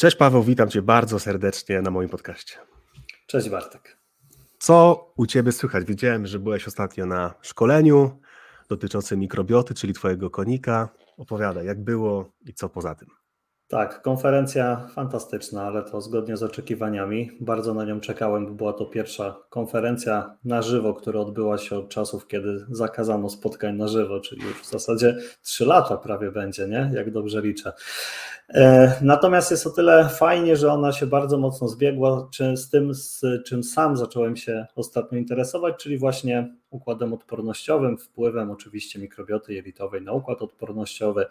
Cześć Paweł, witam Cię bardzo serdecznie na moim podcaście. Cześć Bartek. Co u Ciebie słychać? Widziałem, że byłeś ostatnio na szkoleniu dotyczącym mikrobioty, czyli Twojego konika. Opowiadaj, jak było i co poza tym. Tak, konferencja fantastyczna, ale to zgodnie z oczekiwaniami. Bardzo na nią czekałem, bo była to pierwsza konferencja na żywo, która odbyła się od czasów, kiedy zakazano spotkań na żywo, czyli już w zasadzie trzy lata prawie będzie, nie? Jak dobrze liczę. E, natomiast jest o tyle fajnie, że ona się bardzo mocno zbiegła z tym, z czym sam zacząłem się ostatnio interesować, czyli właśnie układem odpornościowym, wpływem oczywiście mikrobioty jelitowej na układ odpornościowy,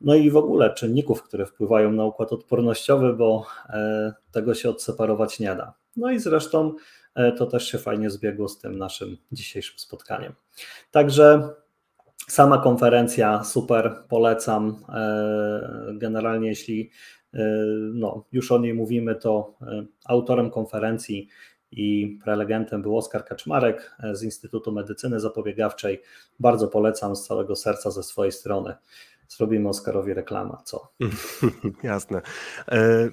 no i w ogóle czynników, które wpływają na układ odpornościowy, bo e, tego się odseparować nie da. No i zresztą e, to też się fajnie zbiegło z tym naszym dzisiejszym spotkaniem. Także sama konferencja super, polecam. E, generalnie, jeśli no, już o niej mówimy, to autorem konferencji i prelegentem był Oskar Kaczmarek z Instytutu Medycyny Zapobiegawczej. Bardzo polecam z całego serca ze swojej strony zrobimy Oscarowi reklama, co? Jasne. E,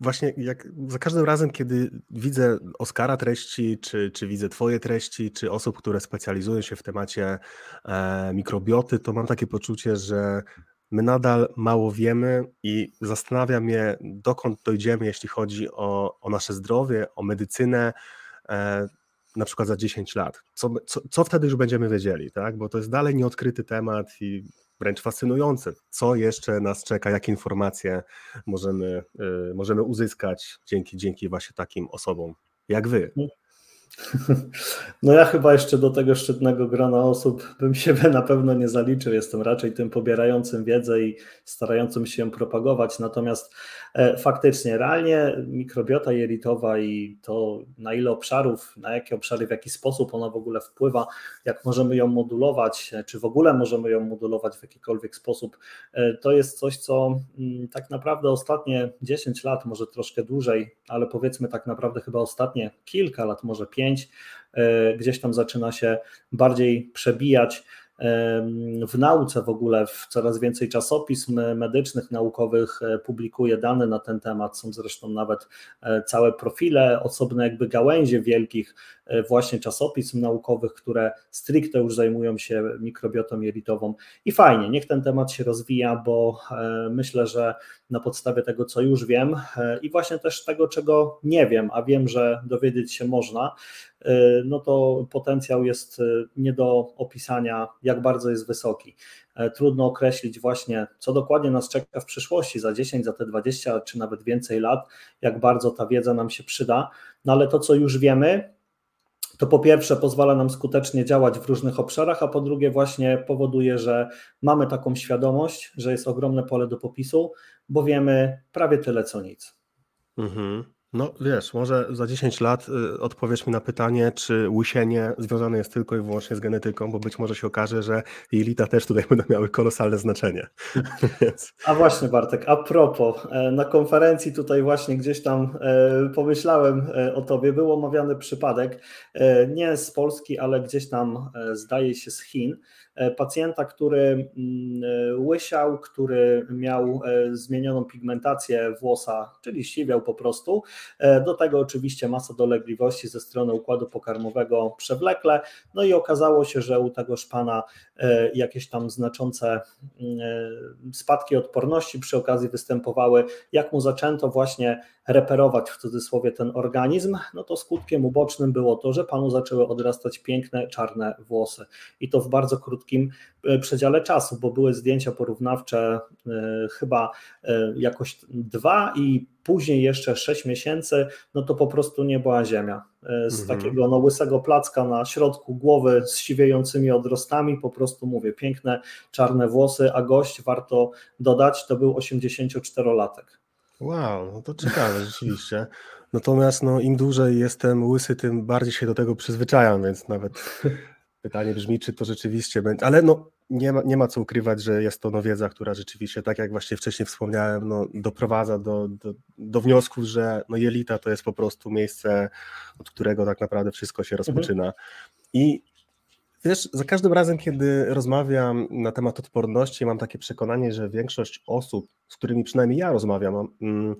właśnie jak za każdym razem, kiedy widzę Oscara treści, czy, czy widzę Twoje treści, czy osób, które specjalizują się w temacie e, mikrobioty, to mam takie poczucie, że my nadal mało wiemy i zastanawia mnie, dokąd dojdziemy, jeśli chodzi o, o nasze zdrowie, o medycynę, e, na przykład za 10 lat. Co, co, co wtedy już będziemy wiedzieli, tak? Bo to jest dalej nieodkryty temat i wręcz fascynujące. Co jeszcze nas czeka, jakie informacje możemy, y, możemy uzyskać dzięki, dzięki właśnie takim osobom jak wy. No, ja chyba jeszcze do tego szczytnego grona osób bym się na pewno nie zaliczył. Jestem raczej tym pobierającym wiedzę i starającym się ją propagować. Natomiast e, faktycznie, realnie mikrobiota jelitowa i to na ile obszarów, na jakie obszary, w jaki sposób ona w ogóle wpływa, jak możemy ją modulować, czy w ogóle możemy ją modulować w jakikolwiek sposób, e, to jest coś, co mm, tak naprawdę ostatnie 10 lat, może troszkę dłużej, ale powiedzmy tak naprawdę chyba ostatnie kilka lat, może 5 5 e, gdzieś tam zaczyna się bardziej przebijać w nauce w ogóle w coraz więcej czasopism medycznych, naukowych e, publikuje dane na ten temat. Są zresztą nawet e, całe profile, osobne jakby gałęzie wielkich właśnie czasopism naukowych, które stricte już zajmują się mikrobiotą jelitową. I fajnie, niech ten temat się rozwija, bo myślę, że na podstawie tego, co już wiem i właśnie też tego, czego nie wiem, a wiem, że dowiedzieć się można, no to potencjał jest nie do opisania jak bardzo jest wysoki. E, trudno określić właśnie, co dokładnie nas czeka w przyszłości, za 10, za te 20 czy nawet więcej lat, jak bardzo ta wiedza nam się przyda, no ale to, co już wiemy, to po pierwsze pozwala nam skutecznie działać w różnych obszarach, a po drugie właśnie powoduje, że mamy taką świadomość, że jest ogromne pole do popisu, bo wiemy prawie tyle co nic. Mhm. No wiesz, może za 10 lat y, odpowiesz mi na pytanie, czy łysienie związane jest tylko i wyłącznie z genetyką, bo być może się okaże, że jelita też tutaj będą miały kolosalne znaczenie. A właśnie Bartek, a propos, e, na konferencji tutaj właśnie gdzieś tam e, pomyślałem e, o tobie, był omawiany przypadek, nie z Polski, ale gdzieś tam zdaje się z Chin, pacjenta, który mm, e, łysiał, który miał e, zmienioną pigmentację włosa, czyli siwiał po prostu. Do tego oczywiście masa dolegliwości ze strony układu pokarmowego przewlekle. No i okazało się, że u tegoż pana jakieś tam znaczące mm, spadki odporności przy okazji występowały. Jak mu zaczęto właśnie reperować w cudzysłowie ten organizm, no to skutkiem ubocznym było to, że panu zaczęły odrastać piękne czarne włosy. I to w bardzo krótkim e, przedziale czasu, bo były zdjęcia porównawcze e, chyba e, jakoś dwa i później jeszcze sześć miesięcy, no to po prostu nie była ziemia. Z mhm. takiego no, łysego placka na środku głowy z siwiejącymi odrostami, po prostu mówię, piękne czarne włosy, a gość, warto dodać, to był 84-latek. Wow, no to ciekawe rzeczywiście. Natomiast no, im dłużej jestem łysy, tym bardziej się do tego przyzwyczajam, więc nawet pytanie brzmi, czy to rzeczywiście będzie. Ale no, nie, ma, nie ma co ukrywać, że jest to no, wiedza, która rzeczywiście, tak jak właśnie wcześniej wspomniałem, no, doprowadza do, do, do wniosku, że no, jelita to jest po prostu miejsce, od którego tak naprawdę wszystko się mhm. rozpoczyna. Mhm. I Wiesz, za każdym razem, kiedy rozmawiam na temat odporności, mam takie przekonanie, że większość osób, z którymi przynajmniej ja rozmawiam, mm,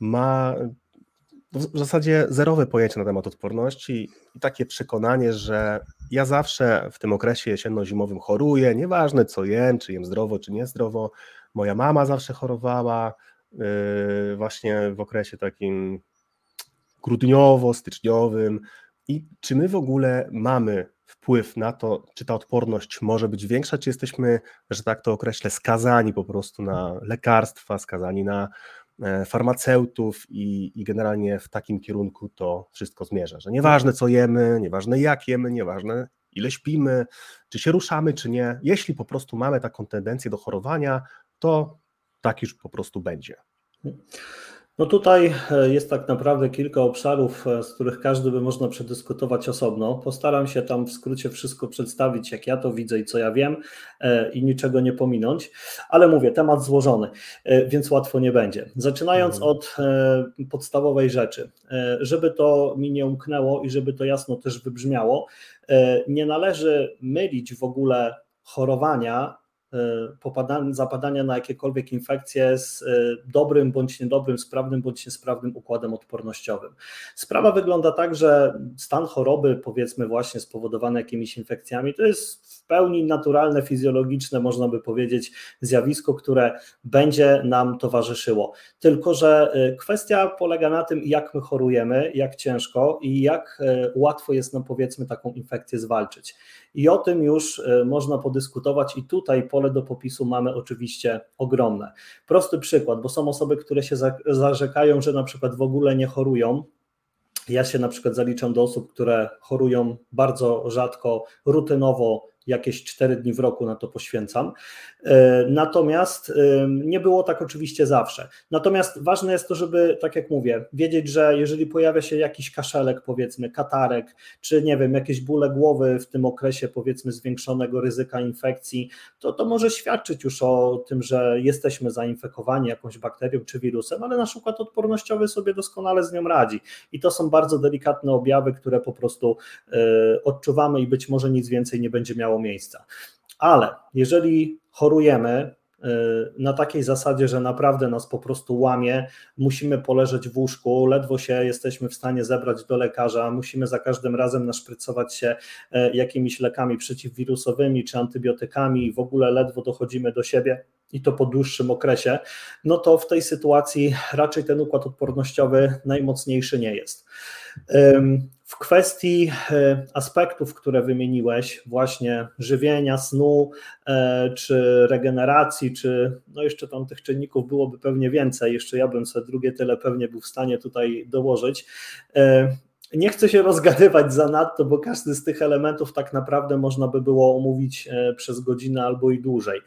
ma w zasadzie zerowe pojęcie na temat odporności i takie przekonanie, że ja zawsze w tym okresie jesienno-zimowym choruję, nieważne co jem, czy jem zdrowo, czy niezdrowo. Moja mama zawsze chorowała yy, właśnie w okresie takim grudniowo-styczniowym. I czy my w ogóle mamy wpływ na to, czy ta odporność może być większa, czy jesteśmy, że tak to określę, skazani po prostu na lekarstwa, skazani na farmaceutów i, i generalnie w takim kierunku to wszystko zmierza, że nieważne co jemy, nieważne jak jemy, nieważne ile śpimy, czy się ruszamy, czy nie, jeśli po prostu mamy taką tendencję do chorowania, to tak już po prostu będzie. No tutaj e, jest tak naprawdę kilka obszarów, e, z których każdy by można przedyskutować osobno. Postaram się tam w skrócie wszystko przedstawić, jak ja to widzę i co ja wiem e, i niczego nie pominąć, ale mówię, temat złożony, więc łatwo nie będzie. Zaczynając mhm. od podstawowej rzeczy, żeby to mi nie umknęło i żeby to jasno też wybrzmiało, nie należy mylić w ogóle chorowania Y, zapadania na jakiekolwiek infekcje z y, dobrym bądź niedobrym, sprawnym bądź niesprawnym układem odpornościowym. Sprawa wygląda tak, że stan choroby, powiedzmy właśnie spowodowany jakimiś infekcjami, to jest w pełni naturalne, fizjologiczne, można by powiedzieć, zjawisko, które będzie nam towarzyszyło. Tylko, że y, kwestia polega na tym, jak my chorujemy, jak ciężko i jak łatwo jest nam, powiedzmy, taką infekcję zwalczyć. I o tym już można podyskutować, i tutaj po pole do popisu mamy oczywiście ogromne. Prosty przykład, bo są osoby, które się zarzekają, że na przykład w ogóle nie chorują. Ja się na przykład zaliczam do osób, które chorują bardzo rzadko, rutynowo, jakieś 4 dni w roku na to poświęcam. E, natomiast e, nie było tak oczywiście zawsze. Natomiast ważne jest to, żeby, tak jak mówię, wiedzieć, że jeżeli pojawia się jakiś kaszelek, powiedzmy, katarek, czy nie wiem, jakieś bóle głowy w tym okresie, powiedzmy, zwiększonego ryzyka infekcji, to to może świadczyć już o tym, że jesteśmy zainfekowani jakąś bakterią czy wirusem, ale nasz układ odpornościowy sobie doskonale z nią radzi. I to są bardzo delikatne objawy, które po prostu e, odczuwamy i być może nic więcej nie będzie miało miejsca. Ale jeżeli chorujemy y, na takiej zasadzie, że naprawdę nas po prostu łamie, musimy poleżeć w łóżku, ledwo się jesteśmy w stanie zebrać do lekarza, musimy za każdym razem naszprycować się y, jakimiś lekami przeciwwirusowymi czy antybiotykami w ogóle ledwo dochodzimy do siebie i to po dłuższym okresie, no to w tej sytuacji raczej ten układ odpornościowy najmocniejszy nie jest. W kwestii e, aspektów, które wymieniłeś, właśnie żywienia, snu, e, czy regeneracji, czy no jeszcze tam tych czynników byłoby pewnie więcej, jeszcze ja bym sobie drugie tyle pewnie był w stanie tutaj dołożyć. E, nie chcę się rozgadywać za nadto, bo każdy z tych elementów tak naprawdę można by było omówić przez godzinę albo i dłużej.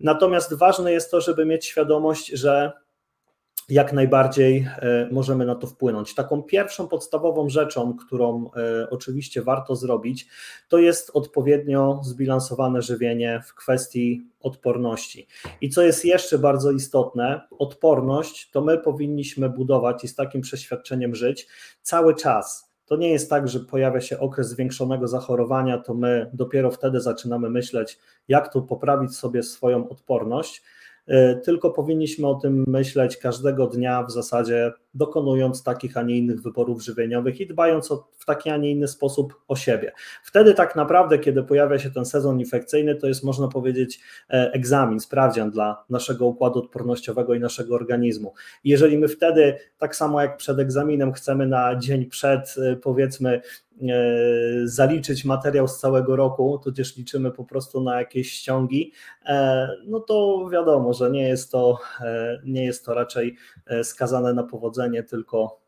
Natomiast ważne jest to, żeby mieć świadomość, że jak najbardziej e, możemy na to wpłynąć. Taką pierwszą podstawową rzeczą, którą e, oczywiście warto zrobić, to jest odpowiednio zbilansowane żywienie w kwestii odporności. I co jest jeszcze bardzo istotne, odporność to my powinniśmy budować i z takim przeświadczeniem żyć cały czas. To nie jest tak, że pojawia się okres zwiększonego zachorowania, to my dopiero wtedy zaczynamy myśleć, jak tu poprawić sobie swoją odporność tylko powinniśmy o tym myśleć każdego dnia w zasadzie, dokonując takich, a nie innych wyborów żywieniowych i dbając o, w taki, a nie inny sposób o siebie. Wtedy tak naprawdę, kiedy pojawia się ten sezon infekcyjny, to jest można powiedzieć e, egzamin, sprawdzian dla naszego układu odpornościowego i naszego organizmu. jeżeli my wtedy, tak samo jak przed egzaminem, chcemy na dzień przed, e, powiedzmy, E, zaliczyć materiał z całego roku, tudzież liczymy po prostu na jakieś ściągi, e, no to wiadomo, że nie jest to, e, nie jest to raczej skazane na powodzenie, tylko,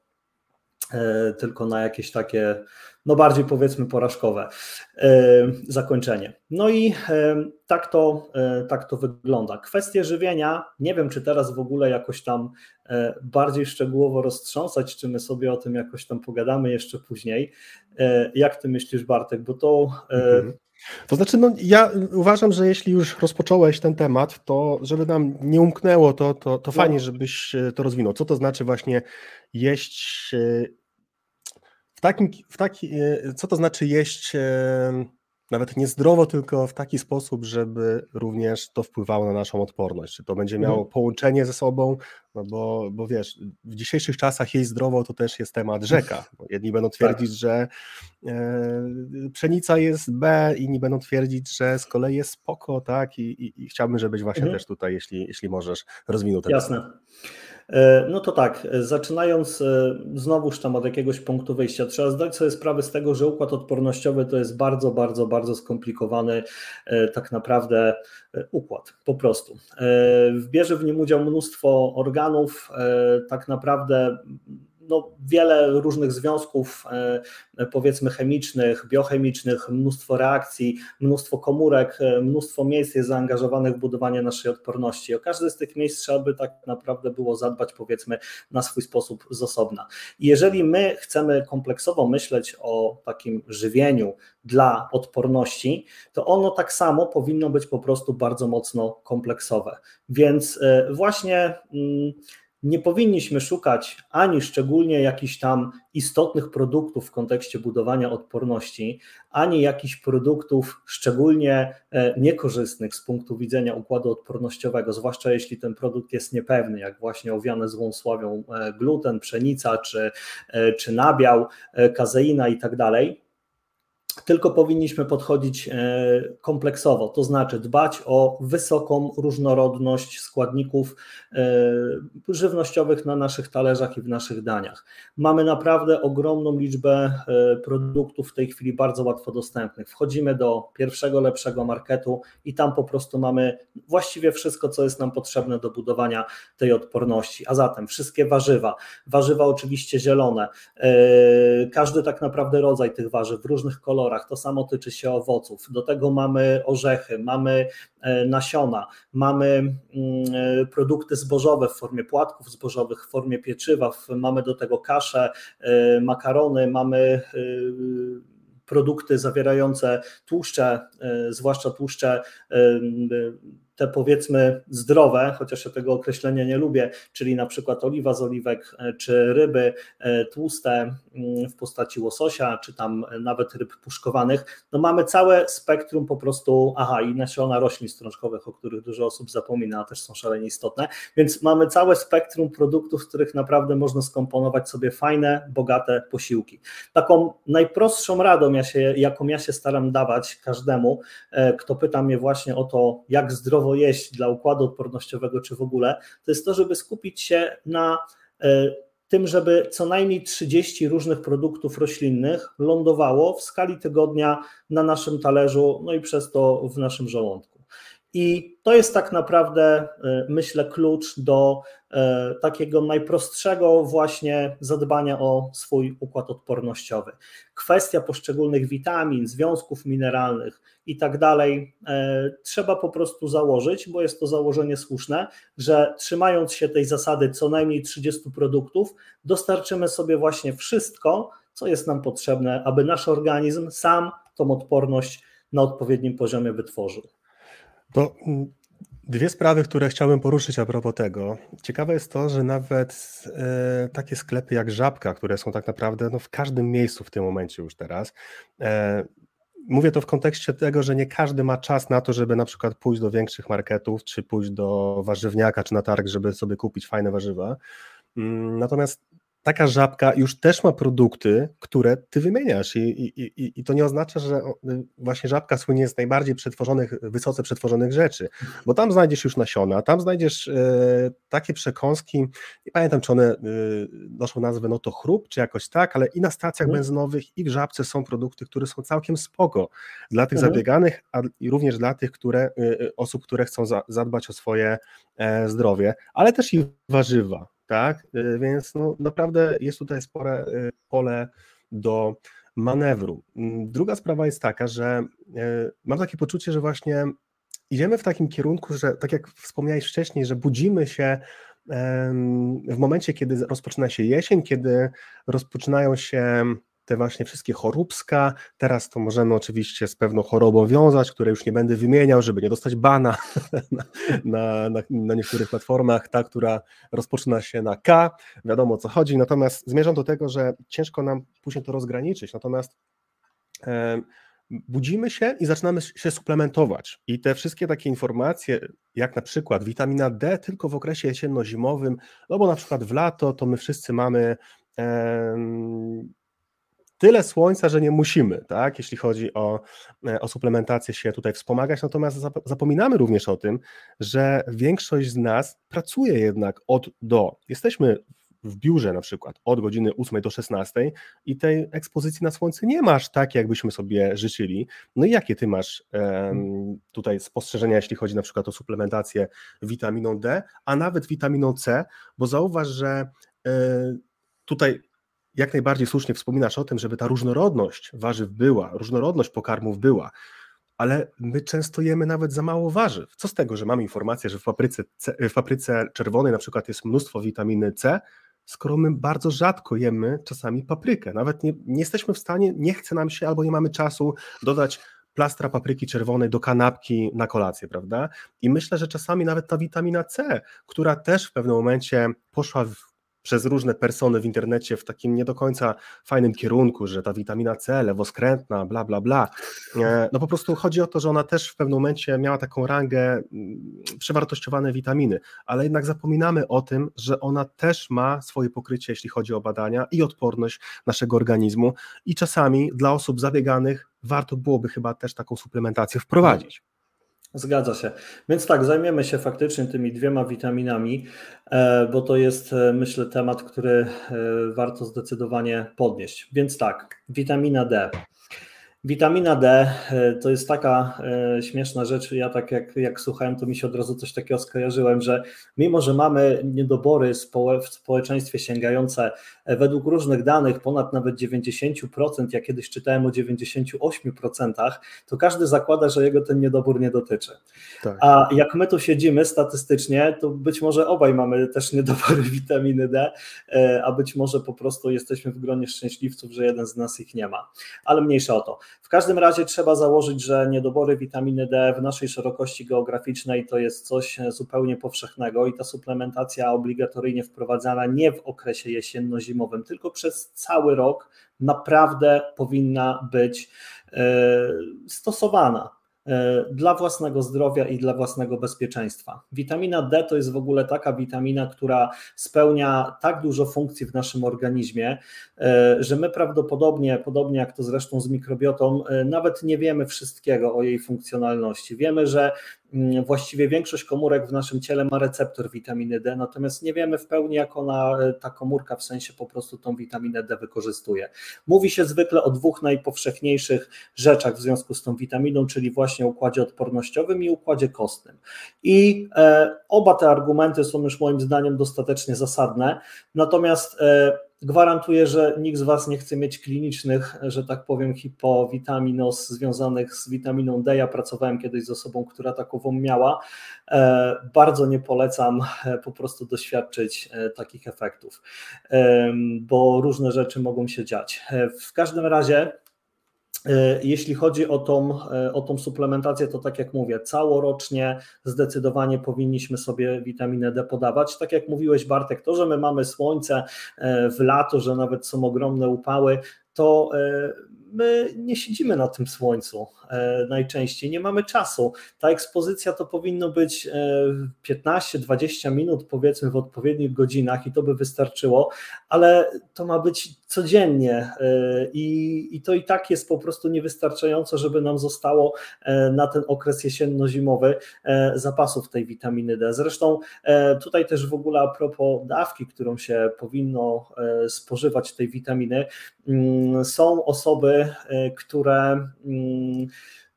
tylko na jakieś takie no bardziej powiedzmy porażkowe zakończenie. No i tak to, tak to wygląda. Kwestie żywienia, nie wiem czy teraz w ogóle jakoś tam e, bardziej szczegółowo roztrząsać, czy my sobie o tym jakoś tam pogadamy jeszcze później. E, jak ty myślisz Bartek, bo to... E, mhm. To znaczy, no, ja uważam, że jeśli już rozpocząłeś ten temat, to żeby nam nie umknęło, to, to, to no. fajnie, żebyś to rozwinął. Co to znaczy właśnie jeść w takim, w taki, e, co to znaczy jeść e, nawet nie zdrowo, tylko w taki sposób, żeby również to wpływało na naszą odporność. Czy to będzie miało mhm. połączenie ze sobą, no bo, bo wiesz, w dzisiejszych czasach jeść zdrowo to też jest temat rzeka. Jedni będą twierdzić, tak. że e, pszenica jest B, inni będą twierdzić, że z kolei jest spoko, tak? I, i, i chciałbym, żebyś właśnie mhm. też tutaj, jeśli, jeśli możesz, rozwinął ten Jasne. Temat. E, no to tak, zaczynając e, znowuż tam od jakiegoś punktu wyjścia, trzeba zdać sobie sprawę z tego, że układ odpornościowy to jest bardzo, bardzo, bardzo skomplikowany e, tak naprawdę układ, po prostu. Bierze w nim udział mnóstwo organów, tak naprawdę no, wiele różnych związków, e, powiedzmy chemicznych, biochemicznych, mnóstwo reakcji, mnóstwo komórek, e, mnóstwo miejsc jest zaangażowanych w budowanie naszej odporności. O każde z tych miejsc trzeba by tak naprawdę było zadbać, powiedzmy, na swój sposób z osobna. Jeżeli my chcemy kompleksowo myśleć o takim żywieniu dla odporności, to ono tak samo powinno być po prostu bardzo mocno kompleksowe. Więc e, właśnie. Hmm, nie powinniśmy szukać ani szczególnie jakichś tam istotnych produktów w kontekście budowania odporności, ani jakichś produktów szczególnie e, niekorzystnych z punktu widzenia układu odpornościowego, zwłaszcza jeśli ten produkt jest niepewny, jak właśnie owiane złą sławią e, gluten, pszenica czy, e, czy nabiał, kazeina i tak dalej tylko powinniśmy podchodzić e, kompleksowo, to znaczy dbać o wysoką różnorodność składników e, żywnościowych na naszych talerzach i w naszych daniach. Mamy naprawdę ogromną liczbę e, produktów w tej chwili bardzo łatwo dostępnych. Wchodzimy do pierwszego, lepszego marketu i tam po prostu mamy właściwie wszystko, co jest nam potrzebne do budowania tej odporności. A zatem wszystkie warzywa, warzywa oczywiście zielone, każdy tak naprawdę rodzaj tych warzyw w różnych kolorach, kolorach, to samo tyczy się owoców. Do tego mamy orzechy, mamy e, nasiona, mamy mm, e, produkty zbożowe w formie płatków zbożowych, w formie pieczywa, mamy do tego kasze, e, makarony, mamy produkty zawierające tłuszcze, zwłaszcza tłuszcze te powiedzmy zdrowe, chociaż ja tego określenia nie lubię, czyli na przykład oliwa z oliwek, e, czy ryby e, tłuste mm, w postaci łososia, czy tam nawet ryb puszkowanych, no mamy całe spektrum po prostu, aha, i nasiona roślin strączkowych, o których dużo osób zapomina, a też są szalenie istotne, więc mamy całe spektrum produktów, z których naprawdę można skomponować sobie fajne, bogate posiłki. Taką najprostszą radą, ja się, jaką ja się staram dawać każdemu, e, kto pyta mnie właśnie o to, jak zdrowo zdrowo jeść dla układu odpornościowego, czy w ogóle, to jest to, żeby skupić się na e, tym, żeby co najmniej 30 różnych produktów roślinnych lądowało w skali tygodnia na naszym talerzu, no i przez to w naszym żołądku. I to jest tak naprawdę, e, myślę, klucz do e, takiego najprostszego właśnie zadbania o swój układ odpornościowy. Kwestia poszczególnych witamin, związków mineralnych i tak dalej, e, trzeba po prostu założyć, bo jest to założenie słuszne, że trzymając się tej zasady co najmniej 30 produktów, dostarczymy sobie właśnie wszystko, co jest nam potrzebne, aby nasz organizm sam tą odporność na odpowiednim poziomie wytworzył. To mm, dwie sprawy, które chciałbym poruszyć a propos tego. Ciekawe jest to, że nawet e, takie sklepy jak Żabka, które są tak naprawdę no, w każdym miejscu w tym momencie już teraz, e, Mówię to w kontekście tego, że nie każdy ma czas na to, żeby na przykład pójść do większych marketów, czy pójść do warzywniaka, czy na targ, żeby sobie kupić fajne warzywa. Mm, natomiast taka żabka już też ma produkty, które ty wymieniasz i, i, i, i to nie oznacza, że właśnie żabka słynie z najbardziej przetworzonych, wysoce przetworzonych rzeczy, bo tam znajdziesz już nasiona, tam znajdziesz e, takie przekąski, nie pamiętam czy one e, noszą nazwę no to chrób, czy jakoś tak, ale i na stacjach mhm. benzynowych i w żabce są produkty, które są całkiem spoko dla tych mhm. zabieganych, a również dla tych, które, e, e, osób, które chcą za, zadbać o swoje e, zdrowie, ale też i warzywa, tak? Y, więc no, naprawdę jest tutaj spore y, pole do manewru. Mm, druga sprawa jest taka, że y, mam takie poczucie, że właśnie idziemy w takim kierunku, że tak jak wspomniałeś wcześniej, że budzimy się w momencie, kiedy rozpoczyna się jesień, kiedy rozpoczynają się te właśnie wszystkie choróbska. Teraz to możemy oczywiście z pewną chorobą wiązać, które już nie będę wymieniał, żeby nie dostać bana na, na, na, na niektórych platformach, ta, która rozpoczyna się na K, wiadomo o co chodzi, natomiast zmierzam do tego, że ciężko nam później to rozgraniczyć, natomiast e, budzimy się i zaczynamy się suplementować. I te wszystkie takie informacje, jak na przykład witamina D tylko w okresie jesienno-zimowym, no bo na przykład w lato to my wszyscy mamy tyle słońca, że nie musimy, tak, jeśli chodzi o, e, o suplementację się tutaj wspomagać, natomiast zapominamy również o tym, że większość z nas pracuje jednak od do. Jesteśmy w biurze na przykład od godziny 8 do 16 i tej ekspozycji na słońce nie masz tak, jakbyśmy sobie życzyli. No i jakie ty masz um, tutaj spostrzeżenia, jeśli chodzi na przykład o suplementację witaminą D, a nawet witaminą C, bo zauważ, że y, tutaj jak najbardziej słusznie wspominasz o tym, żeby ta różnorodność warzyw była, różnorodność pokarmów była, ale my często jemy nawet za mało warzyw. Co z tego, że mamy informację, że w papryce, C, w papryce czerwonej na przykład jest mnóstwo witaminy C, skoro my bardzo rzadko jemy czasami paprykę. Nawet nie, nie jesteśmy w stanie, nie chce nam się albo nie mamy czasu dodać plastra papryki czerwonej do kanapki na kolację, prawda? I myślę, że czasami nawet ta witamina C, która też w pewnym momencie poszła w przez różne persony w internecie w takim nie do końca fajnym kierunku, że ta witamina C, lewoskrętna, bla, bla, bla. E, no po prostu chodzi o to, że ona też w pewnym momencie miała taką rangę mm, przewartościowane witaminy, ale jednak zapominamy o tym, że ona też ma swoje pokrycie, jeśli chodzi o badania i odporność naszego organizmu i czasami dla osób zabieganych warto byłoby chyba też taką suplementację wprowadzić. Zgadza się. Więc tak, zajmiemy się faktycznie tymi dwiema witaminami, e, bo to jest, e, myślę, temat, który e, warto zdecydowanie podnieść. Więc tak, witamina D. Witamina D e, to jest taka e, śmieszna rzecz. Ja tak jak, jak słuchałem, to mi się od razu coś takiego skojarzyłem, że mimo, że mamy niedobory w społeczeństwie sięgające e, według różnych danych ponad nawet 90%, ja kiedyś czytałem o 98%, to każdy zakłada, że jego ten niedobór nie dotyczy. Tak. A jak my tu siedzimy statystycznie, to być może obaj mamy też niedobory witaminy D, a być może po prostu jesteśmy w gronie szczęśliwców, że jeden z nas ich nie ma. Ale mniejsza o to. W każdym razie trzeba założyć, że niedobory witaminy D w naszej szerokości geograficznej to jest coś zupełnie powszechnego i ta suplementacja obligatoryjnie wprowadzana nie w okresie jesienno-zimowym, tylko przez cały rok naprawdę powinna być e, stosowana. E, dla własnego zdrowia i dla własnego bezpieczeństwa. Witamina D to jest w ogóle taka witamina, która spełnia tak dużo funkcji w naszym organizmie, e, że my prawdopodobnie, podobnie jak to zresztą z mikrobiotą, e, nawet nie wiemy wszystkiego o jej funkcjonalności. Wiemy, że właściwie większość komórek w naszym ciele ma receptor witaminy D, natomiast nie wiemy w pełni, jak ona, e, ta komórka w sensie po prostu tą witaminę D wykorzystuje. Mówi się zwykle o dwóch najpowszechniejszych rzeczach w związku z tą witaminą, czyli właśnie układzie odpornościowym i układzie kostnym. I e, oba te argumenty są już moim zdaniem dostatecznie zasadne, natomiast e, Gwarantuję, że nikt z Was nie chce mieć klinicznych, że tak powiem, hipowitaminos związanych z witaminą D. Ja pracowałem kiedyś z osobą, która takową miała. E, bardzo nie polecam e, po prostu doświadczyć e, takich efektów, bo różne rzeczy mogą się dziać. W każdym razie jeśli chodzi o tą, e, o tą suplementację, to tak jak mówię, całorocznie zdecydowanie powinniśmy sobie witaminę D podawać. Tak jak mówiłeś, Bartek, to, że my mamy słońce e, w lato, że nawet są ogromne upały, to my nie siedzimy na tym słońcu e, najczęściej, nie mamy czasu. Ta ekspozycja to powinno być 15-20 e, minut, powiedzmy, w odpowiednich godzinach i to by wystarczyło, ale to ma być codziennie e, i, i to i tak jest po prostu niewystarczająco, żeby nam zostało na ten okres jesienno-zimowy zapasów tej witaminy D. Zresztą tutaj też w ogóle a propos dawki, którą się powinno spożywać tej witaminy, mm, są osoby, E, które mm,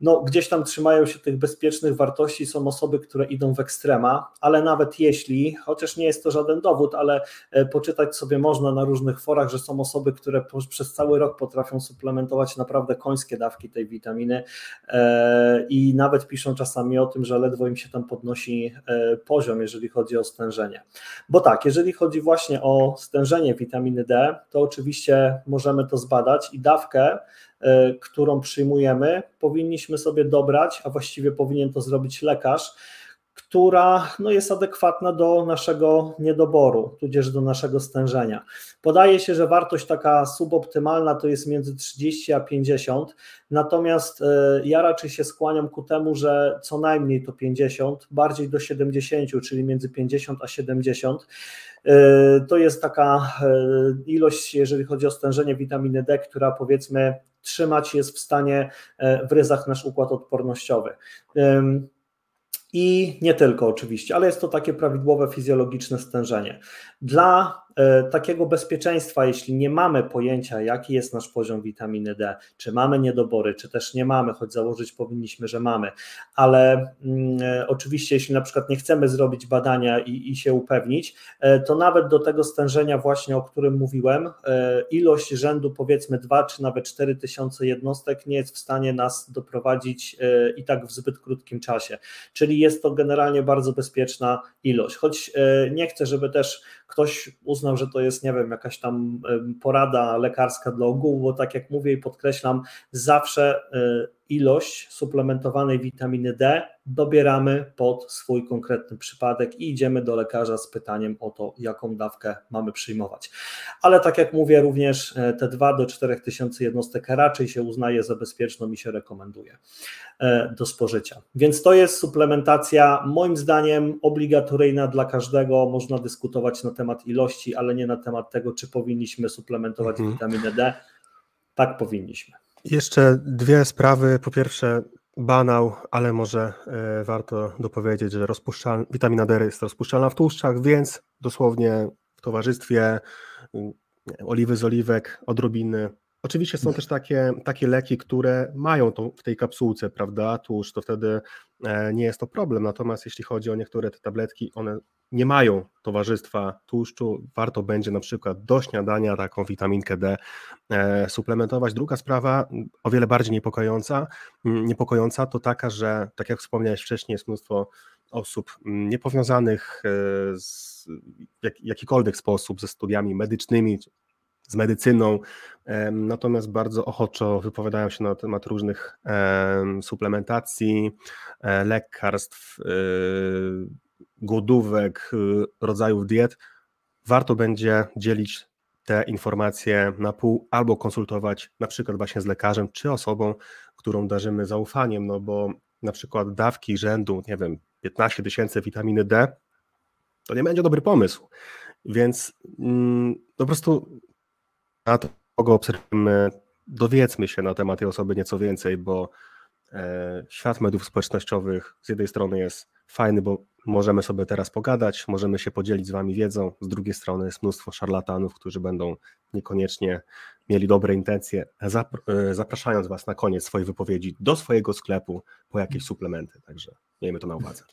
no, gdzieś tam trzymają się tych bezpiecznych wartości, są osoby, które idą w ekstrema, ale nawet jeśli, chociaż nie jest to żaden dowód, ale e, poczytać sobie można na różnych forach, że są osoby, które przez cały rok potrafią suplementować naprawdę końskie dawki tej witaminy e, i nawet piszą czasami o tym, że ledwo im się tam podnosi poziom, jeżeli chodzi o stężenie. Bo tak, jeżeli chodzi właśnie o stężenie witaminy D, to oczywiście możemy to zbadać i dawkę E, którą przyjmujemy, powinniśmy sobie dobrać, a właściwie powinien to zrobić lekarz, która no, jest adekwatna do naszego niedoboru, tudzież do naszego stężenia. Podaje się, że wartość taka suboptymalna to jest między 30 a 50, natomiast e, ja raczej się skłaniam ku temu, że co najmniej to 50, bardziej do 70, czyli między 50 a 70. E, to jest taka e, ilość, jeżeli chodzi o stężenie witaminy D, która powiedzmy trzymać jest w stanie w ryzach nasz układ odpornościowy. I nie tylko oczywiście, ale jest to takie prawidłowe fizjologiczne stężenie. Dla takiego bezpieczeństwa, jeśli nie mamy pojęcia, jaki jest nasz poziom witaminy D, czy mamy niedobory, czy też nie mamy, choć założyć powinniśmy, że mamy, ale mm, e, oczywiście, jeśli na przykład nie chcemy zrobić badania i, i się upewnić, e, to nawet do tego stężenia, właśnie o którym mówiłem, ilość rzędu powiedzmy 2 czy nawet 4 tysiące jednostek nie jest w stanie nas doprowadzić i tak w zbyt krótkim czasie. Czyli jest to generalnie bardzo bezpieczna ilość. Choć nie chcę, żeby też ktoś uznał, że to jest, nie wiem, jakaś tam porada lekarska dla ogółu, bo tak jak mówię i podkreślam, zawsze y, ilość suplementowanej witaminy D dobieramy pod swój konkretny przypadek i idziemy do lekarza z pytaniem o to, jaką dawkę mamy przyjmować. Ale tak jak mówię, również e, te 2 do 4 tysięcy jednostek raczej się uznaje za bezpieczną i się rekomenduje e, do spożycia. Więc to jest suplementacja moim zdaniem obligatoryjna dla każdego. Można dyskutować na temat ilości, ale nie na temat tego, czy powinniśmy suplementować mhm. witaminę D. Tak powinniśmy. Jeszcze dwie sprawy. Po pierwsze, banał, ale może e, warto dopowiedzieć, że witamina D jest rozpuszczalna w tłuszczach, więc dosłownie w towarzystwie mm, oliwy z oliwek, odrobiny. Oczywiście są też takie, takie leki, które mają tą, w tej kapsułce, prawda, tłuszcz, to wtedy e, nie jest to problem. Natomiast jeśli chodzi o niektóre te tabletki, one nie mają towarzystwa tłuszczu, warto będzie na przykład do śniadania taką witaminkę D e, suplementować. Druga sprawa, o wiele bardziej niepokojąca, niepokojąca to taka, że tak jak wspomniałeś wcześniej, jest mnóstwo osób niepowiązanych e, z jak, jakikolwiek sposób ze studiami medycznymi, z medycyną, natomiast bardzo ochoczo wypowiadają się na temat różnych suplementacji, e, lekarstw, głodówek, y, rodzajów diet, warto będzie dzielić te informacje na pół albo konsultować na przykład właśnie z lekarzem czy osobą, którą darzymy zaufaniem, no bo na przykład dawki rzędu, nie wiem, 15 tysięcy witaminy D, to nie będzie dobry pomysł. Więc mm, po prostu na to, kogo obserwujemy, dowiedzmy się na temat tej osoby nieco więcej, bo e, świat mediów społecznościowych z jednej strony jest fajny, bo możemy sobie teraz pogadać, możemy się podzielić z Wami wiedzą. Z drugiej strony jest mnóstwo szarlatanów, którzy będą niekoniecznie mieli dobre intencje, e, zapraszając Was na koniec swojej wypowiedzi do swojego sklepu po jakieś suplementy. Także miejmy to na uwadze.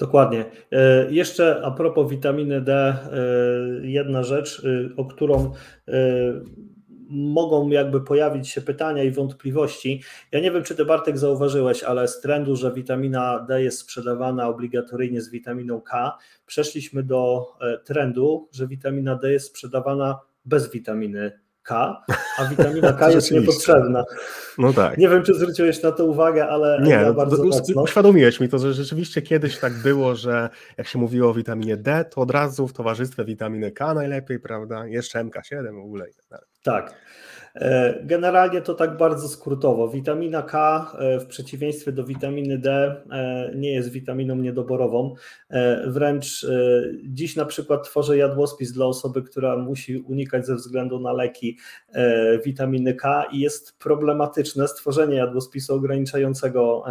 Dokładnie. E, jeszcze a propos witaminy D, e, jedna rzecz, o którą mogą jakby pojawić się pytania i wątpliwości. Ja nie wiem, czy ty Bartek zauważyłeś, ale z trendu, że witamina D jest sprzedawana obligatoryjnie z witaminą K, przeszliśmy do e, trendu, że witamina D jest sprzedawana bez witaminy K, a witamina K jest niepotrzebna. No tak. Nie wiem, czy zwróciłeś na to uwagę, ale nie, ja bardzo mocno. Uświadomiłeś mi to, że rzeczywiście kiedyś tak było, że jak się mówiło o witaminie D, to od razu w towarzystwie witaminy K najlepiej, prawda? Jeszcze MK7 w ogóle tak. Tak. E, generalnie to tak bardzo skrótowo. Witamina K e, w przeciwieństwie do witaminy D e, nie jest witaminą niedoborową. Wręcz dziś na przykład tworzę jadłospis dla osoby, która musi unikać ze względu na leki witaminy K i jest problematyczne stworzenie jadłospisu ograniczającego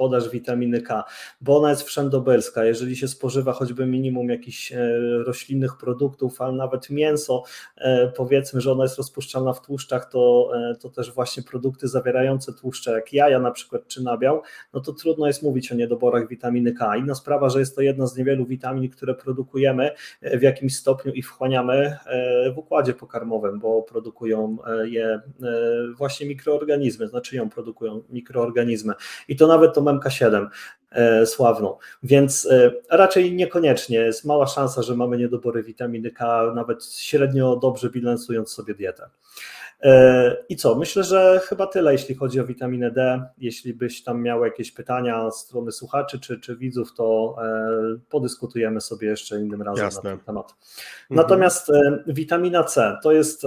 podaż witaminy K, bo ona jest wszędobylska. Jeżeli się spożywa choćby minimum jakichś e, roślinnych produktów, ale nawet mięso, e, powiedzmy, że ona jest rozpuszczalna w tłuszczach, to, e, to też właśnie produkty zawierające tłuszcze, jak jaja na przykład, czy nabiał, no to trudno jest mówić o niedoborach witaminy K. Inna sprawa, że jest to jedna z niewielu witamin, które produkujemy w jakimś stopniu i wchłaniamy w układzie pokarmowym, bo produkują je właśnie mikroorganizmy, znaczy ją produkują mikroorganizmy. I to nawet to MK7. sławną. Więc raczej niekoniecznie. Jest mała szansa, że mamy niedobory witaminy K, nawet średnio dobrze bilansując sobie dietę. I co? Myślę, że chyba tyle, jeśli chodzi o witaminę D. Jeśli byś tam miał jakieś pytania z strony słuchaczy czy, czy widzów, to podyskutujemy sobie jeszcze innym razem Jasne. na ten temat. Mhm. Natomiast witamina C to jest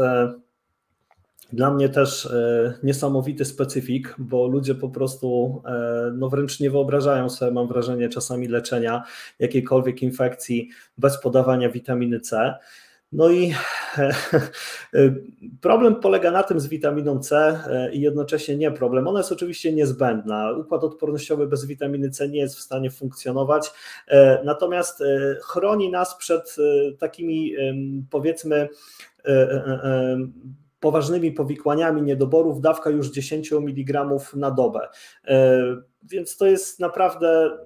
dla mnie też e, niesamowity specyfik, bo ludzie po prostu e, no wręcz nie wyobrażają sobie, mam wrażenie, czasami leczenia jakiejkolwiek infekcji bez podawania witaminy C. No i problem polega na tym z witaminą C i jednocześnie nie problem. Ona jest oczywiście niezbędna. Układ odpornościowy bez witaminy C nie jest w stanie funkcjonować, e, natomiast chroni nas przed takimi powiedzmy poważnymi powikłaniami niedoborów dawka już 10 mg na dobę. E, więc to jest naprawdę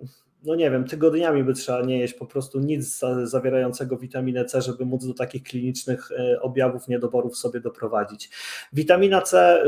no nie wiem, tygodniami by trzeba nie jeść po prostu nic zawierającego witaminę C, żeby móc do takich klinicznych e, objawów niedoborów sobie doprowadzić. Witamina C e,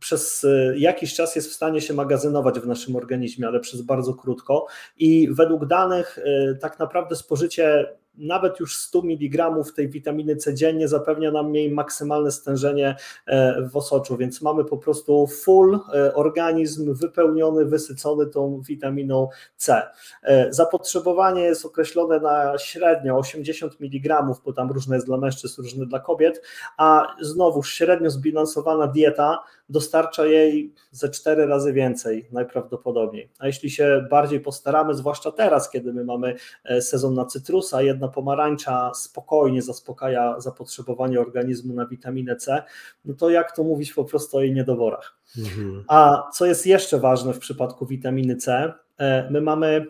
przez jakiś czas jest w stanie się magazynować w naszym organizmie, ale przez bardzo krótko i według danych tak naprawdę spożycie nawet już 100 mg tej witaminy C dziennie zapewnia nam jej maksymalne stężenie e, w osoczu, więc mamy po prostu full e, organizm wypełniony, wysycony tą witaminą C. E, zapotrzebowanie jest określone na średnio 80 mg, bo tam różne jest dla mężczyzn, różne dla kobiet, a znowu średnio zbilansowana dieta dostarcza jej ze cztery razy więcej najprawdopodobniej. A jeśli się bardziej postaramy, zwłaszcza teraz, kiedy my mamy sezon na cytrusa, jedna jedna pomarańcza spokojnie zaspokaja zapotrzebowanie organizmu na witaminę C, no to jak to mówić po prostu o jej niedoborach. Mhm. A co jest jeszcze ważne w przypadku witaminy C, e, my mamy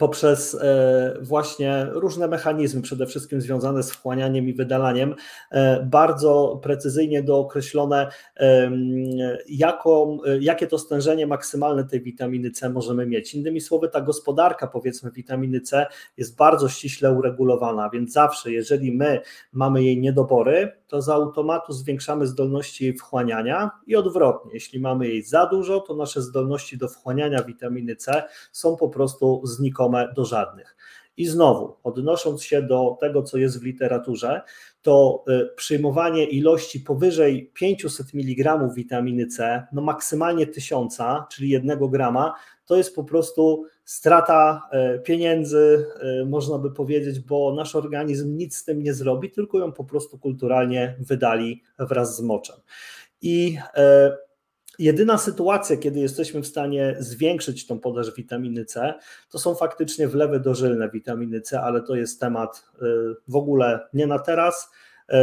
poprzez e, właśnie różne mechanizmy, przede wszystkim związane z wchłanianiem i wydalaniem, e, bardzo precyzyjnie dookreślone, jaką, jakie to stężenie maksymalne tej witaminy C możemy mieć. Innymi słowy, ta gospodarka, powiedzmy, witaminy C jest bardzo ściśle uregulowana, więc zawsze, jeżeli my mamy jej niedobory, to z automatu zwiększamy zdolności jej wchłaniania i odwrotnie, jeśli mamy jej za dużo, to nasze zdolności do wchłaniania witaminy C są po prostu znikome do żadnych. I znowu, odnosząc się do tego, co jest w literaturze, to y, przyjmowanie ilości powyżej 500 mg witaminy C, no maksymalnie 1000, czyli 1 grama, to jest po prostu strata e, pieniędzy, e, można by powiedzieć, bo nasz organizm nic z tym nie zrobi, tylko ją po prostu kulturalnie wydali wraz z moczem. I e, jedyna sytuacja, kiedy jesteśmy w stanie zwiększyć tą podaż witaminy C, to są faktycznie wlewy dożylne witaminy C, ale to jest temat w ogóle nie na teraz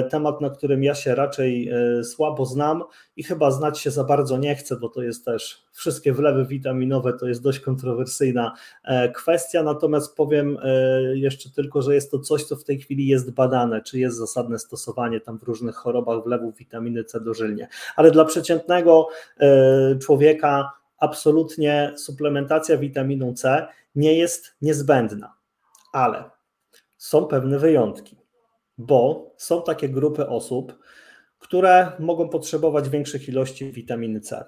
temat, na którym ja się raczej e, słabo znam i chyba znać się za bardzo nie chcę, bo to jest też wszystkie wlewy witaminowe to jest dość kontrowersyjna e, kwestia, natomiast powiem jeszcze tylko, że jest to coś, co w tej chwili jest badane, czy jest zasadne stosowanie tam w różnych chorobach wlewów witaminy C dożylnie, ale dla przeciętnego człowieka absolutnie suplementacja witaminą C nie jest niezbędna, ale są pewne wyjątki bo są takie grupy osób, które mogą potrzebować większych ilości witaminy C.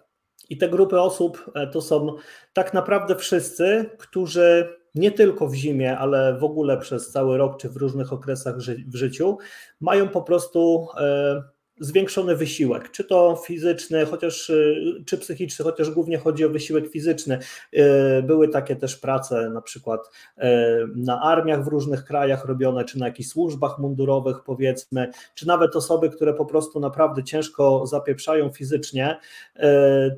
I te grupy osób e, to są tak naprawdę wszyscy, którzy nie tylko w zimie, ale w ogóle przez cały rok czy w różnych okresach w życiu mają po prostu e, zwiększony wysiłek, czy to fizyczny, chociaż y, czy psychiczny, chociaż głównie chodzi o wysiłek fizyczny. Y, były takie też prace na przykład y, na armiach w różnych krajach robione, czy na jakichś służbach mundurowych powiedzmy, czy nawet osoby, które po prostu naprawdę ciężko zapieprzają fizycznie,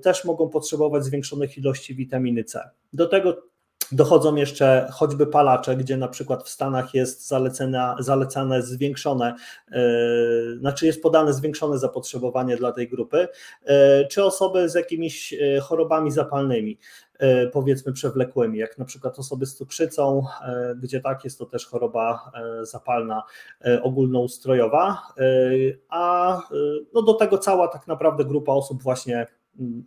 też mogą potrzebować zwiększonych ilości witaminy C. Do tego Dochodzą jeszcze choćby palacze, gdzie na przykład w Stanach jest zalecane, zalecane zwiększone, yy, znaczy jest podane zwiększone zapotrzebowanie dla tej grupy, yy, czy osoby z jakimiś e, chorobami zapalnymi, powiedzmy przewlekłymi, jak na przykład osoby z cukrzycą, gdzie tak jest to też choroba zapalna ogólnoustrojowa, a no do tego cała tak naprawdę grupa osób właśnie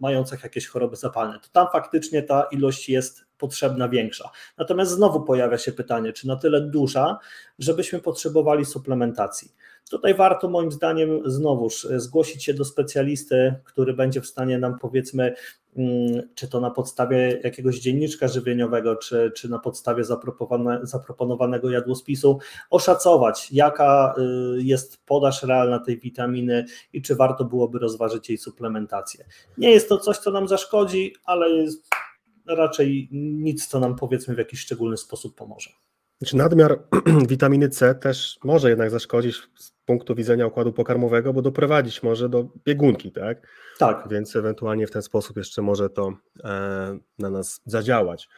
mających jakieś choroby zapalne, to tam faktycznie ta ilość jest potrzebna większa. Natomiast znowu pojawia się pytanie, czy na tyle duża, żebyśmy potrzebowali suplementacji. Tutaj warto moim zdaniem znowuż zgłosić się do specjalisty, który będzie w stanie nam powiedzmy Mm, czy to na podstawie jakiegoś dzienniczka żywieniowego, czy, czy na podstawie zaproponowane, zaproponowanego jadłospisu, oszacować, jaka y, jest podaż realna tej witaminy i czy warto byłoby rozważyć jej suplementację. Nie jest to coś, co nam zaszkodzi, ale jest raczej nic, co nam powiedzmy w jakiś szczególny sposób pomoże. Znaczy nadmiar witaminy C też może jednak zaszkodzić z punktu widzenia układu pokarmowego, bo doprowadzić może do biegunki, tak? Tak. Więc ewentualnie w ten sposób jeszcze może to e, na nas zadziałać.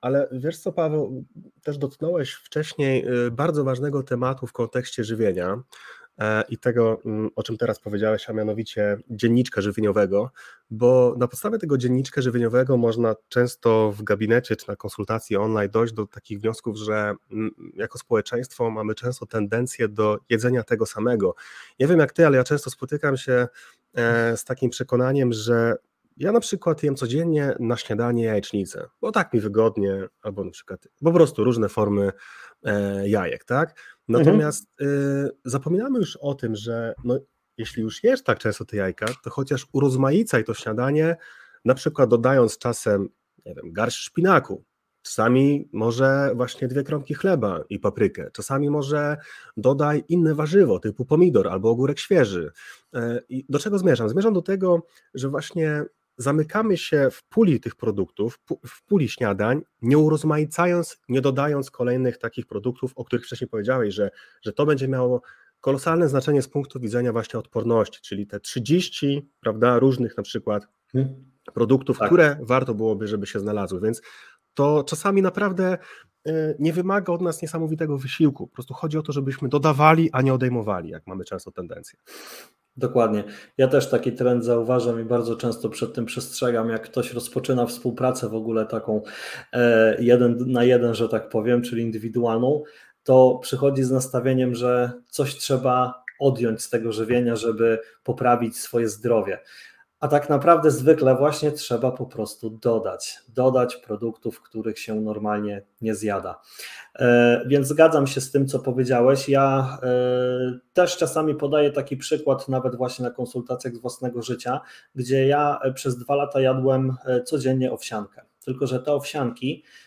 Ale wiesz co, Paweł, też dotknąłeś wcześniej e, bardzo ważnego tematu w kontekście żywienia, E, i tego, mm, o czym teraz powiedziałeś, a mianowicie dzienniczka żywieniowego, bo na podstawie tego dzienniczka żywieniowego można często w gabinecie czy na konsultacji online dojść do takich wniosków, że mm, jako społeczeństwo mamy często tendencję do jedzenia tego samego. Nie wiem jak ty, ale ja często spotykam się e, z takim przekonaniem, że ja na przykład jem codziennie na śniadanie jajecznicę, bo tak mi wygodnie, albo na przykład po prostu różne formy e, jajek, tak? Mhm. Natomiast mhm. zapominamy już o tym, że no, jeśli już jesz tak często te jajka, to chociaż urozmaicaj to śniadanie, na przykład dodając czasem, nie wiem, garść szpinaku, Czasami może właśnie dwie kromki chleba i paprykę. Czasami może dodaj inne warzywo typu pomidor albo ogórek świeży. E, I do czego zmierzam? Zmierzam do tego, że właśnie zamykamy się w puli tych produktów, w puli śniadań, nie urozmaicając, nie dodając kolejnych takich produktów, o których wcześniej powiedziałeś, że, że to będzie miało kolosalne znaczenie z punktu widzenia właśnie odporności, czyli te 30 prawda, różnych na przykład hmm. produktów, tak. które warto byłoby, żeby się znalazły, więc to czasami naprawdę e, nie wymaga od nas niesamowitego wysiłku, po prostu chodzi o to, żebyśmy dodawali, a nie odejmowali, jak mamy często tendencję. Dokładnie. Ja też taki trend zauważam i bardzo często przed tym przestrzegam, jak ktoś rozpoczyna współpracę w ogóle taką e, jeden na jeden, że tak powiem, czyli indywidualną, to przychodzi z nastawieniem, że coś trzeba odjąć z tego żywienia, żeby poprawić swoje zdrowie. A tak naprawdę zwykle właśnie trzeba po prostu dodać, dodać produktów, których się normalnie nie zjada. E, więc zgadzam się z tym, co powiedziałeś. Ja e, też czasami podaję taki przykład, nawet właśnie na konsultacjach z własnego życia, gdzie ja przez dwa lata jadłem e, codziennie owsiankę. Tylko, że te owsianki E,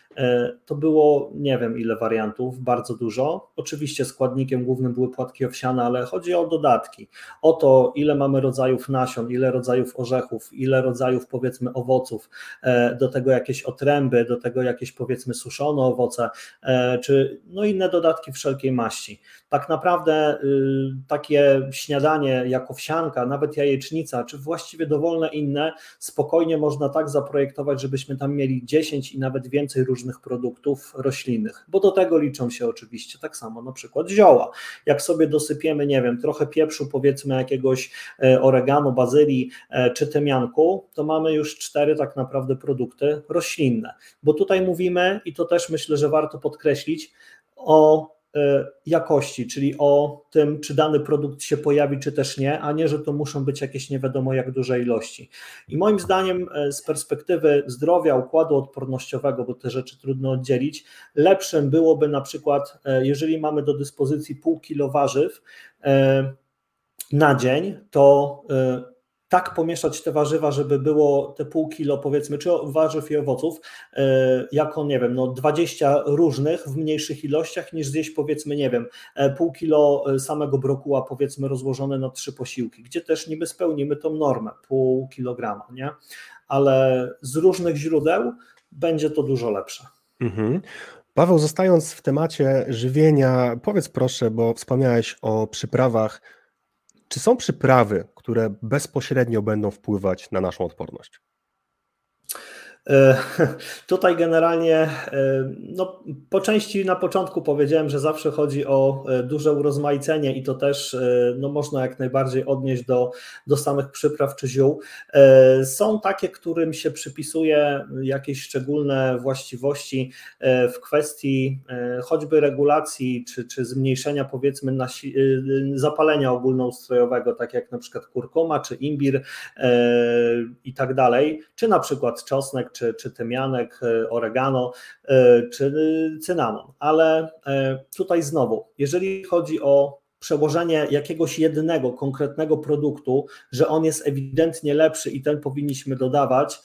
to było nie wiem ile wariantów, bardzo dużo. Oczywiście składnikiem głównym były płatki owsiane, ale chodzi o dodatki, o to ile mamy rodzajów nasion, ile rodzajów orzechów, ile rodzajów powiedzmy owoców, e, do tego jakieś otręby, do tego jakieś powiedzmy suszone owoce, e, czy no inne dodatki wszelkiej maści. Tak naprawdę y, takie śniadanie jak owsianka, nawet jajecznica, czy właściwie dowolne inne, spokojnie można tak zaprojektować, żebyśmy tam mieli 10 i nawet więcej różnych różnych produktów roślinnych, bo do tego liczą się oczywiście tak samo na przykład zioła. Jak sobie dosypiemy, nie wiem, trochę pieprzu, powiedzmy jakiegoś e, oregano, bazylii e, czy tymianku, to mamy już cztery tak naprawdę produkty roślinne, bo tutaj mówimy, i to też myślę, że warto podkreślić, o jakości, czyli o tym, czy dany produkt się pojawi, czy też nie, a nie, że to muszą być jakieś nie wiadomo jak duże ilości. I moim zdaniem e, z perspektywy zdrowia, układu odpornościowego, bo te rzeczy trudno oddzielić, lepszym byłoby na przykład, e, jeżeli mamy do dyspozycji pół kilo warzyw na dzień, to tak pomieszać te warzywa, żeby było te pół kilo powiedzmy, czy warzyw i owoców, e, jako nie wiem, no 20 różnych w mniejszych ilościach niż zjeść powiedzmy, nie wiem, e, pół kilo e, samego brokuła powiedzmy rozłożone na trzy posiłki, gdzie też niby spełnimy tą normę, pół kilograma, nie? Ale z różnych źródeł będzie to dużo lepsze. Mhm. Paweł, zostając w temacie żywienia, powiedz proszę, bo wspomniałeś o przyprawach czy są przyprawy, które bezpośrednio będą wpływać na naszą odporność? E, tutaj generalnie, e, no, po części na początku powiedziałem, że zawsze chodzi o e, duże urozmaicenie i to też no, można jak najbardziej odnieść do, do samych przypraw czy ziół. Są takie, którym się przypisuje jakieś szczególne właściwości w kwestii choćby regulacji czy, czy zmniejszenia powiedzmy nasi, zapalenia ogólnoustrojowego, tak jak na przykład kurkuma czy imbir i tak dalej, czy na przykład czosnek czy, czy tymianek, e, oregano, e, czy cynamon. Ale e, tutaj znowu, jeżeli chodzi o przełożenie jakiegoś jednego, konkretnego produktu, że on jest ewidentnie lepszy i ten powinniśmy dodawać,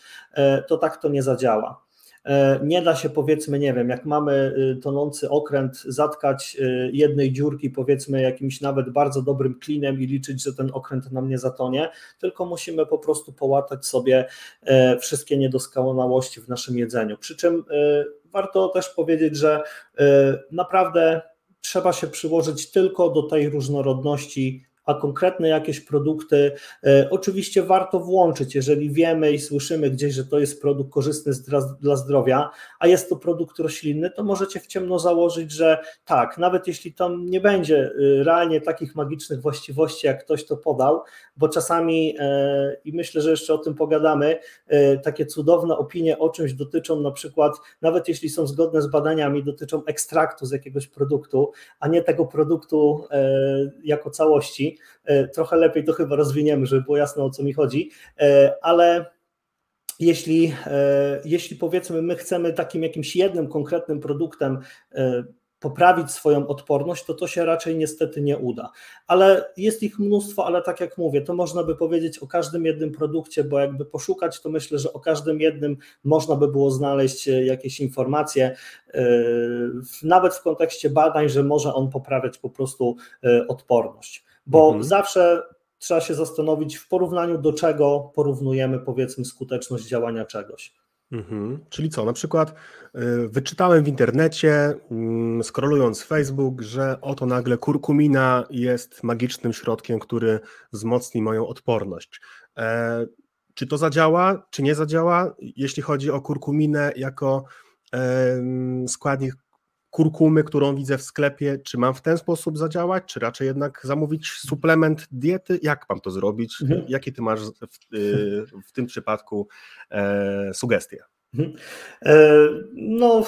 to tak to nie zadziała. E, nie da się powiedzmy, nie wiem, jak mamy y, tonący okręt, zatkać y, jednej dziurki powiedzmy jakimś nawet bardzo dobrym klinem i liczyć, że ten okręt nam nie zatonie, tylko musimy po prostu połatać sobie e, wszystkie niedoskonałości w naszym jedzeniu. Przy czym warto też powiedzieć, że naprawdę trzeba się przyłożyć tylko do tej różnorodności a konkretne jakieś produkty e, oczywiście warto włączyć, jeżeli wiemy i słyszymy gdzieś, że to jest produkt korzystny dla zdrowia, a jest to produkt roślinny, to możecie w ciemno założyć, że tak, nawet jeśli tam nie będzie e, realnie takich magicznych właściwości, jak ktoś to podał, bo czasami, e, i myślę, że jeszcze o tym pogadamy, takie cudowne opinie o czymś dotyczą na przykład, nawet jeśli są zgodne z badaniami, dotyczą ekstraktu z jakiegoś produktu, a nie tego produktu jako całości, E, trochę lepiej to chyba rozwiniemy, żeby było jasne o co mi chodzi, e, ale jeśli, e, jeśli powiedzmy my chcemy takim jakimś jednym konkretnym produktem poprawić swoją odporność, to to się raczej niestety nie uda. Ale jest ich mnóstwo, ale tak jak mówię, to można by powiedzieć o każdym jednym produkcie, bo jakby poszukać, to myślę, że o każdym jednym można by było znaleźć jakieś informacje, nawet w kontekście badań, że może on poprawiać po prostu odporność bo mhm. zawsze trzeba się zastanowić, w porównaniu do czego porównujemy, powiedzmy, skuteczność działania czegoś. Mhm. Czyli co, na przykład y, wyczytałem w internecie, mm, scrollując Facebook, że oto nagle kurkumina jest magicznym środkiem, który wzmocni moją odporność. E, czy to zadziała, czy nie zadziała? Jeśli chodzi o kurkuminę jako składnik kurkumy, którą widzę w sklepie, czy mam w ten sposób zadziałać, czy raczej jednak zamówić suplement diety? Jak mam to zrobić? Mhm. Jakie ty masz w, y, w tym przypadku e, sugestie? Mhm. E, no,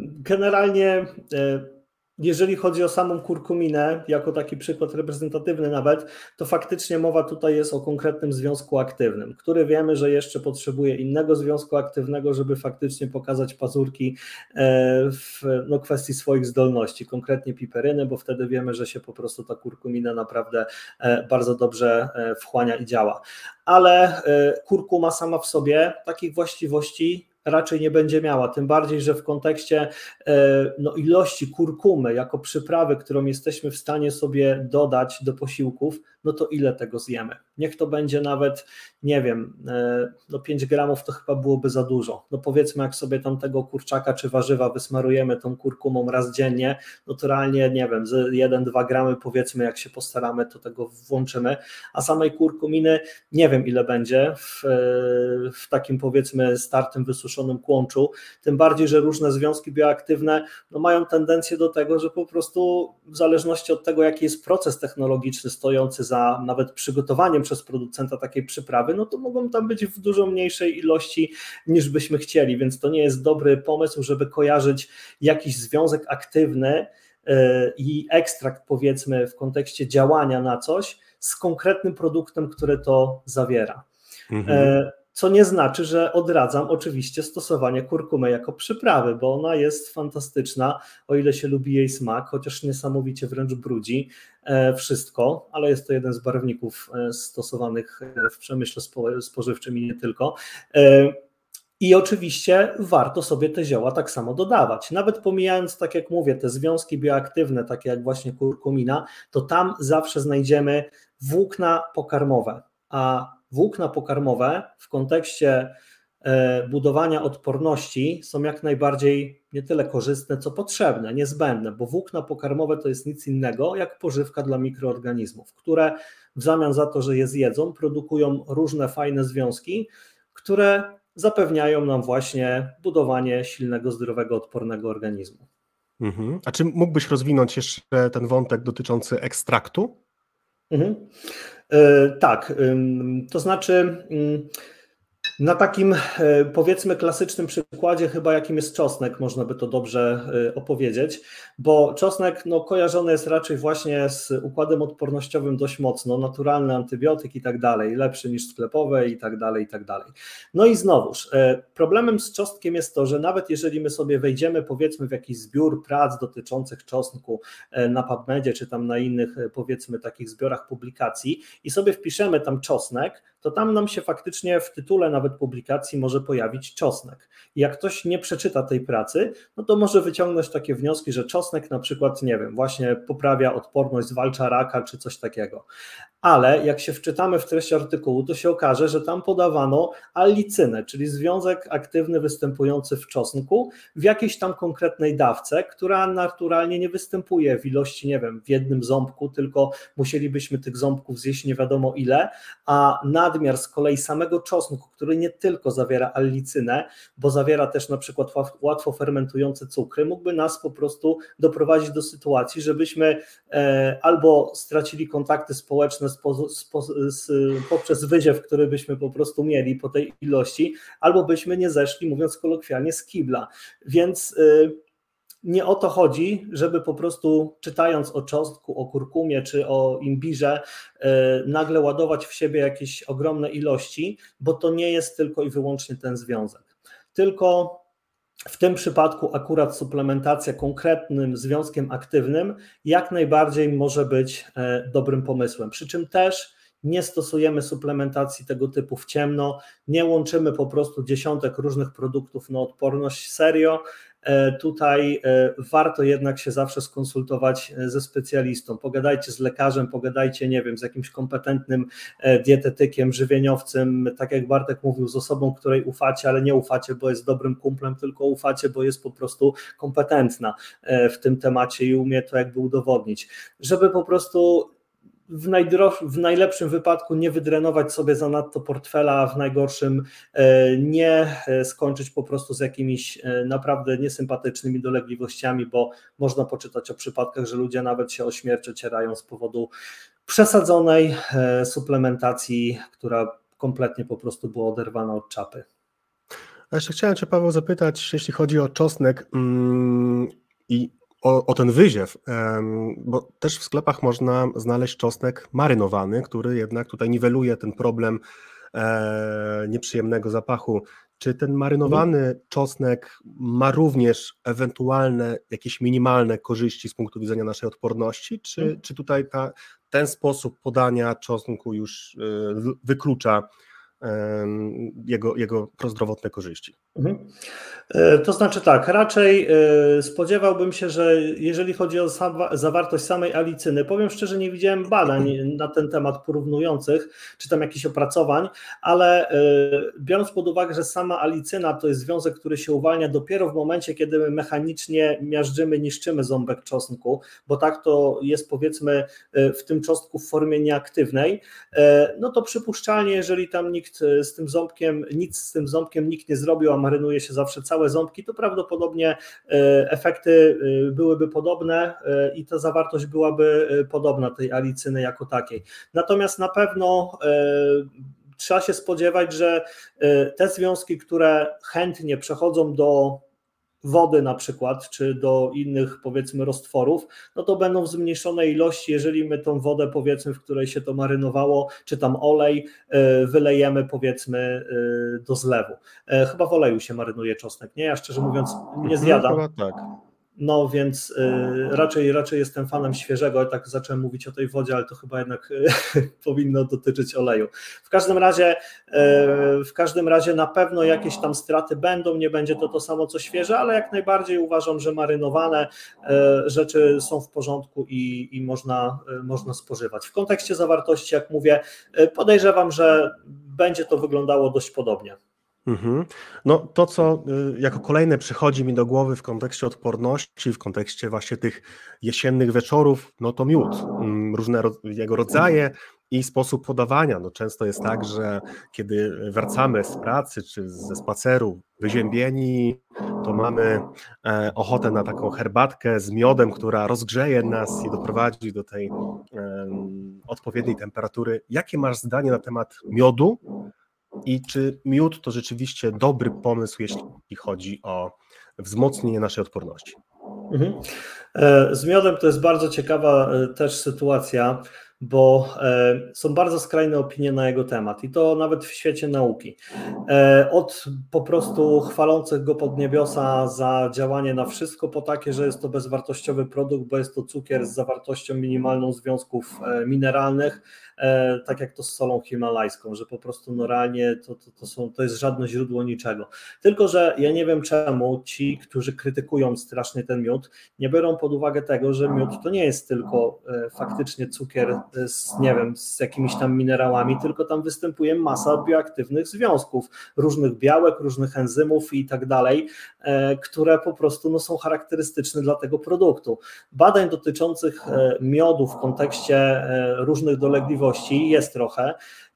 generalnie e, jeżeli chodzi o samą kurkuminę, jako taki przykład reprezentatywny nawet, to faktycznie mowa tutaj jest o konkretnym związku aktywnym, który wiemy, że jeszcze potrzebuje innego związku aktywnego, żeby faktycznie pokazać pazurki e, w no, kwestii swoich zdolności, konkretnie piperyny, bo wtedy wiemy, że się po prostu ta kurkumina naprawdę e, bardzo dobrze e, wchłania i działa. Ale kurkuma sama w sobie takich właściwości raczej nie będzie miała. Tym bardziej, że w kontekście e, no, ilości kurkumy jako przyprawy, którą jesteśmy w stanie sobie dodać do posiłków, no to ile tego zjemy? Niech to będzie nawet, nie wiem, e, no 5 gramów to chyba byłoby za dużo. No powiedzmy, jak sobie tam tego kurczaka czy warzywa wysmarujemy tą kurkumą raz dziennie, no to realnie, nie wiem, 1-2 gramy powiedzmy, jak się postaramy, to tego włączymy, a samej kurkuminy nie wiem ile będzie w, e, w takim powiedzmy startym wysuszonym kłączu, tym bardziej, że różne związki bioaktywne no mają tendencję do tego, że po prostu w zależności od tego, jaki jest proces technologiczny stojący za nawet przygotowaniem przez producenta takiej przyprawy, no to mogą tam być w dużo mniejszej ilości niż byśmy chcieli, więc to nie jest dobry pomysł, żeby kojarzyć jakiś związek aktywny e, i ekstrakt powiedzmy w kontekście działania na coś z konkretnym produktem, który to zawiera. Mhm. Co nie znaczy, że odradzam oczywiście stosowanie kurkumy jako przyprawy, bo ona jest fantastyczna, o ile się lubi jej smak, chociaż niesamowicie wręcz brudzi e, wszystko, ale jest to jeden z barwników e, stosowanych e, w przemyśle spożywczym i nie tylko. I oczywiście warto sobie te zioła tak samo dodawać. Nawet pomijając, tak jak mówię, te związki bioaktywne, takie jak właśnie kurkumina, to tam zawsze znajdziemy włókna pokarmowe. A włókna pokarmowe w kontekście e, budowania odporności są jak najbardziej nie tyle korzystne, co potrzebne, niezbędne, bo włókna pokarmowe to jest nic innego jak pożywka dla mikroorganizmów, które w zamian za to, że je zjedzą, produkują różne fajne związki, które zapewniają nam właśnie budowanie silnego, zdrowego, odpornego organizmu. Mhm. A czy mógłbyś rozwinąć jeszcze ten wątek dotyczący ekstraktu? Mhm. E, tak, to znaczy Na takim e, powiedzmy klasycznym przykładzie, chyba jakim jest czosnek, można by to dobrze e, opowiedzieć, bo czosnek no, kojarzony jest raczej właśnie z układem odpornościowym dość mocno, naturalny antybiotyk i tak dalej, lepszy niż sklepowe i tak dalej, i tak dalej. No i znowuż, e, problemem z czosnkiem jest to, że nawet jeżeli my sobie wejdziemy powiedzmy w jakiś zbiór prac dotyczących czosnku na PubMedzie czy tam na innych powiedzmy takich zbiorach publikacji i sobie wpiszemy tam czosnek, to tam nam się faktycznie w tytule nawet publikacji może pojawić czosnek. Jak ktoś nie przeczyta tej pracy, no to może wyciągnąć takie wnioski, że czosnek na przykład, nie wiem, właśnie poprawia odporność, zwalcza raka czy coś takiego. Ale jak się wczytamy w treść artykułu, to się okaże, że tam podawano allicynę, czyli związek aktywny występujący w czosnku w jakiejś tam konkretnej dawce, która naturalnie nie występuje w ilości, nie wiem, w jednym ząbku, tylko musielibyśmy tych ząbków zjeść nie wiadomo ile, a nadmiar z kolei samego czosnku, który nie tylko zawiera allicynę, bo zawiera też na przykład łatwo fermentujące cukry, mógłby nas po prostu doprowadzić do sytuacji, żebyśmy e, albo stracili kontakty społeczne poprzez wyziew, który byśmy po prostu mieli po tej ilości, albo byśmy nie zeszli, mówiąc kolokwialnie, z kibla. Więc y, nie o to chodzi, żeby po prostu czytając o czosnku, o kurkumie czy o imbirze, y, nagle ładować w siebie jakieś ogromne ilości, bo to nie jest tylko i wyłącznie ten związek. Tylko w tym przypadku akurat suplementacja konkretnym związkiem aktywnym jak najbardziej może być e, dobrym pomysłem. Przy czym też nie stosujemy suplementacji tego typu w ciemno, nie łączymy po prostu dziesiątek różnych produktów na odporność serio, E, tutaj e, warto jednak się zawsze skonsultować e, ze specjalistą. Pogadajcie z lekarzem, pogadajcie, nie wiem, z jakimś kompetentnym dietetykiem, żywieniowcem, tak jak Bartek mówił, z osobą, której ufacie, ale nie ufacie, bo jest dobrym kumplem, tylko ufacie, bo jest po prostu kompetentna w tym temacie i umie to jakby udowodnić. Żeby po prostu w, w najlepszym wypadku nie wydrenować sobie zanadto portfela, w najgorszym e, nie e, skończyć po prostu z jakimiś e, naprawdę niesympatycznymi dolegliwościami, bo można poczytać o przypadkach, że ludzie nawet się o śmierć ocierają z powodu przesadzonej suplementacji, która kompletnie po prostu była oderwana od czapy. A jeszcze chciałem Cię, Paweł, zapytać, jeśli chodzi o czosnek mm, i o, o, ten wyziew, bo też w sklepach można znaleźć czosnek marynowany, który jednak tutaj niweluje ten problem e, nieprzyjemnego zapachu. Czy ten marynowany mhm. czosnek ma również ewentualne jakieś minimalne korzyści z punktu widzenia naszej odporności, czy, mhm. czy tutaj ta, ten sposób podania czosnku już e, wyklucza jego, jego prozdrowotne korzyści. Mhm. E, to znaczy tak, raczej e, spodziewałbym się, że jeżeli chodzi o zawartość samej alicyny, powiem szczerze, nie widziałem badań na ten temat porównujących, czy tam jakichś opracowań, ale e, biorąc pod uwagę, że sama alicyna to jest związek, który się uwalnia dopiero w momencie, kiedy my mechanicznie miażdżymy, niszczymy ząbek czosnku, bo tak to jest powiedzmy w tym czosnku w formie nieaktywnej, no to przypuszczalnie, jeżeli tam nikt nikt e, z tym ząbkiem, nic z tym ząbkiem nikt nie zrobił, a marynuje się zawsze całe ząbki, to prawdopodobnie e, efekty e, byłyby podobne i ta zawartość byłaby podobna tej alicyny jako takiej. Natomiast na pewno trzeba się spodziewać, że te związki, które chętnie przechodzą do wody na przykład, czy do innych powiedzmy roztworów, no to będą w zmniejszonej ilości, jeżeli my tą wodę powiedzmy, w której się to marynowało, czy tam olej e, wylejemy powiedzmy e, do zlewu. E, chyba w oleju się marynuje czosnek, nie? Ja szczerze mówiąc nie mhm, zjadam. Tak. No więc y, raczej, raczej jestem fanem świeżego, tak zacząłem mówić o tej wodzie, ale to chyba jednak y, powinno dotyczyć oleju. W każdym razie, y, w każdym razie na pewno jakieś tam straty będą, nie będzie to to samo co świeże, ale jak najbardziej uważam, że marynowane rzeczy są w porządku i, i można, można spożywać. W kontekście zawartości, jak mówię, podejrzewam, że będzie to wyglądało dość podobnie. Mhm. No to, co y, jako kolejne przychodzi mi do głowy w kontekście odporności, w kontekście właśnie tych jesiennych wieczorów, no to miód, mm, różne jego rodzaje i sposób podawania. No często jest tak, że kiedy wracamy z pracy czy ze spaceru wyziębieni, to mamy e, ochotę na taką herbatkę z miodem, która rozgrzeje nas i doprowadzi do tej odpowiedniej temperatury. Jakie masz zdanie na temat miodu i czy miód to rzeczywiście dobry pomysł, jeśli chodzi o wzmocnienie naszej odporności? Mhm. E, z miodem to jest bardzo ciekawa e, też sytuacja, bo e, są bardzo skrajne opinie na jego temat i to nawet w świecie nauki. Od po prostu chwalących go pod niebiosa za działanie na wszystko, po takie, że jest to bezwartościowy produkt, bo jest to cukier z zawartością minimalną związków mineralnych, E, tak jak to z solą himalajską, że po prostu no realnie to, to, to, są, to jest żadne źródło niczego. Tylko, że ja nie wiem czemu ci, którzy krytykują strasznie ten miód, nie biorą pod uwagę tego, że miód to nie jest tylko e, faktycznie cukier z, nie wiem, z jakimiś tam minerałami, tylko tam występuje masa bioaktywnych związków, różnych białek, różnych enzymów i tak dalej, e, które po prostu no, są charakterystyczne dla tego produktu. Badań dotyczących miodu w kontekście różnych dolegliwości jest trochę.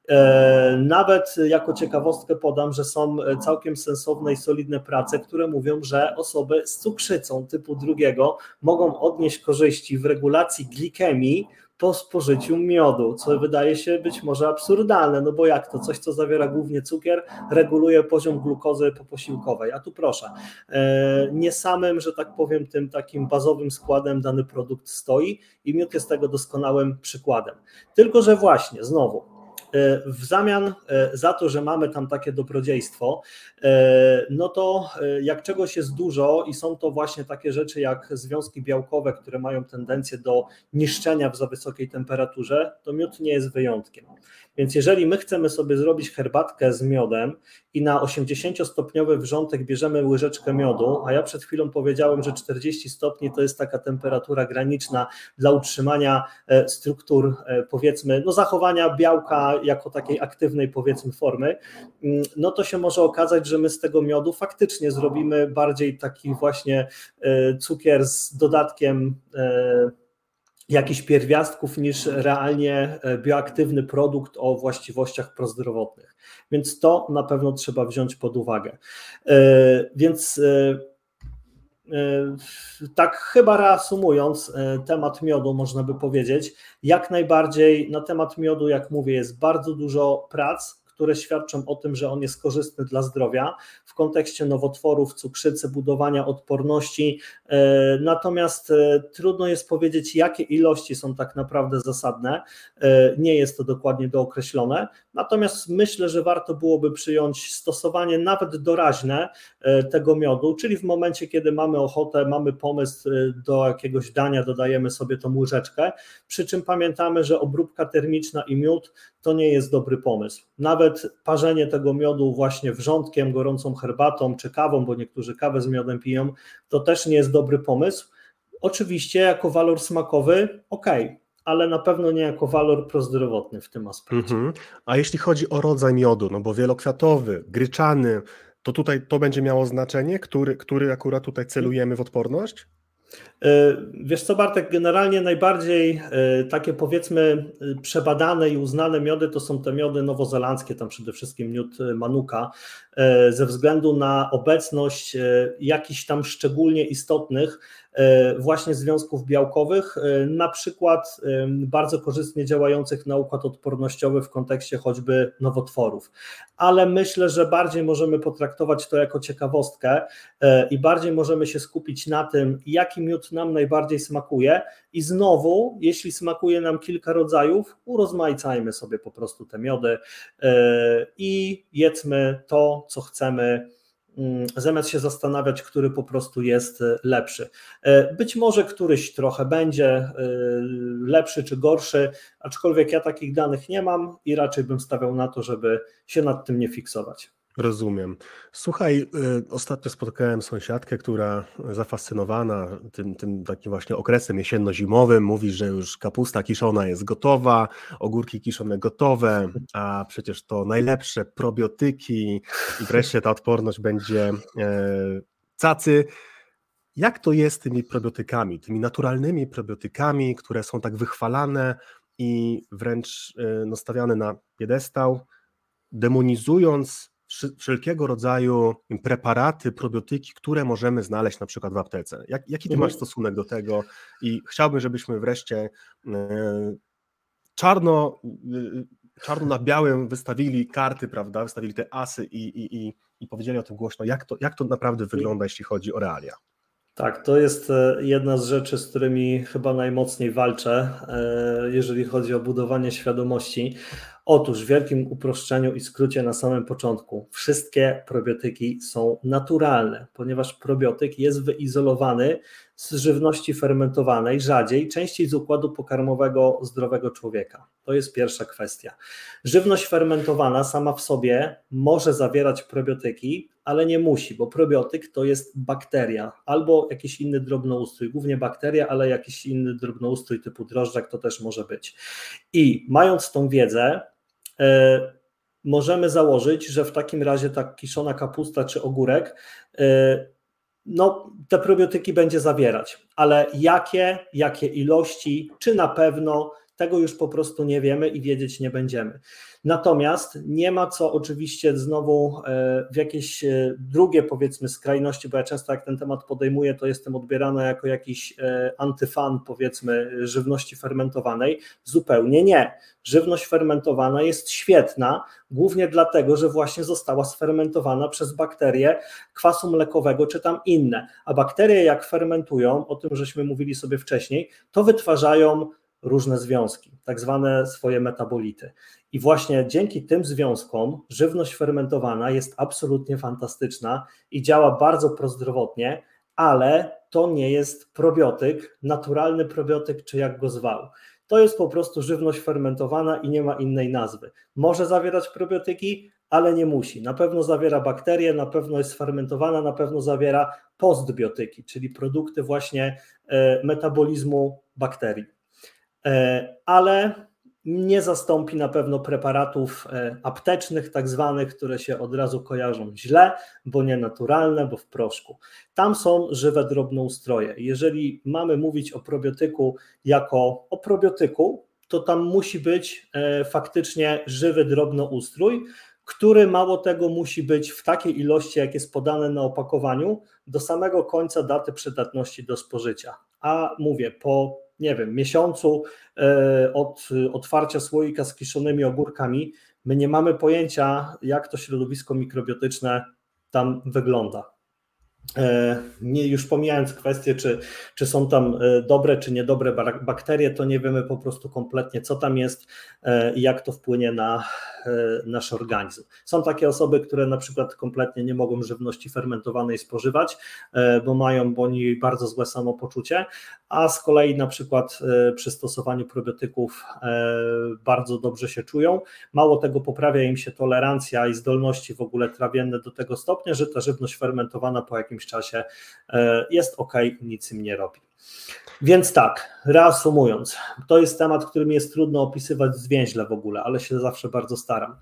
E, nawet jako ciekawostkę podam, że są całkiem sensowne i solidne prace, które mówią, że osoby z cukrzycą typu drugiego mogą odnieść korzyści w regulacji glikemii po spożyciu miodu, co wydaje się być może absurdalne, no bo jak to coś, co zawiera głównie cukier, reguluje poziom glukozy poposiłkowej. A tu proszę, e, nie samym, że tak powiem, tym takim bazowym składem dany produkt stoi i miód jest tego doskonałym przykładem. Tylko, że właśnie, znowu, w zamian e, za to, że mamy tam takie dobrodziejstwo, e, no to jak czegoś jest dużo i są to właśnie takie rzeczy jak związki białkowe, które mają tendencję do niszczenia w za wysokiej temperaturze, to miód nie jest wyjątkiem. Więc jeżeli my chcemy sobie zrobić herbatkę z miodem i na 80-stopniowy wrzątek bierzemy łyżeczkę miodu, a ja przed chwilą powiedziałem, że 40 stopni to jest taka temperatura graniczna dla utrzymania e, struktur, e, powiedzmy, no zachowania białka jako takiej aktywnej, powiedzmy, formy, mm, no to się może okazać, że my z tego miodu faktycznie zrobimy bardziej taki właśnie e, cukier z dodatkiem jakichś pierwiastków niż realnie e, bioaktywny produkt o właściwościach prozdrowotnych. Więc to na pewno trzeba wziąć pod uwagę. E, więc e, tak chyba reasumując temat miodu, można by powiedzieć, jak najbardziej na temat miodu, jak mówię, jest bardzo dużo prac, które świadczą o tym, że on jest korzystny dla zdrowia w kontekście nowotworów, cukrzycy, budowania odporności. E, natomiast e, trudno jest powiedzieć, jakie ilości są tak naprawdę zasadne. E, nie jest to dokładnie dookreślone. Natomiast myślę, że warto byłoby przyjąć stosowanie nawet doraźne tego miodu, czyli w momencie, kiedy mamy ochotę, mamy pomysł do jakiegoś dania, dodajemy sobie tą łyżeczkę. Przy czym pamiętamy, że obróbka termiczna i miód to nie jest dobry pomysł. Nawet parzenie tego miodu właśnie wrzątkiem, gorącą herbatą czy kawą, bo niektórzy kawę z miodem piją, to też nie jest dobry pomysł. Oczywiście jako walor smakowy, ok, ale na pewno nie jako walor prozdrowotny w tym aspekcie. Mhm. A jeśli chodzi o rodzaj miodu, no bo wielokwiatowy, gryczany, to tutaj to będzie miało znaczenie, który, który akurat tutaj celujemy w odporność? E, wiesz co, Bartek, generalnie najbardziej e, takie powiedzmy e, przebadane i uznane miody to są te miody nowozelandzkie, tam przede wszystkim miód Manuka, ze względu na obecność jakichś tam szczególnie istotnych właśnie związków białkowych, e, na przykład e, bardzo korzystnie działających na układ odpornościowy w kontekście choćby nowotworów. Ale myślę, że bardziej możemy potraktować to jako ciekawostkę i bardziej możemy się skupić na tym, jaki miód nam najbardziej smakuje. I znowu, jeśli smakuje nam kilka rodzajów, urozmaicajmy sobie po prostu te miody i jedzmy to, co chcemy zamiast się zastanawiać, który po prostu jest e, lepszy. E, być może któryś trochę będzie e, lepszy czy gorszy, aczkolwiek ja takich danych nie mam i raczej bym stawiał na to, żeby się nad tym nie fiksować. Rozumiem. Słuchaj, y, ostatnio spotkałem sąsiadkę, która zafascynowana tym, tym takim właśnie okresem jesienno-zimowym mówi, że już kapusta kiszona jest gotowa, ogórki kiszone gotowe, a przecież to najlepsze probiotyki i wreszcie ta odporność będzie e, cacy. Jak to jest z tymi probiotykami, tymi naturalnymi probiotykami, które są tak wychwalane i wręcz e, no, stawiane na piedestał, demonizując wszelkiego rodzaju preparaty, probiotyki, które możemy znaleźć na przykład w aptece. Jak, jaki ty mhm. masz stosunek do tego? I chciałbym, żebyśmy wreszcie e, czarno, czarno na białym wystawili karty, prawda, wystawili te asy i, i, i, i powiedzieli o tym głośno, jak to, jak to naprawdę wygląda, jeśli chodzi o realia. Tak, to jest e, jedna z rzeczy, z którymi chyba najmocniej walczę, e, jeżeli chodzi o budowanie świadomości. Otóż w wielkim uproszczeniu i skrócie na samym początku, wszystkie probiotyki są naturalne, ponieważ probiotyk jest wyizolowany z żywności fermentowanej, rzadziej, częściej z układu pokarmowego zdrowego człowieka. To jest pierwsza kwestia. Żywność fermentowana sama w sobie może zawierać probiotyki, ale nie musi, bo probiotyk to jest bakteria albo jakiś inny drobnoustrój, głównie bakteria, ale jakiś inny drobnoustrój typu drożdżak to też może być. I mając tą wiedzę, możemy założyć, że w takim razie ta kiszona kapusta czy ogórek, e, no te probiotyki będzie zawierać, ale jakie, jakie ilości, czy na pewno, tego już po prostu nie wiemy i wiedzieć nie będziemy. Natomiast nie ma co oczywiście znowu e, w jakieś e, drugie powiedzmy skrajności, bo ja często jak ten temat podejmuję, to jestem odbierana jako jakiś e, antyfan powiedzmy żywności fermentowanej. Zupełnie nie. Żywność fermentowana jest świetna, głównie dlatego, że właśnie została sfermentowana przez bakterie kwasu mlekowego czy tam inne. A bakterie jak fermentują, o tym żeśmy mówili sobie wcześniej, to wytwarzają różne związki, tak zwane swoje metabolity. I właśnie dzięki tym związkom żywność fermentowana jest absolutnie fantastyczna i działa bardzo prozdrowotnie, ale to nie jest probiotyk, naturalny probiotyk, czy jak go zwał. To jest po prostu żywność fermentowana i nie ma innej nazwy. Może zawierać probiotyki, ale nie musi. Na pewno zawiera bakterie, na pewno jest fermentowana, na pewno zawiera postbiotyki, czyli produkty właśnie e, metabolizmu bakterii. E, ale nie zastąpi na pewno preparatów e, aptecznych, tak zwanych, które się od razu kojarzą źle, bo nienaturalne, bo w proszku. Tam są żywe drobnoustroje. Jeżeli mamy mówić o probiotyku jako o probiotyku, to tam musi być e, faktycznie żywy drobnoustrój, który mało tego musi być w takiej ilości, jak jest podane na opakowaniu, do samego końca daty przydatności do spożycia. A mówię, po nie wiem, miesiącu e, od otwarcia słoika z kiszonymi ogórkami, my nie mamy pojęcia, jak to środowisko mikrobiotyczne tam wygląda. E, nie, już pomijając kwestię, czy, czy są tam e, dobre, czy niedobre bakterie, to nie wiemy po prostu kompletnie, co tam jest i jak to wpłynie na nasz organizm. Są takie osoby, które na przykład kompletnie nie mogą żywności fermentowanej spożywać, bo mają bądź bardzo złe samopoczucie, a z kolei na przykład e, przy stosowaniu probiotyków e, bardzo dobrze się czują. Mało tego, poprawia im się tolerancja i zdolności w ogóle trawienne do tego stopnia, że ta żywność fermentowana po jakimś czasie e, jest ok, nic im nie robi. Więc tak, reasumując, to jest temat, który mi jest trudno opisywać zwięźle w ogóle, ale się zawsze bardzo staram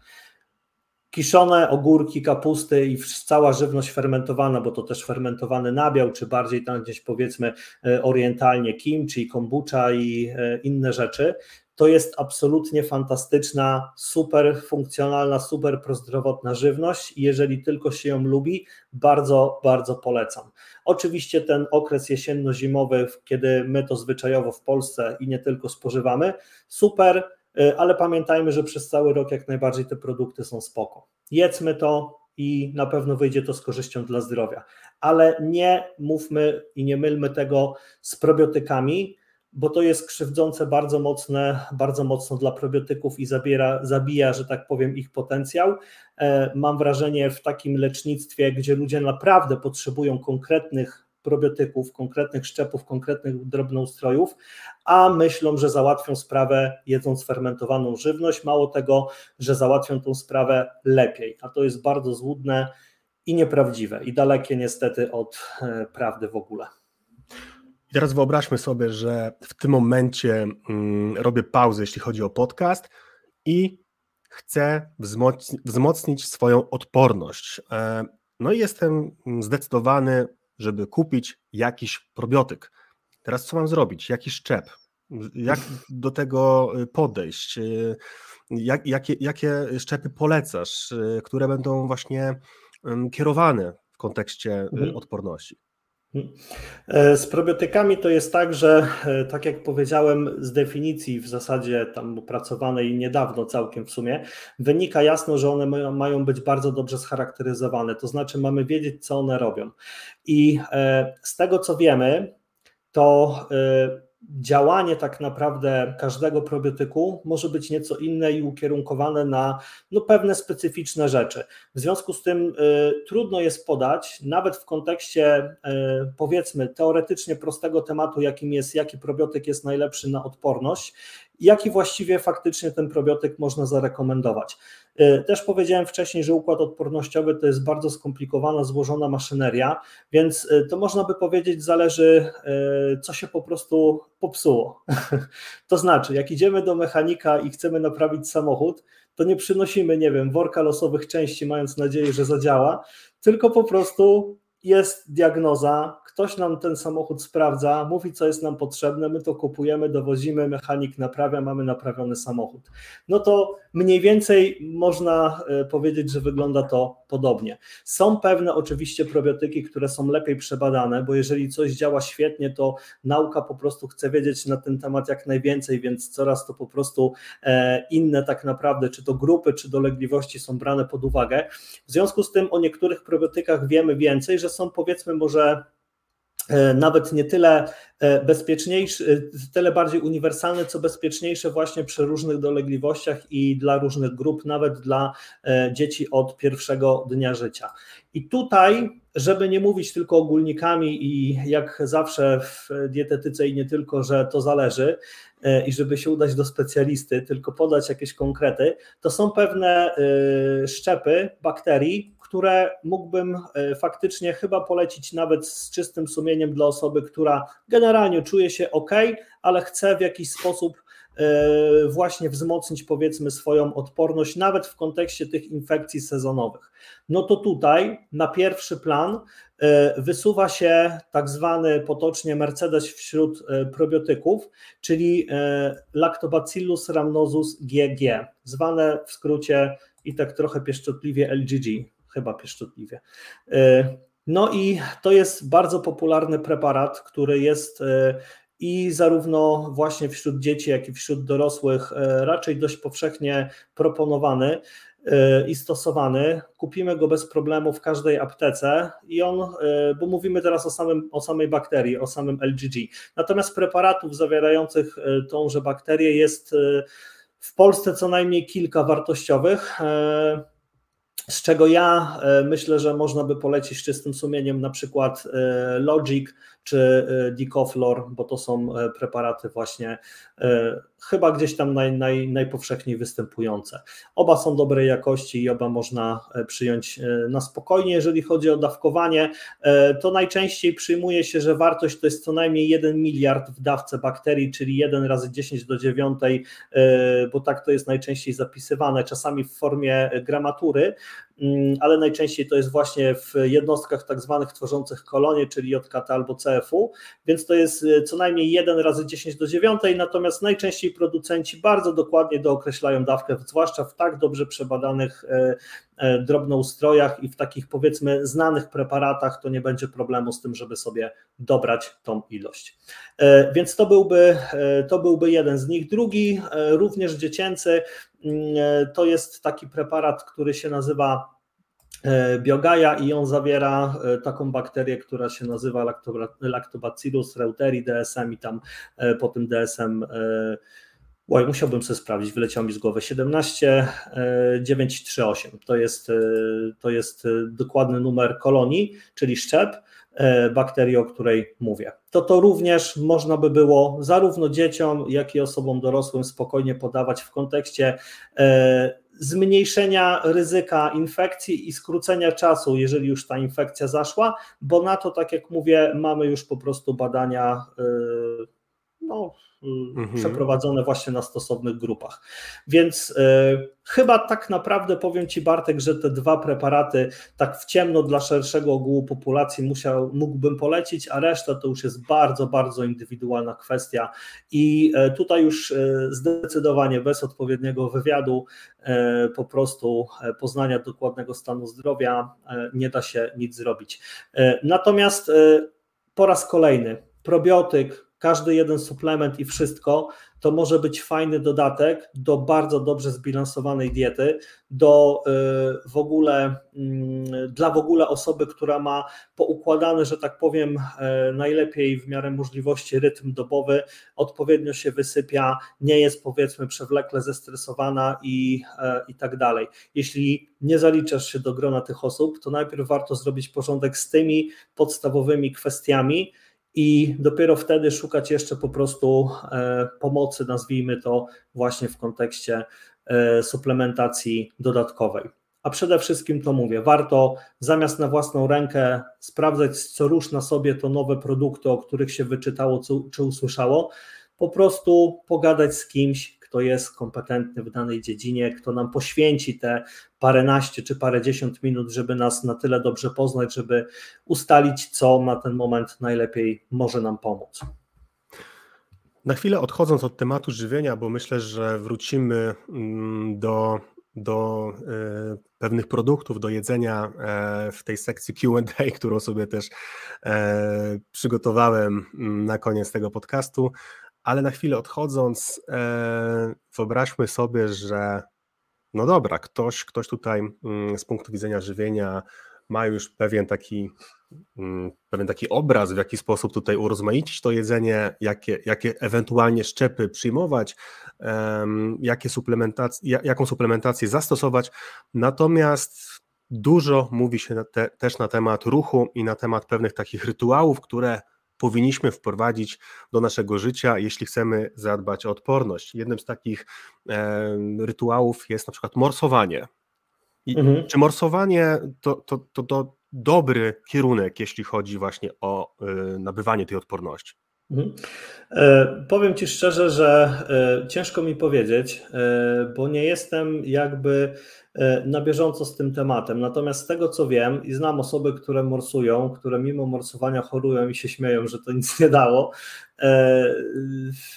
kiszone ogórki, kapusty i cała żywność fermentowana, bo to też fermentowany nabiał, czy bardziej tam gdzieś powiedzmy e, orientalnie kimchi, kombucha i e, inne rzeczy, to jest absolutnie fantastyczna, super funkcjonalna, super prozdrowotna żywność i jeżeli tylko się ją lubi, bardzo, bardzo polecam. Oczywiście ten okres jesienno-zimowy, kiedy my to zwyczajowo w Polsce i nie tylko spożywamy, super, E, ale pamiętajmy, że przez cały rok jak najbardziej te produkty są spoko. Jedzmy to i na pewno wyjdzie to z korzyścią dla zdrowia, ale nie mówmy i nie mylmy tego z probiotykami, bo to jest krzywdzące bardzo mocne, bardzo mocno dla probiotyków i zabiera, zabija, że tak powiem, ich potencjał. E, mam wrażenie w takim lecznictwie, gdzie ludzie naprawdę potrzebują konkretnych probiotyków, konkretnych szczepów, konkretnych drobnoustrojów, a myślą, że załatwią sprawę jedząc fermentowaną żywność. Mało tego, że załatwią tą sprawę lepiej, a to jest bardzo złudne i nieprawdziwe i dalekie niestety od e, prawdy w ogóle. I teraz wyobraźmy sobie, że w tym momencie mm, robię pauzę, jeśli chodzi o podcast i chcę wzmocnić, wzmocnić swoją odporność. E, no i jestem zdecydowany żeby kupić jakiś probiotyk. Teraz co mam zrobić? Jaki szczep? Jak do tego y, podejść? Y, jak, jakie, jakie szczepy polecasz, y, które będą właśnie kierowane w kontekście mhm. odporności? E, z probiotykami to jest tak, że e, tak jak powiedziałem, z definicji w zasadzie tam opracowanej niedawno całkiem w sumie, wynika jasno, że one mają być bardzo dobrze scharakteryzowane, to znaczy mamy wiedzieć, co one robią. I e, z tego co wiemy, to działanie tak naprawdę każdego probiotyku może być nieco inne i ukierunkowane na no, pewne specyficzne rzeczy. W związku z tym y, trudno jest podać, nawet w kontekście y, powiedzmy teoretycznie prostego tematu, jakim jest, jaki probiotyk jest najlepszy na odporność, jaki właściwie faktycznie ten probiotyk można zarekomendować. Y, też powiedziałem wcześniej, że układ odpornościowy to jest bardzo skomplikowana, złożona maszyneria, więc y, to można by powiedzieć, zależy, y, co się po prostu popsuło. To znaczy, jak idziemy do mechanika i chcemy naprawić samochód, to nie przynosimy, nie wiem, worka losowych części, mając nadzieję, że zadziała, tylko po prostu jest diagnoza, ktoś nam ten samochód sprawdza, mówi, co jest nam potrzebne, my to kupujemy, dowozimy, mechanik naprawia, mamy naprawiony samochód. No to mniej więcej można e, powiedzieć, że wygląda to podobnie. Są pewne oczywiście probiotyki, które są lepiej przebadane, bo jeżeli coś działa świetnie, to nauka po prostu chce wiedzieć na ten temat jak najwięcej, więc coraz to po prostu e, inne tak naprawdę, czy to grupy, czy dolegliwości są brane pod uwagę. W związku z tym o niektórych probiotykach wiemy więcej, że są powiedzmy może E, nawet nie tyle e, bezpieczniejsze, e, tyle bardziej uniwersalne, co bezpieczniejsze właśnie przy różnych dolegliwościach i dla różnych grup, nawet dla dzieci od pierwszego dnia życia. I tutaj, żeby nie mówić tylko ogólnikami i jak zawsze w dietetyce i nie tylko, że to zależy i żeby się udać do specjalisty, tylko podać jakieś konkrety, to są pewne szczepy bakterii, które mógłbym e, faktycznie chyba polecić nawet z czystym sumieniem dla osoby, która generalnie czuje się ok, ale chce w jakiś sposób e, właśnie wzmocnić powiedzmy swoją odporność, nawet w kontekście tych infekcji sezonowych. No to tutaj na pierwszy plan e, wysuwa się tak zwany potocznie Mercedes wśród probiotyków, czyli Lactobacillus rhamnosus GG, zwane w skrócie i tak trochę pieszczotliwie LGG chyba pieszczotliwie. E, no i to jest bardzo popularny preparat, który jest e, i zarówno właśnie wśród dzieci, jak i wśród dorosłych e, raczej dość powszechnie proponowany i stosowany. Kupimy go bez problemu w każdej aptece i on, bo mówimy teraz o, samym, o samej bakterii, o samym LGG. Natomiast preparatów zawierających tąże bakterię jest w Polsce co najmniej kilka wartościowych z czego ja e, myślę, że można by polecić czystym sumieniem na przykład e, Logic czy e, Dicoflor, bo to są preparaty właśnie chyba gdzieś tam naj, naj, najpowszechniej występujące. Oba są dobrej jakości i oba można przyjąć na spokojnie. Jeżeli chodzi o dawkowanie, to najczęściej przyjmuje się, że wartość to jest co najmniej 1 miliard w dawce bakterii, czyli 1 razy 10 do 9, bo tak to jest najczęściej zapisywane, czasami w formie gramatury. Mm, ale najczęściej to jest właśnie w jednostkach tak zwanych tworzących kolonie, czyli JKT albo CFU, więc to jest e, co najmniej 1 razy 10 do 9, natomiast najczęściej producenci bardzo dokładnie dookreślają dawkę, zwłaszcza w tak dobrze przebadanych e, drobnoustrojach i w takich powiedzmy znanych preparatach, to nie będzie problemu z tym, żeby sobie dobrać tą ilość. Więc to byłby, to byłby jeden z nich. Drugi, również dziecięcy, Mm, e, to jest taki preparat, który się nazywa e, biogaja i on zawiera e, taką bakterię, która się nazywa Lactobacillus reuteri DSM i tam po tym DSM Oj, musiałbym sobie sprawdzić, wyleciał mi z głowy 17938. To jest, to jest dokładny numer kolonii, czyli szczep bakterii, o której mówię. To to również można by było zarówno dzieciom, jak i osobom dorosłym spokojnie podawać w kontekście zmniejszenia ryzyka infekcji i skrócenia czasu, jeżeli już ta infekcja zaszła, bo na to, tak jak mówię, mamy już po prostu badania no, mhm. przeprowadzone właśnie na stosownych grupach. Więc y, chyba tak naprawdę powiem Ci Bartek, że te dwa preparaty tak w ciemno dla szerszego ogółu populacji musiał, mógłbym polecić, a reszta to już jest bardzo, bardzo indywidualna kwestia i y, tutaj już y, zdecydowanie bez odpowiedniego wywiadu po prostu poznania dokładnego stanu zdrowia nie da się nic zrobić. Natomiast po raz kolejny, probiotyk, każdy jeden suplement i wszystko to może być fajny dodatek do bardzo dobrze zbilansowanej diety, do y, w ogóle mm, dla w ogóle osoby, która ma poukładany, że tak powiem, e, najlepiej w miarę możliwości rytm dobowy, odpowiednio się wysypia, nie jest powiedzmy przewlekle zestresowana i, e, i tak dalej. Jeśli nie zaliczasz się do grona tych osób, to najpierw warto zrobić porządek z tymi podstawowymi kwestiami, i dopiero wtedy szukać jeszcze po prostu e, pomocy, nazwijmy to właśnie w kontekście e, suplementacji dodatkowej. A przede wszystkim to mówię, warto zamiast na własną rękę sprawdzać co rusz na sobie to nowe produkty, o których się wyczytało czy usłyszało, po prostu pogadać z kimś, kto jest kompetentny w danej dziedzinie, kto nam poświęci te paręnaście czy parędziesiąt minut, żeby nas na tyle dobrze poznać, żeby ustalić, co na ten moment najlepiej może nam pomóc. Na chwilę odchodząc od tematu żywienia, bo myślę, że wrócimy mm, do, do e, pewnych produktów do jedzenia e, w tej sekcji QA, którą sobie też e, przygotowałem mm, na koniec tego podcastu. Ale na chwilę odchodząc, e, wyobraźmy sobie, że no dobra, ktoś, ktoś tutaj mm, z punktu widzenia żywienia ma już pewien taki, mm, pewien taki obraz, w jaki sposób tutaj urozmaicić to jedzenie, jakie, jakie ewentualnie szczepy przyjmować, jakie suplementac- jaką suplementację zastosować. Natomiast dużo mówi się te, też na temat ruchu i na temat pewnych takich rytuałów, które powinniśmy wprowadzić do naszego życia, jeśli chcemy zadbać o odporność. Jednym z takich e, rytuałów jest na przykład morsowanie. Mhm. Czy morsowanie to, to, to, to dobry kierunek, jeśli chodzi właśnie o y, nabywanie tej odporności? Mhm. E, powiem Ci szczerze, że e, ciężko mi powiedzieć, e, bo nie jestem jakby na bieżąco z tym tematem. Natomiast z tego co wiem i znam osoby, które morsują, które mimo morsowania chorują i się śmieją, że to nic nie dało, e,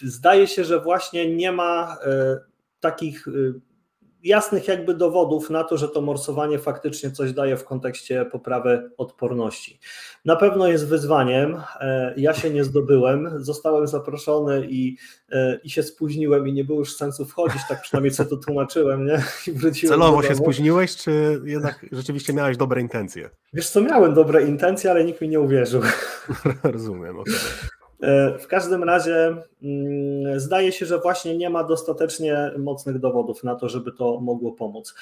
zdaje się, że właśnie nie ma e, takich jasnych jakby dowodów na to, że to morsowanie faktycznie coś daje w kontekście poprawy odporności. Na pewno jest wyzwaniem. E, ja się nie zdobyłem, zostałem zaproszony i, e, i się spóźniłem i nie było już sensu wchodzić, tak przynajmniej co to tłumaczyłem, nie? I wróciłem Celowo się spóźniłeś, czy jednak rzeczywiście miałeś dobre intencje? Wiesz co, miałem dobre intencje, ale nikt mi nie uwierzył. Rozumiem, okej. Okay. E, w każdym razie mm, zdaje się, że właśnie nie ma dostatecznie mocnych dowodów na to, żeby to mogło pomóc.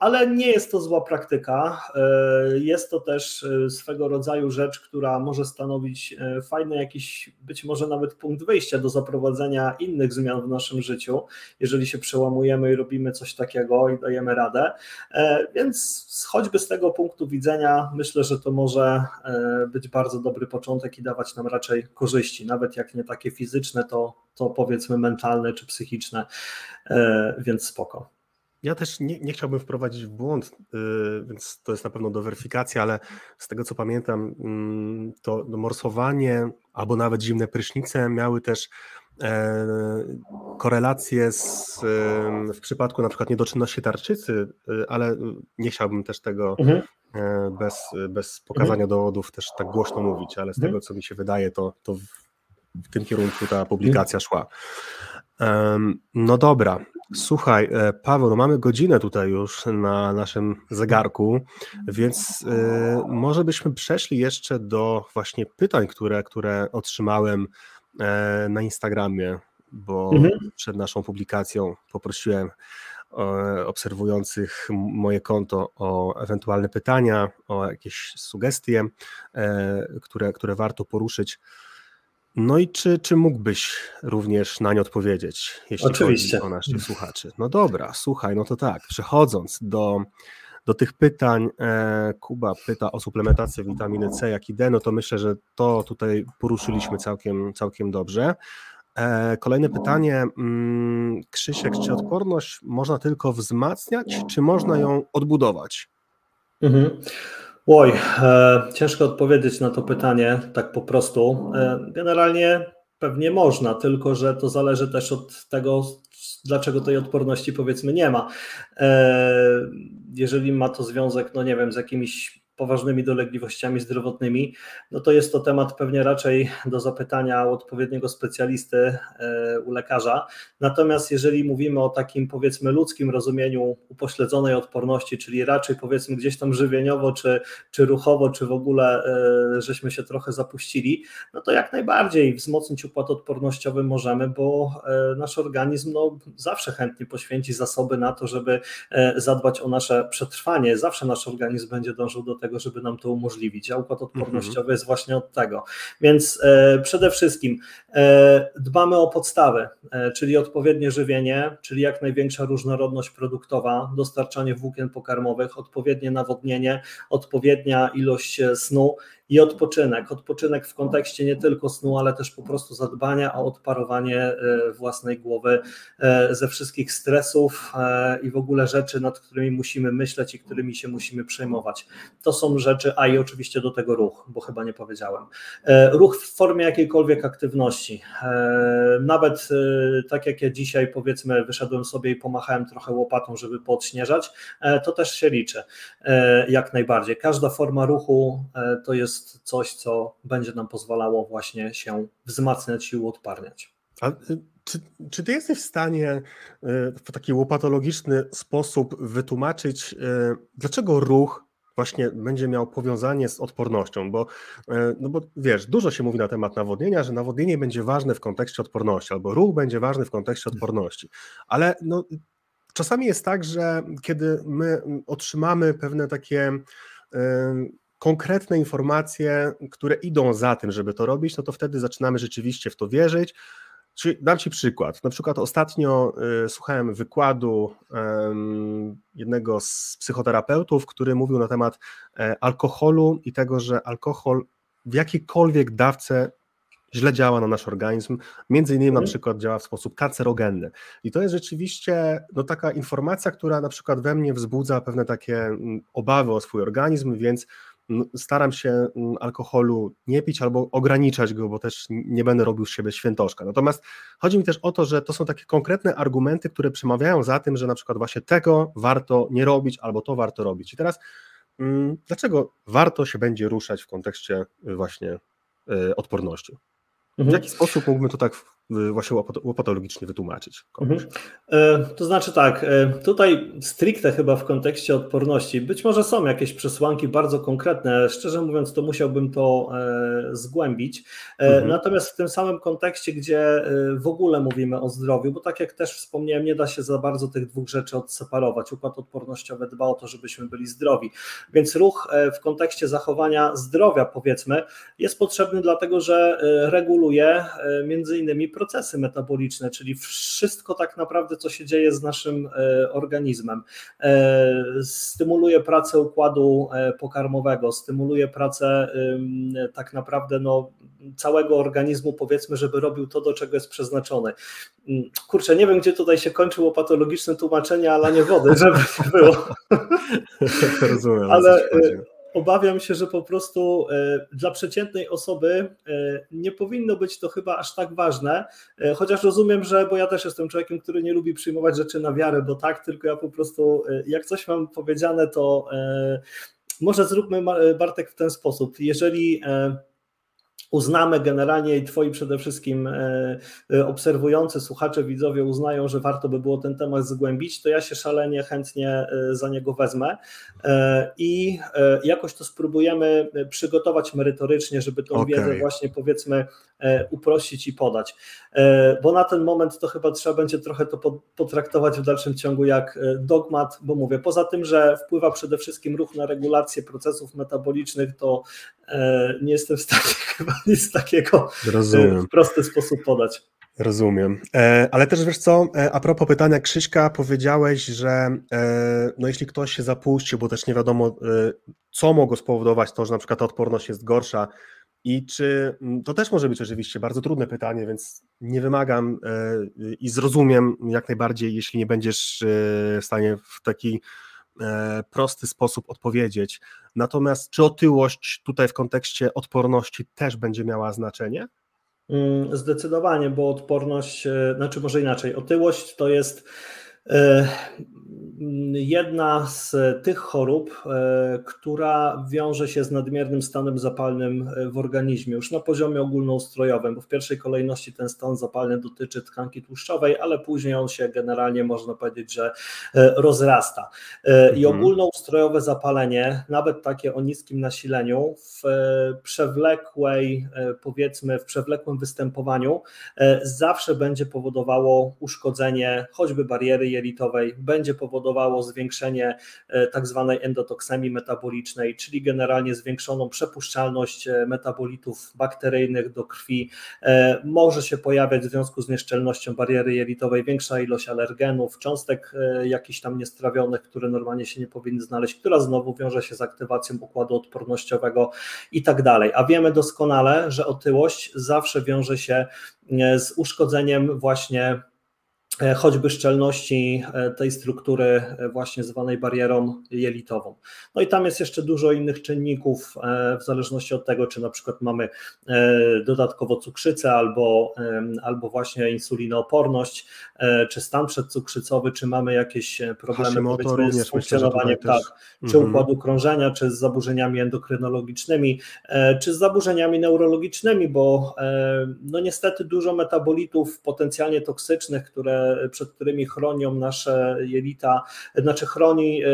E, ale nie jest to zła praktyka. E, jest to też swego rodzaju rzecz, która może stanowić fajny jakiś, być może nawet punkt wyjścia do zaprowadzenia innych zmian w naszym życiu, jeżeli się przełamujemy i robimy coś takiego i dajemy radę. Więc choćby z tego punktu widzenia myślę, że to może być bardzo dobry początek i dawać nam raczej korzyści, nawet jak nie takie fizyczne, to, to powiedzmy mentalne czy psychiczne, e, więc spoko. Ja też nie, nie chciałbym wprowadzić w błąd, y, więc to jest na pewno do weryfikacji, ale z tego co pamiętam, mm, to morsowanie albo nawet zimne prysznice miały też e, korelacje z, w przypadku na przykład niedoczynności tarczycy, y, ale nie chciałbym też tego mhm. E, bez, bez pokazania mhm. dowodów też tak głośno mówić, ale z mhm. tego co mi się wydaje, to, to w, tym kierunku ta publikacja szła. No dobra, słuchaj, e, Paweł, no mamy godzinę tutaj już na naszym zegarku, więc e, może byśmy przeszli jeszcze do właśnie pytań, które, które otrzymałem na Instagramie, bo mhm. przed naszą publikacją poprosiłem obserwujących moje konto o ewentualne pytania, o jakieś sugestie, e, które, które warto poruszyć. No i czy, czy mógłbyś również na nie odpowiedzieć, jeśli Oczywiście. chodzi o naszych słuchaczy? No dobra, słuchaj, no to tak, przechodząc do, do tych pytań, e, Kuba pyta o suplementację witaminy C, jak i D, no to myślę, że to tutaj poruszyliśmy całkiem, całkiem dobrze. E, kolejne pytanie, mm, Krzysiek, czy odporność można tylko wzmacniać, czy można ją odbudować? Mhm. Oj, e, ciężko odpowiedzieć na to pytanie tak po prostu. E, generalnie pewnie można, tylko że to zależy też od tego, dlaczego tej odporności powiedzmy nie ma. E, jeżeli ma to związek, no nie wiem, z jakimiś poważnymi dolegliwościami zdrowotnymi, no to jest to temat pewnie raczej do zapytania u odpowiedniego specjalisty u lekarza. Natomiast jeżeli mówimy o takim powiedzmy ludzkim rozumieniu upośledzonej odporności, czyli raczej powiedzmy gdzieś tam żywieniowo, czy, czy ruchowo, czy w ogóle żeśmy się trochę zapuścili, no to jak najbardziej wzmocnić układ odpornościowy możemy, bo nasz organizm no, zawsze chętnie poświęci zasoby na to, żeby zadbać o nasze przetrwanie. Zawsze nasz organizm będzie dążył do tego, żeby nam to umożliwić, a układ odpornościowy mhm. jest właśnie od tego. Więc przede wszystkim dbamy o podstawy, czyli odpowiednie żywienie, czyli jak największa różnorodność produktowa, dostarczanie włókien pokarmowych, odpowiednie nawodnienie, odpowiednia ilość snu i odpoczynek. Odpoczynek w kontekście nie tylko snu, ale też po prostu zadbania o odparowanie e, własnej głowy e, ze wszystkich stresów e, i w ogóle rzeczy, nad którymi musimy myśleć i którymi się musimy przejmować. To są rzeczy, a i oczywiście do tego ruch, bo chyba nie powiedziałem. Ruch w formie jakiejkolwiek aktywności. Nawet tak jak ja dzisiaj powiedzmy wyszedłem sobie i pomachałem trochę łopatą, żeby podśnieżać, to też się liczy jak najbardziej. Każda forma ruchu to jest jest coś, co będzie nam pozwalało właśnie się wzmacniać i uodparniać. A y, czy, czy ty jesteś w stanie y, w taki łopatologiczny sposób wytłumaczyć, y, dlaczego ruch właśnie będzie miał powiązanie z odpornością, bo, no bo wiesz, dużo się mówi na temat nawodnienia, że nawodnienie będzie ważne w kontekście odporności, albo ruch będzie ważny w kontekście odporności, ale no, czasami jest tak, że kiedy my otrzymamy pewne takie konkretne informacje, które idą za tym, żeby to robić, no to wtedy zaczynamy rzeczywiście w to wierzyć. Czyli dam Ci przykład. Na przykład ostatnio y, słuchałem wykładu y, jednego z psychoterapeutów, który mówił na temat y, alkoholu i tego, że alkohol w jakiejkolwiek dawce źle działa na nasz organizm, między innymi na mhm. przykład działa w sposób kancerogenny. I to jest rzeczywiście no, taka informacja, która na przykład we mnie wzbudza pewne takie mm, obawy o swój organizm, więc staram się alkoholu nie pić albo ograniczać go, bo też nie będę robił z siebie świętoszka. Natomiast chodzi mi też o to, że to są takie konkretne argumenty, które przemawiają za tym, że na przykład właśnie tego warto nie robić albo to warto robić. I teraz dlaczego warto się będzie ruszać w kontekście właśnie y, odporności? W mhm. jaki sposób mógłbym to tak właśnie łopatologicznie wytłumaczyć. Mhm. E, to znaczy tak, e, tutaj stricte chyba w kontekście odporności, być może są jakieś przesłanki bardzo konkretne, szczerze mówiąc to musiałbym to e, zgłębić, mhm. natomiast w tym samym kontekście, gdzie w ogóle mówimy o zdrowiu, bo tak jak też wspomniałem, nie da się za bardzo tych dwóch rzeczy odseparować. Układ odpornościowy dba o to, żebyśmy byli zdrowi, więc ruch w kontekście zachowania zdrowia powiedzmy jest potrzebny dlatego, że reguluje między innymi procesy metaboliczne, czyli wszystko tak naprawdę, co się dzieje z naszym e, organizmem. E, stymuluje pracę układu e, pokarmowego, stymuluje pracę tak naprawdę no, całego organizmu, powiedzmy, żeby robił to, do czego jest przeznaczony. Mm, kurczę, nie wiem, gdzie tutaj się kończyło patologiczne tłumaczenie, ale nie wody, żeby nie było. Rozumiem. Ale obawiam się, że po prostu e, dla przeciętnej osoby e, nie powinno być to chyba aż tak ważne, e, chociaż rozumiem, że, bo ja też jestem człowiekiem, który nie lubi przyjmować rzeczy na wiarę, bo tak, tylko ja po prostu, jak coś mam powiedziane, to może zróbmy Bartek w ten sposób. Jeżeli uznamy generalnie i twoi przede wszystkim e, e, obserwujący słuchacze, widzowie uznają, że warto by było ten temat zgłębić, to ja się szalenie chętnie e, za niego wezmę i jakoś to spróbujemy przygotować merytorycznie, żeby tą okay. wiedzę właśnie powiedzmy uprościć i podać. Bo na ten moment to chyba trzeba będzie trochę to potraktować w dalszym ciągu jak dogmat, bo mówię, poza tym, że wpływa przede wszystkim ruch na regulację procesów metabolicznych, to nie jestem w stanie chyba nic takiego e, Rozumiem. w prosty sposób podać. Rozumiem. E, ale też wiesz co, e, a propos pytania Krzyśka, powiedziałeś, że no jeśli ktoś się zapuścił, bo też nie wiadomo, co mogło spowodować to, że na przykład ta odporność jest gorsza i czy to też może być oczywiście bardzo trudne pytanie, więc nie wymagam i zrozumiem jak najbardziej, jeśli nie będziesz w stanie w taki E, prosty sposób odpowiedzieć. Natomiast czy otyłość tutaj w kontekście odporności też będzie miała znaczenie? Mm, zdecydowanie, bo odporność, e, znaczy może inaczej, otyłość to jest e, jedna z tych chorób, która wiąże się z nadmiernym stanem zapalnym w organizmie, już na poziomie ogólnoustrojowym, bo w pierwszej kolejności ten stan zapalny dotyczy tkanki tłuszczowej, ale później on się generalnie można powiedzieć, że rozrasta. I mhm. ogólnoustrojowe zapalenie, nawet takie o niskim nasileniu, w przewlekłej, powiedzmy, w przewlekłym występowaniu, zawsze będzie powodowało uszkodzenie choćby bariery jelitowej, będzie powodowało zwiększenie e, tak zwanej endotoksemii metabolicznej, czyli generalnie zwiększoną przepuszczalność e, metabolitów bakteryjnych do krwi. E, może się pojawiać w związku z nieszczelnością bariery jelitowej większa ilość alergenów, cząstek jakichś tam niestrawionych, które normalnie się nie powinny znaleźć, która znowu wiąże się z aktywacją układu odpornościowego i tak dalej. A wiemy doskonale, że otyłość zawsze wiąże się z uszkodzeniem właśnie choćby szczelności e, tej struktury e, właśnie zwanej barierą jelitową. No i tam jest jeszcze dużo innych czynników, w zależności od tego, czy na przykład mamy dodatkowo cukrzycę albo, albo właśnie insulinooporność, czy stan przedcukrzycowy, czy mamy jakieś problemy powiedzmy, z funkcjonowaniem tak, czy mhm. układu krążenia, czy z zaburzeniami endokrynologicznymi, czy z zaburzeniami neurologicznymi, bo no niestety dużo metabolitów potencjalnie toksycznych, które przed którymi chronią nasze jelita, znaczy chroni e,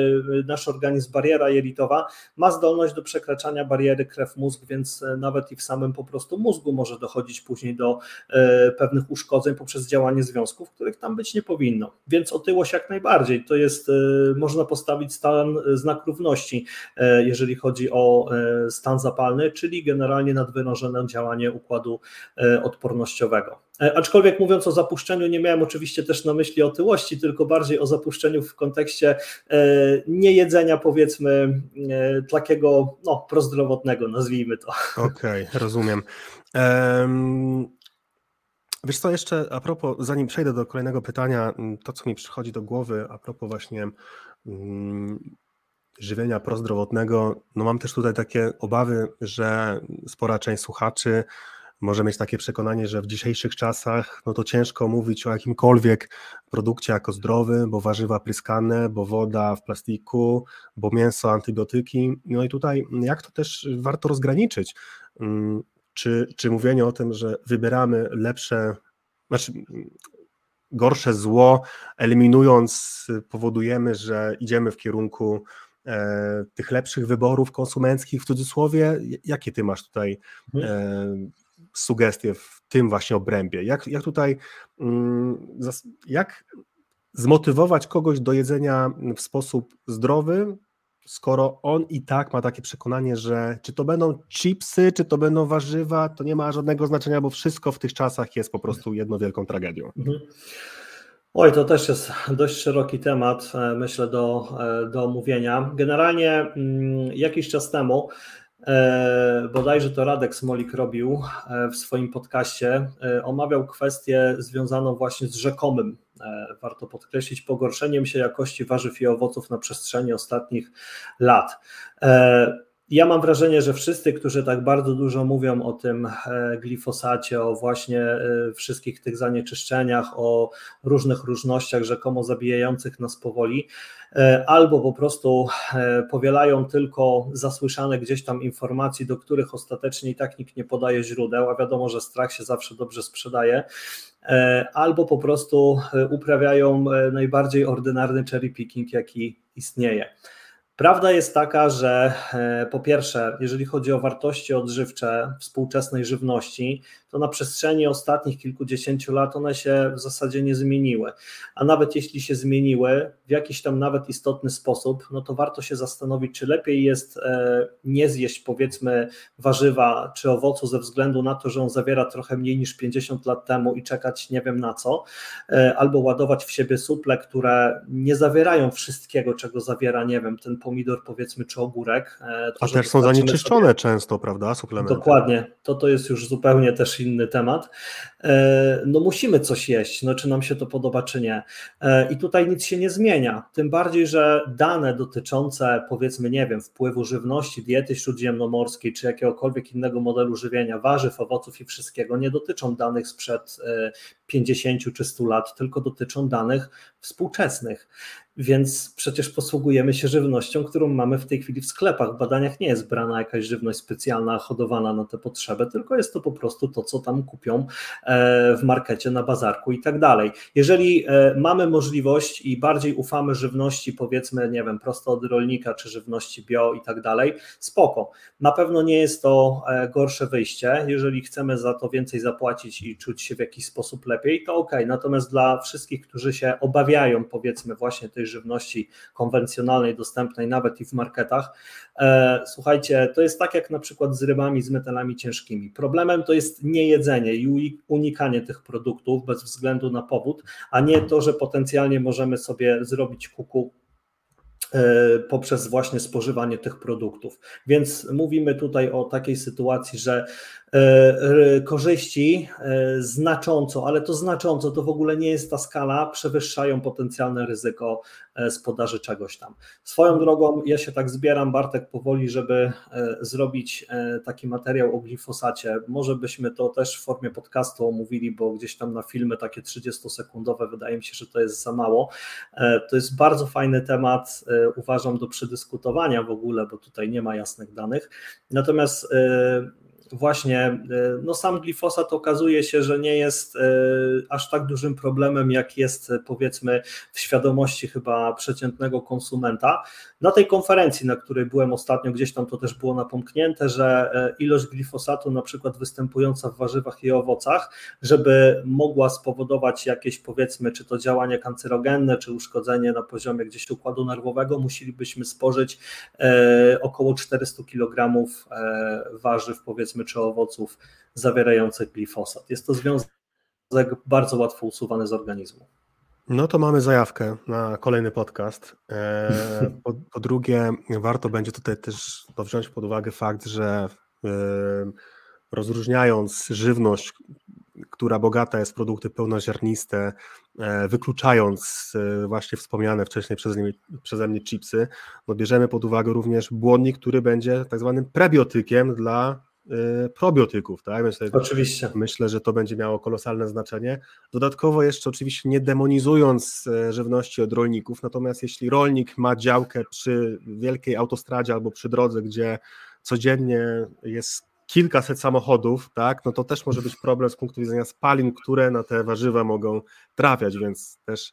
nasz organizm bariera jelitowa, ma zdolność do przekraczania bariery krew-mózg, więc e, nawet i w samym po prostu mózgu może dochodzić później do e, pewnych uszkodzeń poprzez działanie związków, których tam być nie powinno. Więc otyłość jak najbardziej. To jest, można postawić stan znak równości, jeżeli chodzi o stan zapalny, czyli generalnie nadwyrążone działanie układu odpornościowego. E, aczkolwiek mówiąc o zapuszczeniu, nie miałem oczywiście też na myśli otyłości, tylko bardziej o zapuszczeniu w kontekście e, niejedzenia, powiedzmy, e, takiego no, prozdrowotnego, nazwijmy to. Okej, okay, rozumiem. Um, wiesz co, jeszcze a propos, zanim przejdę do kolejnego pytania, to co mi przychodzi do głowy a propos właśnie um, żywienia prozdrowotnego, no mam też tutaj takie obawy, że spora część słuchaczy może mieć takie przekonanie, że w dzisiejszych czasach no to ciężko mówić o jakimkolwiek produkcie jako zdrowy, bo warzywa pryskane, bo woda w plastiku, bo mięso, antybiotyki. No i tutaj jak to też warto rozgraniczyć? Mm, czy, czy mówienie o tym, że wybieramy lepsze, znaczy gorsze zło, eliminując, powodujemy, że idziemy w kierunku e, tych lepszych wyborów konsumenckich w cudzysłowie. Jakie ty masz tutaj mhm. Sugestie w tym właśnie obrębie? Jak, jak tutaj, mm, jak zmotywować kogoś do jedzenia w sposób zdrowy, skoro on i tak ma takie przekonanie, że czy to będą chipsy, czy to będą warzywa, to nie ma żadnego znaczenia, bo wszystko w tych czasach jest po prostu jedną wielką tragedią. Mhm. Oj, to też jest dość szeroki temat, e, myślę, do, e, do omówienia. Generalnie mm, jakiś czas temu bodajże to Radek Smolik robił e, w swoim podcaście, e, omawiał kwestię związaną właśnie z rzekomym, warto podkreślić, pogorszeniem się jakości warzyw i owoców na przestrzeni ostatnich lat. Ja mam wrażenie, że wszyscy, którzy tak bardzo dużo mówią o tym glifosacie, o właśnie wszystkich tych zanieczyszczeniach, o różnych różnościach rzekomo zabijających nas powoli, E, albo po prostu e, powielają tylko zasłyszane gdzieś tam informacji, do których ostatecznie i tak nikt nie podaje źródeł, a wiadomo, że strach się zawsze dobrze sprzedaje, e, albo po prostu uprawiają najbardziej ordynarny cherry picking, jaki istnieje. Prawda jest taka, że po pierwsze, jeżeli chodzi o wartości odżywcze współczesnej żywności, to na przestrzeni ostatnich kilkudziesięciu lat one się w zasadzie nie zmieniły. A nawet jeśli się zmieniły w jakiś tam nawet istotny sposób, no to warto się zastanowić, czy lepiej jest e, nie zjeść powiedzmy warzywa czy owocu ze względu na to, że on zawiera trochę mniej niż 50 lat temu i czekać nie wiem na co, e, albo ładować w siebie suple, które nie zawierają wszystkiego, czego zawiera, nie wiem, ten pomidor powiedzmy czy ogórek. E, to, A też są zanieczyszczone sobie... często, prawda, suplementy? Dokładnie, to to jest już zupełnie też inny temat, e, no musimy coś jeść, no czy nam się to podoba, czy nie. E, I tutaj nic się nie zmienia, tym bardziej, że dane dotyczące powiedzmy, nie wiem, wpływu żywności, diety śródziemnomorskiej, czy jakiegokolwiek innego modelu żywienia, warzyw, owoców i wszystkiego, nie dotyczą danych sprzed 50 e, czy 100 lat, tylko dotyczą danych współczesnych. Więc przecież posługujemy się żywnością, którą mamy w tej chwili w sklepach. W badaniach nie jest brana jakaś żywność specjalna, hodowana na te potrzeby, tylko jest to po prostu to, co tam kupią e, w markecie, na bazarku i tak dalej. Jeżeli e, mamy możliwość i bardziej ufamy żywności, powiedzmy, nie wiem, prosto od rolnika, czy żywności bio i tak dalej, spoko. Na pewno nie jest to e, gorsze wyjście. Jeżeli chcemy za to więcej zapłacić i czuć się w jakiś sposób lepiej, to ok. Natomiast dla wszystkich, którzy się obawiają, powiedzmy, właśnie tej żywności konwencjonalnej, dostępnej nawet i w marketach. E, słuchajcie, to jest tak jak na przykład z rybami, z metalami ciężkimi. Problemem to jest niejedzenie i unikanie tych produktów bez względu na powód, a nie to, że potencjalnie możemy sobie zrobić kuku e, poprzez właśnie spożywanie tych produktów. Więc mówimy tutaj o takiej sytuacji, że korzyści e, znacząco, ale to znacząco, to w ogóle nie jest ta skala, przewyższają potencjalne ryzyko e, z podaży czegoś tam. Swoją drogą, ja się tak zbieram, Bartek, powoli, żeby zrobić taki materiał o glifosacie. Może byśmy to też w formie podcastu omówili, bo gdzieś tam na filmy takie 30-sekundowe wydaje mi się, że to jest za mało. To jest bardzo fajny temat, uważam, do przedyskutowania w ogóle, bo tutaj nie ma jasnych danych. Natomiast właśnie e, no sam glifosat okazuje się, że nie jest e, aż tak dużym problemem, jak jest powiedzmy w świadomości chyba przeciętnego konsumenta. Na tej konferencji, na której byłem ostatnio, gdzieś tam to też było napomknięte, że e, ilość glifosatu na przykład występująca w warzywach i owocach, żeby mogła spowodować jakieś powiedzmy, czy to działanie kancerogenne, czy uszkodzenie na poziomie gdzieś układu nerwowego, musielibyśmy spożyć około 400 kg warzyw powiedzmy powiedzmy, czy owoców zawierających glifosat. Jest to związek bardzo łatwo usuwany z organizmu. No to mamy zajawkę na kolejny podcast. E, po, po, drugie, warto będzie tutaj też wziąć pod uwagę fakt, że e, rozróżniając żywność, która bogata jest w produkty pełnoziarniste, e, wykluczając właśnie wspomniane wcześniej przeze mnie, przeze mnie chipsy, no bierzemy pod uwagę również błonnik, który będzie tak zwanym prebiotykiem dla probiotyków, tak? Myślę, oczywiście. Myślę, że to będzie miało kolosalne znaczenie. Dodatkowo jeszcze oczywiście nie demonizując e, żywności od rolników, natomiast jeśli rolnik ma działkę przy wielkiej autostradzie albo przy drodze, gdzie codziennie jest kilkaset samochodów, tak, no to też może być problem z punktu widzenia spalin, które na te warzywa mogą trafiać, więc też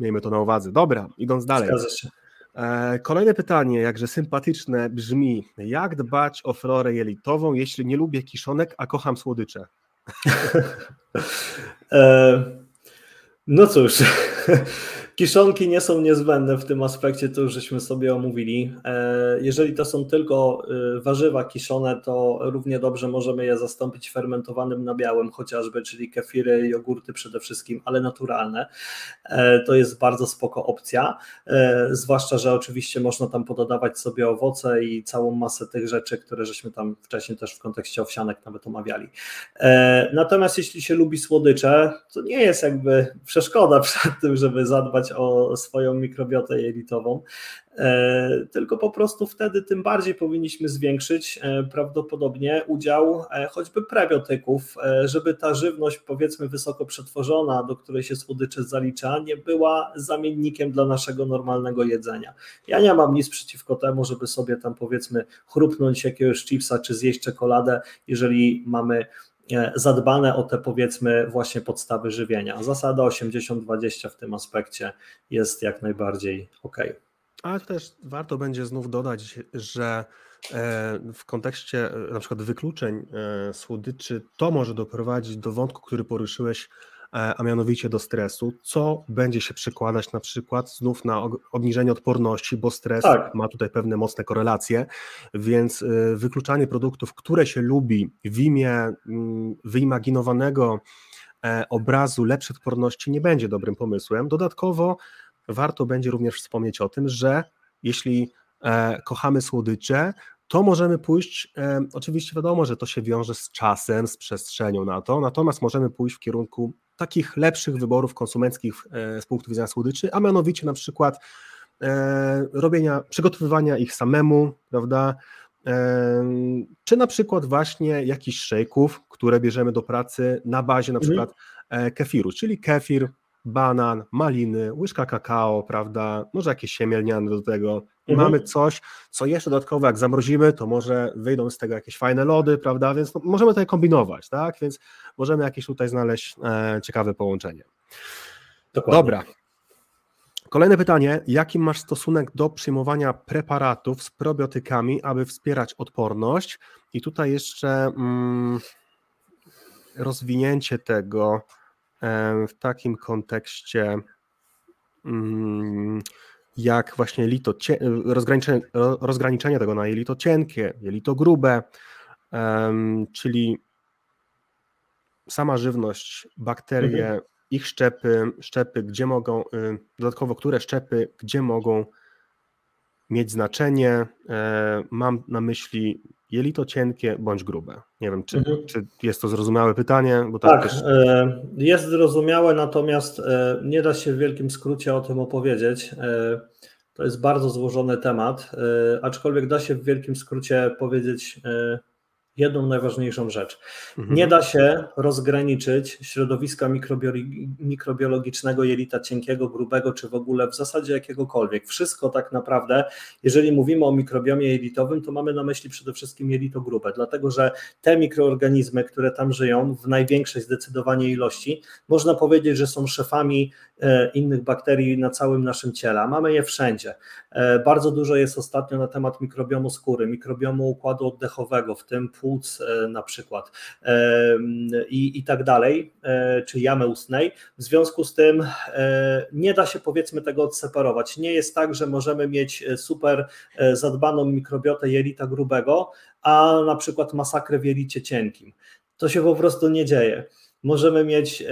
miejmy to na uwadze. Dobra, idąc dalej. Zgadza się. E, kolejne pytanie, jakże sympatyczne, brzmi: jak dbać o florę jelitową, jeśli nie lubię kiszonek, a kocham słodycze? e, no cóż, Kiszonki nie są niezbędne w tym aspekcie, to już żeśmy sobie omówili. E, jeżeli to są tylko e, warzywa kiszone, to równie dobrze możemy je zastąpić fermentowanym nabiałem chociażby, czyli kefiry, jogurty przede wszystkim, ale naturalne. E, to jest bardzo spoko opcja, zwłaszcza, że oczywiście można tam pododawać sobie owoce i całą masę tych rzeczy, które żeśmy tam wcześniej też w kontekście owsianek nawet omawiali. Natomiast jeśli się lubi słodycze, to nie jest jakby przeszkoda przed tym, żeby zadbać o swoją mikrobiotę jelitową, e, tylko po prostu wtedy tym bardziej powinniśmy zwiększyć e, prawdopodobnie udział e, choćby prebiotyków, żeby ta żywność powiedzmy wysoko przetworzona, do której się słodycze zalicza, nie była zamiennikiem dla naszego normalnego jedzenia. Ja nie mam nic przeciwko temu, żeby sobie tam powiedzmy chrupnąć jakiegoś chipsa czy zjeść czekoladę, jeżeli mamy zadbane o te powiedzmy właśnie podstawy żywienia. Zasada 80-20 w tym aspekcie jest jak najbardziej ok. Ale też warto będzie znów dodać, że e, w kontekście e, na przykład wykluczeń słodyczy to może doprowadzić do wątku, który poruszyłeś E, a mianowicie do stresu, co będzie się przekładać na przykład znów na obniżenie odporności, bo stres tak. ma tutaj pewne mocne korelacje, więc e, wykluczanie produktów, które się lubi w imię mm, wyimaginowanego e, obrazu lepszej odporności nie będzie dobrym pomysłem. Dodatkowo warto będzie również wspomnieć o tym, że jeśli kochamy słodycze, to możemy pójść, e, oczywiście wiadomo, że to się wiąże z czasem, z przestrzenią na to, natomiast możemy pójść w kierunku takich lepszych wyborów konsumenckich e, z punktu widzenia słodyczy, a mianowicie na przykład e, robienia, przygotowywania ich samemu, prawda, e, czy na przykład właśnie jakichś szejków, które bierzemy do pracy na bazie na mhm. przykład kefiru, czyli kefir, banan, maliny, łyżka kakao, prawda, może jakieś siemię lniane do tego mhm. mamy coś, co jeszcze dodatkowo jak zamrozimy, to może wyjdą z tego jakieś fajne lody, prawda, więc no, możemy tutaj kombinować, tak, więc możemy jakieś tutaj znaleźć e, ciekawe połączenie. Dokładnie. Dobra. Kolejne pytanie. Jaki masz stosunek do przyjmowania preparatów z probiotykami, aby wspierać odporność? I tutaj jeszcze mm, rozwinięcie tego w takim kontekście, mm, jak właśnie jelito, rozgraniczenie, rozgraniczenie tego na jelito cienkie, jelito grube, czyli sama żywność, bakterie, mhm. ich szczepy, szczepy, gdzie mogą, y, dodatkowo które szczepy, gdzie mogą mieć znaczenie. E, mam na myśli jelito cienkie bądź grube. Nie wiem, czy, mhm. czy jest to zrozumiałe pytanie? Bo tak, też... E, jest zrozumiałe, natomiast e, nie da się w wielkim skrócie o tym opowiedzieć. To jest bardzo złożony temat, aczkolwiek da się w wielkim skrócie powiedzieć jedną najważniejszą rzecz. Mhm. Nie da się rozgraniczyć środowiska mikrobiologicznego jelita cienkiego, grubego, czy w ogóle w zasadzie jakiegokolwiek. Wszystko tak naprawdę, jeżeli mówimy o mikrobiomie jelitowym, to mamy na myśli przede wszystkim jelito grube, dlatego że te mikroorganizmy, które tam żyją, w największej zdecydowanie ilości, można powiedzieć, że są szefami e, innych bakterii na całym naszym ciele, a mamy je wszędzie. E, bardzo dużo jest ostatnio na temat mikrobiomu skóry, mikrobiomu układu oddechowego, w tym płuc e, na przykład i, i tak dalej, e, czy jamy ustnej. W związku z tym nie da się powiedzmy tego odseparować. Nie jest tak, że możemy mieć super zadbaną mikrobiotę jelita grubego, a na przykład masakrę w jelicie cienkim. To się po prostu nie dzieje. Możemy mieć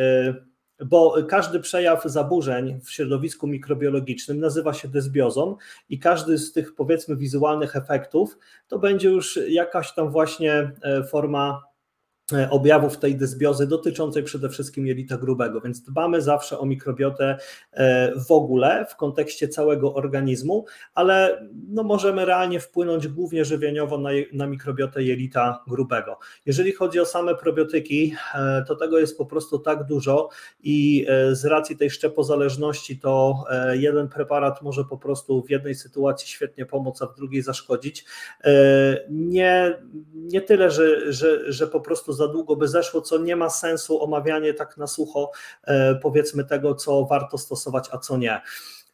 bo każdy przejaw zaburzeń w środowisku mikrobiologicznym nazywa się dysbiozą i każdy z tych powiedzmy wizualnych efektów to będzie już jakaś tam właśnie e, forma objawów tej dysbiozy dotyczącej przede wszystkim jelita grubego, więc dbamy zawsze o mikrobiotę e, w ogóle w kontekście całego organizmu, ale no możemy realnie wpłynąć głównie żywieniowo na, na mikrobiotę jelita grubego. Jeżeli chodzi o same probiotyki, e, to tego jest po prostu tak dużo i z racji tej szczepozależności to jeden preparat może po prostu w jednej sytuacji świetnie pomóc, a w drugiej zaszkodzić. Nie, nie tyle, że, że, że po prostu za długo by zeszło, co nie ma sensu omawianie tak na sucho, e, powiedzmy tego, co warto stosować, a co nie.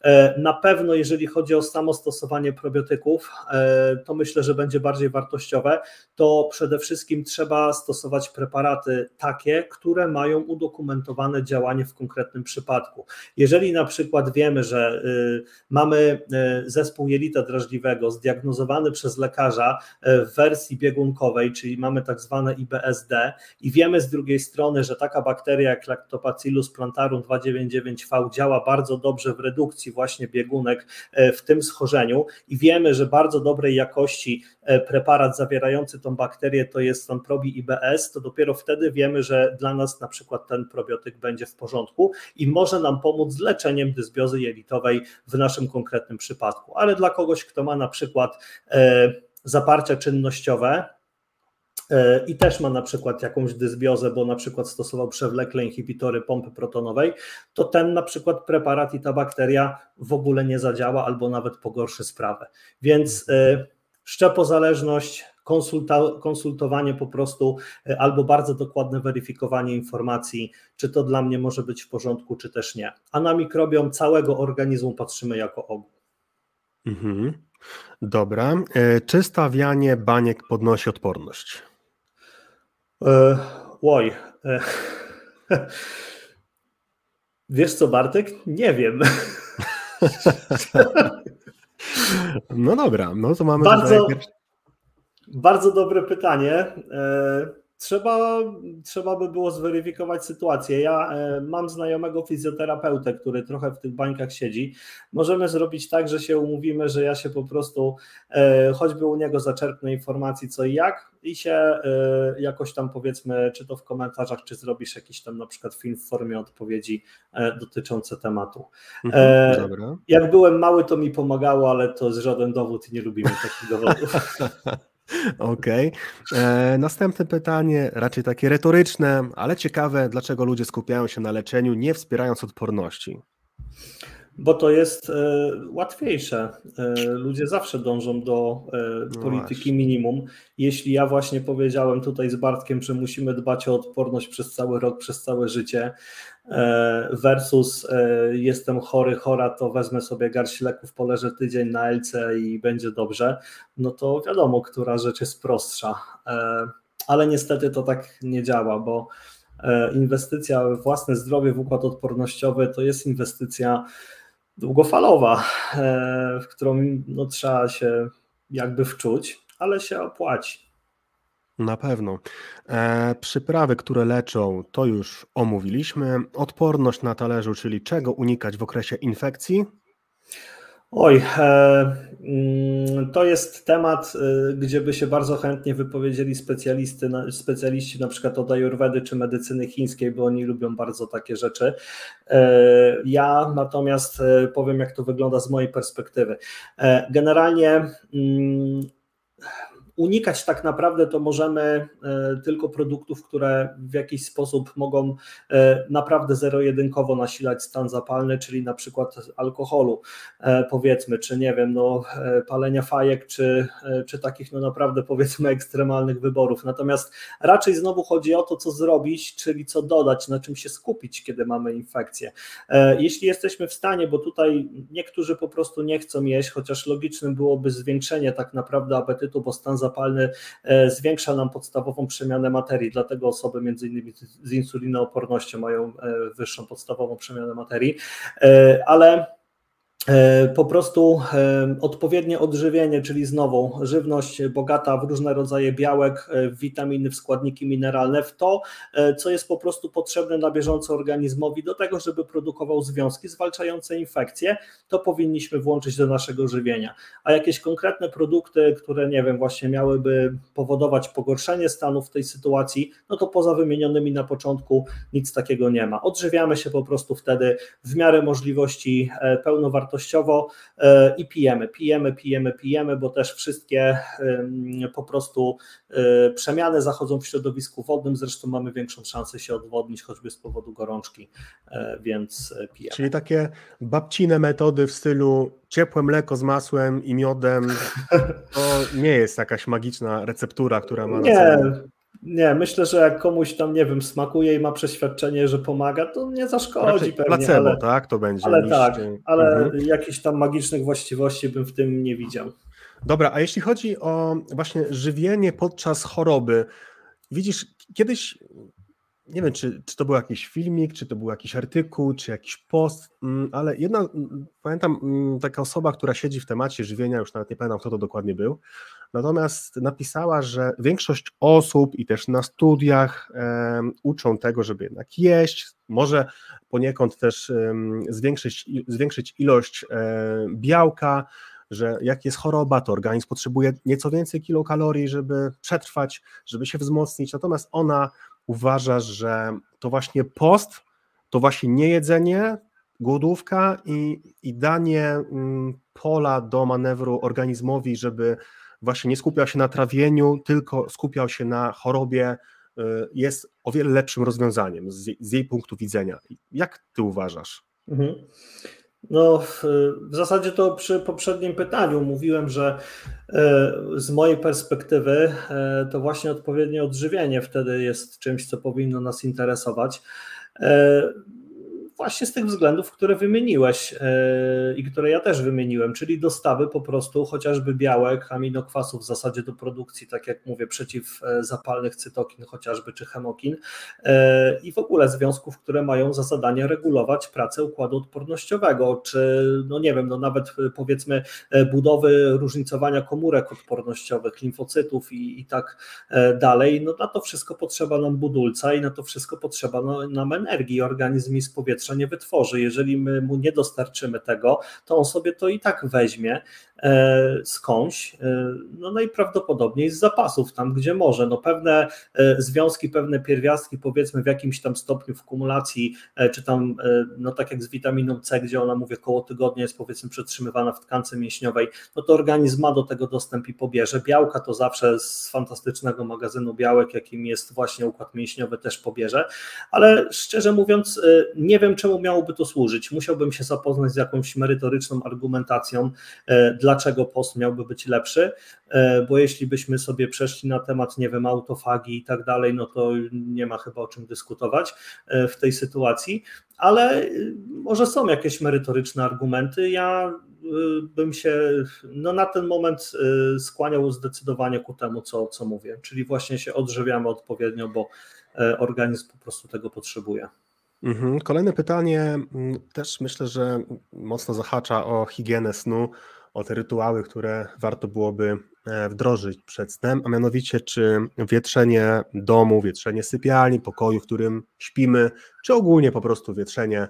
E, na pewno, jeżeli chodzi o samo stosowanie probiotyków, e, to myślę, że będzie bardziej wartościowe. To przede wszystkim trzeba stosować preparaty takie, które mają udokumentowane działanie w konkretnym przypadku. Jeżeli na przykład wiemy, że y, mamy y, zespół jelita drażliwego zdiagnozowany przez lekarza y, w wersji biegunkowej, czyli mamy tak zwane IBSD, i wiemy z drugiej strony, że taka bakteria jak Lactobacillus plantarum 299V działa bardzo dobrze w redukcji właśnie biegunek e, w tym schorzeniu i wiemy, że bardzo dobrej jakości e, preparat zawierający tą bakterię to jest ten probi IBS, to dopiero wtedy wiemy, że dla nas na przykład ten probiotyk będzie w porządku i może nam pomóc z leczeniem dysbiozy jelitowej w naszym konkretnym przypadku. Ale dla kogoś, kto ma na przykład e, zaparcia czynnościowe, i też ma na przykład jakąś dysbiozę, bo na przykład stosował przewlekle inhibitory pompy protonowej, to ten na przykład preparat i ta bakteria w ogóle nie zadziała albo nawet pogorszy sprawę. Więc e, szczepozależność, konsulta, konsultowanie po prostu e, albo bardzo dokładne weryfikowanie informacji, czy to dla mnie może być w porządku, czy też nie. A na mikrobiom całego organizmu patrzymy jako ogół. Mhm. Dobra. Czy stawianie baniek podnosi odporność? E, oj. E, wiesz co, Bartek? Nie wiem. No dobra, no to mamy. Bardzo, bardzo dobre pytanie. E, Trzeba, trzeba by było zweryfikować sytuację. Ja e, mam znajomego fizjoterapeutę, który trochę w tych bańkach siedzi. Możemy zrobić tak, że się umówimy, że ja się po prostu e, choćby u niego zaczerpnę informacji co i jak i się e, jakoś tam powiedzmy, czy to w komentarzach, czy zrobisz jakiś tam na przykład film w formie odpowiedzi dotyczące tematu. Mhm, jak byłem mały, to mi pomagało, ale to jest żaden dowód i nie lubimy takich dowodów. Okej. Okay. Następne pytanie, raczej takie retoryczne, ale ciekawe, dlaczego ludzie skupiają się na leczeniu, nie wspierając odporności? Bo to jest e, łatwiejsze. E, ludzie zawsze dążą do e, no polityki no minimum. Jeśli ja właśnie powiedziałem tutaj z Bartkiem, że musimy dbać o odporność przez cały rok, przez całe życie, versus jestem chory, chora, to wezmę sobie garść leków, poleżę tydzień na LC i będzie dobrze, no to wiadomo, która rzecz jest prostsza. Ale niestety to tak nie działa, bo inwestycja w własne zdrowie, w układ odpornościowy to jest inwestycja długofalowa, e, w którą no, trzeba się jakby wczuć, ale się opłaci. Na pewno. E, przyprawy, które leczą, to już omówiliśmy. Odporność na talerzu, czyli czego unikać w okresie infekcji? Oj, e, mm, to jest temat, e, gdzie by się bardzo chętnie wypowiedzieli specjalisty, specjaliści na przykład od ayurvedy czy medycyny chińskiej, bo oni lubią bardzo takie rzeczy. E, ja natomiast powiem, jak to wygląda z mojej perspektywy. Generalnie mm, Unikać tak naprawdę to możemy e, tylko produktów, które w jakiś sposób mogą e, naprawdę zero-jedynkowo nasilać stan zapalny, czyli na przykład alkoholu, e, powiedzmy, czy nie wiem, no, palenia fajek, czy, czy takich no naprawdę powiedzmy ekstremalnych wyborów. Natomiast raczej znowu chodzi o to, co zrobić, czyli co dodać, na czym się skupić, kiedy mamy infekcję. Jeśli jesteśmy w stanie, bo tutaj niektórzy po prostu nie chcą jeść, chociaż logicznym byłoby zwiększenie tak naprawdę apetytu, bo stan zapalny zapalny e, zwiększa nam podstawową przemianę materii, dlatego osoby między innymi z insulinoopornością mają e, wyższą podstawową przemianę materii, e, ale po prostu e, odpowiednie odżywienie, czyli znowu żywność bogata w różne rodzaje białek, e, witaminy, w składniki mineralne, w to, co jest po prostu potrzebne na bieżąco organizmowi do tego, żeby produkował związki zwalczające infekcje, to powinniśmy włączyć do naszego żywienia. A jakieś konkretne produkty, które nie wiem, właśnie miałyby powodować pogorszenie stanu w tej sytuacji, no to poza wymienionymi na początku nic takiego nie ma. Odżywiamy się po prostu wtedy w miarę możliwości pełnowartościowo wartościowo e, i pijemy, pijemy, pijemy, pijemy, bo też wszystkie po prostu e, przemiany zachodzą w środowisku wodnym, zresztą mamy większą szansę się odwodnić, choćby z powodu gorączki, e, więc pijemy. Czyli takie babcine metody w stylu ciepłe mleko z masłem i miodem, to nie jest jakaś magiczna receptura, która ma na Nie, nie, myślę, że jak komuś tam, nie wiem, smakuje i ma przeświadczenie, że pomaga, to nie zaszkodzi pewnie. Placebo, ale, tak? To będzie. Ale tak, ale mhm. jakichś tam magicznych właściwości bym w tym nie widział. Dobra, a jeśli chodzi o właśnie żywienie podczas choroby, widzisz, kiedyś nie wiem, czy, czy to był jakiś filmik, czy to był jakiś artykuł, czy jakiś post, mm, ale jedna, mm, pamiętam, mm, taka osoba, która siedzi w temacie żywienia, już nawet nie pamiętam, kto to dokładnie był, natomiast napisała, że większość osób i też na studiach e, uczą tego, żeby jednak jeść, może poniekąd też e, zwiększyć, zwiększyć ilość e, białka, że jak jest choroba, to organizm potrzebuje nieco więcej kilokalorii, żeby przetrwać, żeby się wzmocnić, natomiast ona uważasz, że to właśnie post, to właśnie niejedzenie, głodówka i, i danie mm, pola do manewru organizmowi, żeby właśnie nie skupiał się na trawieniu, tylko skupiał się na chorobie, y, jest o wiele lepszym rozwiązaniem z, jej punktu widzenia. Jak ty uważasz? Mhm. No, w zasadzie to przy poprzednim pytaniu mówiłem, że e, z mojej perspektywy e, to właśnie odpowiednie odżywienie wtedy jest czymś, co powinno nas interesować. E, Właśnie z tych względów, które wymieniłeś yy, i które ja też wymieniłem, czyli dostawy po prostu chociażby białek, aminokwasów w zasadzie do produkcji, tak jak mówię, przeciwzapalnych cytokin chociażby, czy hemokin yy, i w ogóle związków, które mają za zadanie regulować pracę układu odpornościowego, czy no nie wiem, no nawet powiedzmy budowy różnicowania komórek odpornościowych, limfocytów i, i tak dalej, no na to wszystko potrzeba nam budulca i na to wszystko potrzeba nam energii, organizm z powietrza powietrza nie wytworzy. Jeżeli my mu nie dostarczymy tego, to on sobie to i tak weźmie e, skądś, e, no najprawdopodobniej z zapasów, tam gdzie może. No pewne związki, pewne pierwiastki, powiedzmy w jakimś tam stopniu w kumulacji, czy tam, no tak jak z witaminą C, gdzie ona, mówię, koło tygodnia jest powiedzmy przetrzymywana w tkance mięśniowej, no to organizm ma do tego dostęp i pobierze. Białka to zawsze z fantastycznego magazynu białek, jakim jest właśnie układ mięśniowy, też pobierze, ale szczerze mówiąc, nie wiem, czemu miałoby to służyć. Musiałbym się zapoznać z jakąś merytoryczną argumentacją, y, dlaczego post miałby być lepszy, y, bo jeśli byśmy sobie przeszli na temat, nie wiem, autofagii i tak dalej, no to nie ma chyba o czym dyskutować w tej sytuacji, ale może są jakieś merytoryczne argumenty. Ja bym się no na ten moment skłaniał zdecydowanie ku temu, co, co mówię, czyli właśnie się odżywiamy odpowiednio, bo E, organizm po prostu tego potrzebuje. Mhm. Kolejne pytanie mm, też myślę, że mocno zahacza o higienę snu, o te rytuały, które warto byłoby e, wdrożyć przed snem, a mianowicie czy wietrzenie domu, wietrzenie sypialni, pokoju, w którym śpimy, czy ogólnie po prostu wietrzenie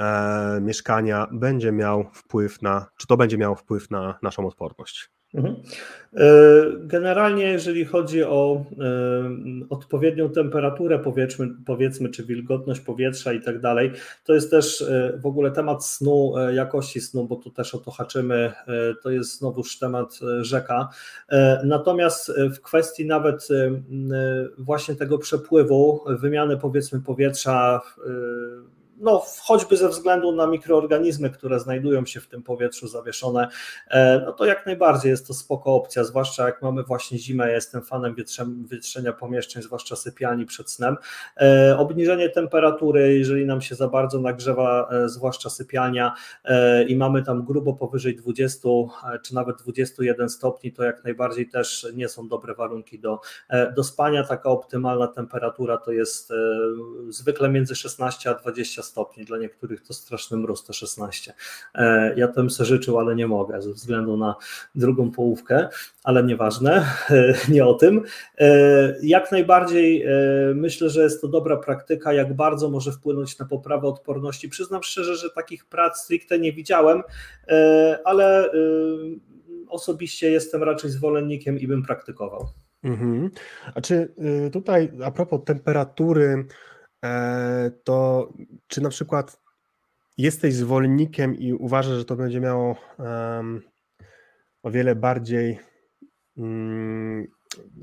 e, mieszkania będzie miał wpływ na, czy to będzie miało wpływ na naszą odporność? Mhm. E, generalnie, jeżeli chodzi o e, odpowiednią temperaturę, powiedzmy, powiedzmy, czy wilgotność powietrza i tak dalej, to jest też e, w ogóle temat snu, jakości snu, bo tu też o to haczymy, to jest znowuż temat rzeka. Natomiast w kwestii nawet właśnie tego przepływu, wymiany powiedzmy powietrza, no, choćby ze względu na mikroorganizmy, które znajdują się w tym powietrzu zawieszone, e, no to jak najbardziej jest to spoko opcja, zwłaszcza jak mamy właśnie zimę, ja jestem fanem wietrzenia pomieszczeń, zwłaszcza sypialni przed snem. E, obniżenie temperatury, jeżeli nam się za bardzo nagrzewa, e, zwłaszcza sypialnia i mamy tam grubo powyżej 20 czy nawet 21 stopni, to jak najbardziej też nie są dobre warunki do, do spania. Taka optymalna temperatura to jest zwykle między 16 a 20 stopni stopni, dla niektórych to straszny mróz, to 16. E, ja to bym sobie życzył, ale nie mogę ze względu na drugą połówkę, ale nieważne, e, nie o tym. E, jak najbardziej myślę, że jest to dobra praktyka, jak bardzo może wpłynąć na poprawę odporności. Przyznam szczerze, że takich prac stricte nie widziałem, ale osobiście jestem raczej zwolennikiem i bym praktykował. Mhm. A czy y, tutaj a propos temperatury, to czy na przykład jesteś zwolennikiem i uważasz, że to będzie miało um, o wiele bardziej, um,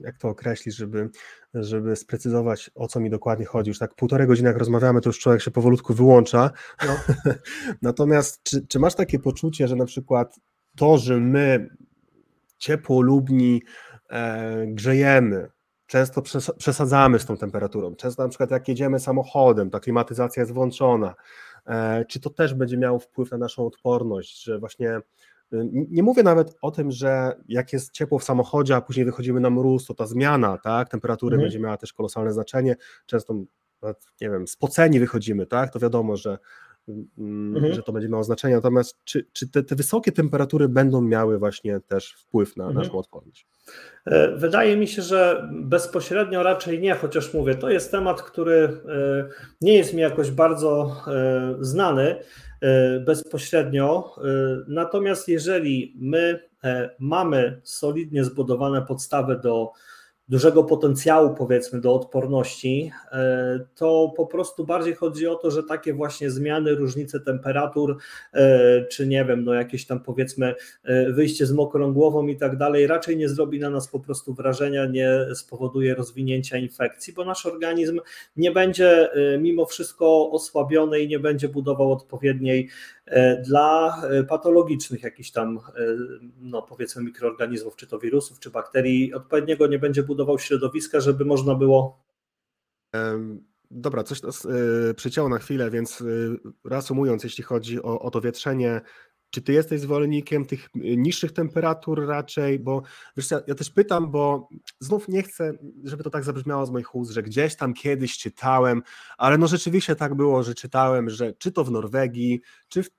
jak to określić, żeby, żeby sprecyzować, o co mi dokładnie chodzi. Już tak półtorej godziny, jak rozmawiamy, to już człowiek się powolutku wyłącza. No. Natomiast czy, czy masz takie poczucie, że na przykład to, że my ciepłolubni e, grzejemy, często przesadzamy z tą temperaturą. Często na przykład jak jedziemy samochodem, ta klimatyzacja jest włączona. E, czy to też będzie miało wpływ na naszą odporność, że właśnie y, nie mówię nawet o tym, że jak jest ciepło w samochodzie, a później wychodzimy na mróz, to ta zmiana tak, temperatury mhm. będzie miała też kolosalne znaczenie. Często, nie wiem, spoceni wychodzimy, tak, to wiadomo, że, mhm. że to będzie miało znaczenie. Natomiast czy, czy te, te, wysokie temperatury będą miały właśnie też wpływ na mhm. naszą odporność? E, wydaje mi się, że bezpośrednio raczej nie, chociaż mówię, to jest temat, który e, nie jest mi jakoś bardzo e, znany bezpośrednio. Natomiast jeżeli my mamy solidnie zbudowane podstawy do dużego potencjału, powiedzmy, do odporności, e, to po prostu bardziej chodzi o to, że takie właśnie zmiany, różnice temperatur, e, czy nie wiem, no jakieś tam powiedzmy e, wyjście z mokrą głową i tak dalej, raczej nie zrobi na nas po prostu wrażenia, nie spowoduje rozwinięcia infekcji, bo nasz organizm nie będzie mimo wszystko osłabiony i nie będzie budował odpowiedniej dla patologicznych jakichś tam, no powiedzmy, mikroorganizmów, czy to wirusów, czy bakterii, odpowiedniego nie będzie budował budował środowiska, żeby można było. Dobra, coś nas y, przycięło na chwilę, więc y, reasumując, jeśli chodzi o, o to wietrzenie, czy ty jesteś zwolennikiem tych y, niższych temperatur raczej? Bo wiesz, ja, ja, też pytam, bo znów nie chcę, żeby to tak zabrzmiało z moich ust, że gdzieś tam kiedyś czytałem, ale no rzeczywiście tak było, że czytałem, że czy to w Norwegii, czy w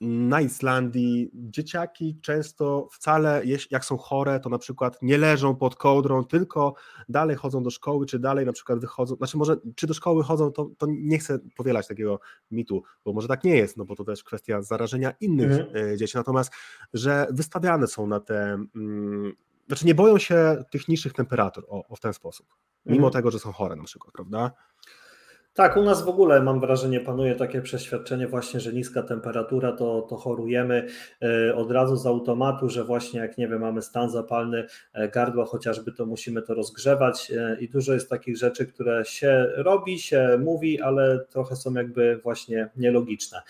na Islandii dzieciaki często wcale, jak są chore, to na przykład nie leżą pod kołdrą, tylko dalej chodzą do szkoły, czy dalej na przykład wychodzą, znaczy może czy do szkoły chodzą, to, to nie chcę powielać takiego mitu, bo może tak nie jest, no bo to też kwestia zarażenia innych mhm. E, dzieci, natomiast, że wystawiane są na te, mm, znaczy nie boją się tych niższych temperatur, o, o w ten sposób, mimo mhm. tego, że są chore na przykład, prawda? Tak, u nas w ogóle mam wrażenie panuje takie przeświadczenie właśnie, że niska temperatura to, to chorujemy e, od razu z automatu, że właśnie jak nie wiem, mamy stan zapalny e, gardła chociażby, to musimy to rozgrzewać e, i dużo jest takich rzeczy, które się robi, się mówi, ale trochę są jakby właśnie nielogiczne.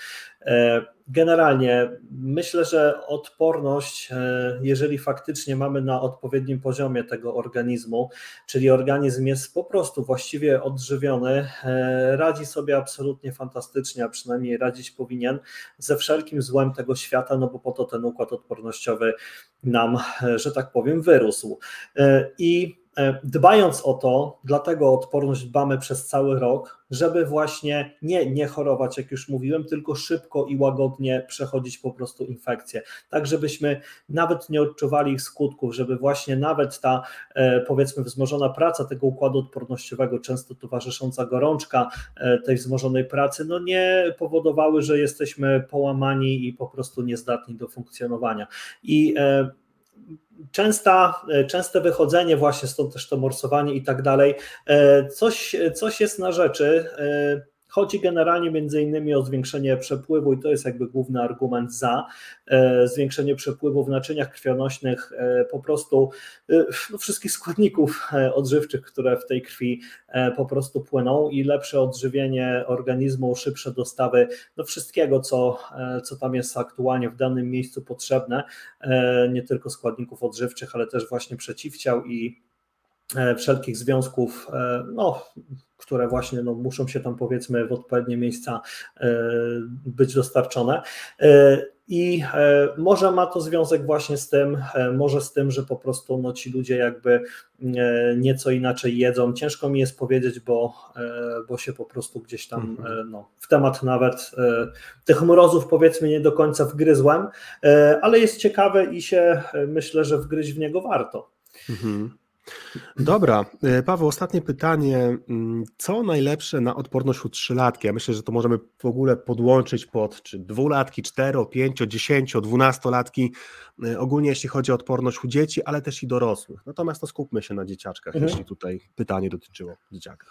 Generalnie myślę, że odporność, e, jeżeli faktycznie mamy na odpowiednim poziomie tego organizmu, czyli organizm jest po prostu właściwie odżywiony, e, radzi sobie absolutnie fantastycznie, a przynajmniej radzić powinien ze wszelkim złem tego świata, no bo po to ten układ odpornościowy nam, e, że tak powiem, wyrósł. I E, dbając o to, dlatego o odporność dbamy przez cały rok, żeby właśnie nie, nie chorować, jak już mówiłem, tylko szybko i łagodnie przechodzić po prostu infekcję. Tak, żebyśmy nawet nie odczuwali ich skutków, żeby właśnie nawet ta e, powiedzmy wzmożona praca tego układu odpornościowego, często towarzysząca gorączka e, tej wzmożonej pracy, no nie powodowały, że jesteśmy połamani i po prostu niezdatni do funkcjonowania. I częsta, e, częste wychodzenie, właśnie stąd też to morsowanie i tak dalej, e, coś, coś jest na rzeczy. Chodzi generalnie między innymi o zwiększenie przepływu i to jest jakby główny argument za e, zwiększenie przepływu w naczyniach krwionośnych e, po prostu e, no, wszystkich składników odżywczych, które w tej krwi po prostu płyną i lepsze odżywienie organizmu, szybsze dostawy no, wszystkiego, co, co tam jest aktualnie w danym miejscu potrzebne, nie tylko składników odżywczych, ale też właśnie przeciwciał i wszelkich związków, no, które właśnie no, muszą się tam powiedzmy w odpowiednie miejsca e, być dostarczone. E, I e, może ma to związek właśnie z tym, może z tym, że po prostu no, ci ludzie jakby nieco inaczej jedzą. Ciężko mi jest powiedzieć, bo, bo się po prostu gdzieś tam mhm. no, w temat nawet tych mrozów powiedzmy nie do końca wgryzłem, ale jest ciekawe i się myślę, że wgryźć w niego warto. Mhm. Dobra, e, Paweł, ostatnie pytanie. Mm, co najlepsze na odporność u trzylatki? Ja myślę, że to możemy w ogóle podłączyć pod czy dwulatki, cztero, pięcio, dziesięcio, dwunastolatki, e, ogólnie jeśli chodzi o odporność u dzieci, ale też i dorosłych. Natomiast to skupmy się na dzieciaczkach, mhm. jeśli tutaj pytanie dotyczyło dzieciaka.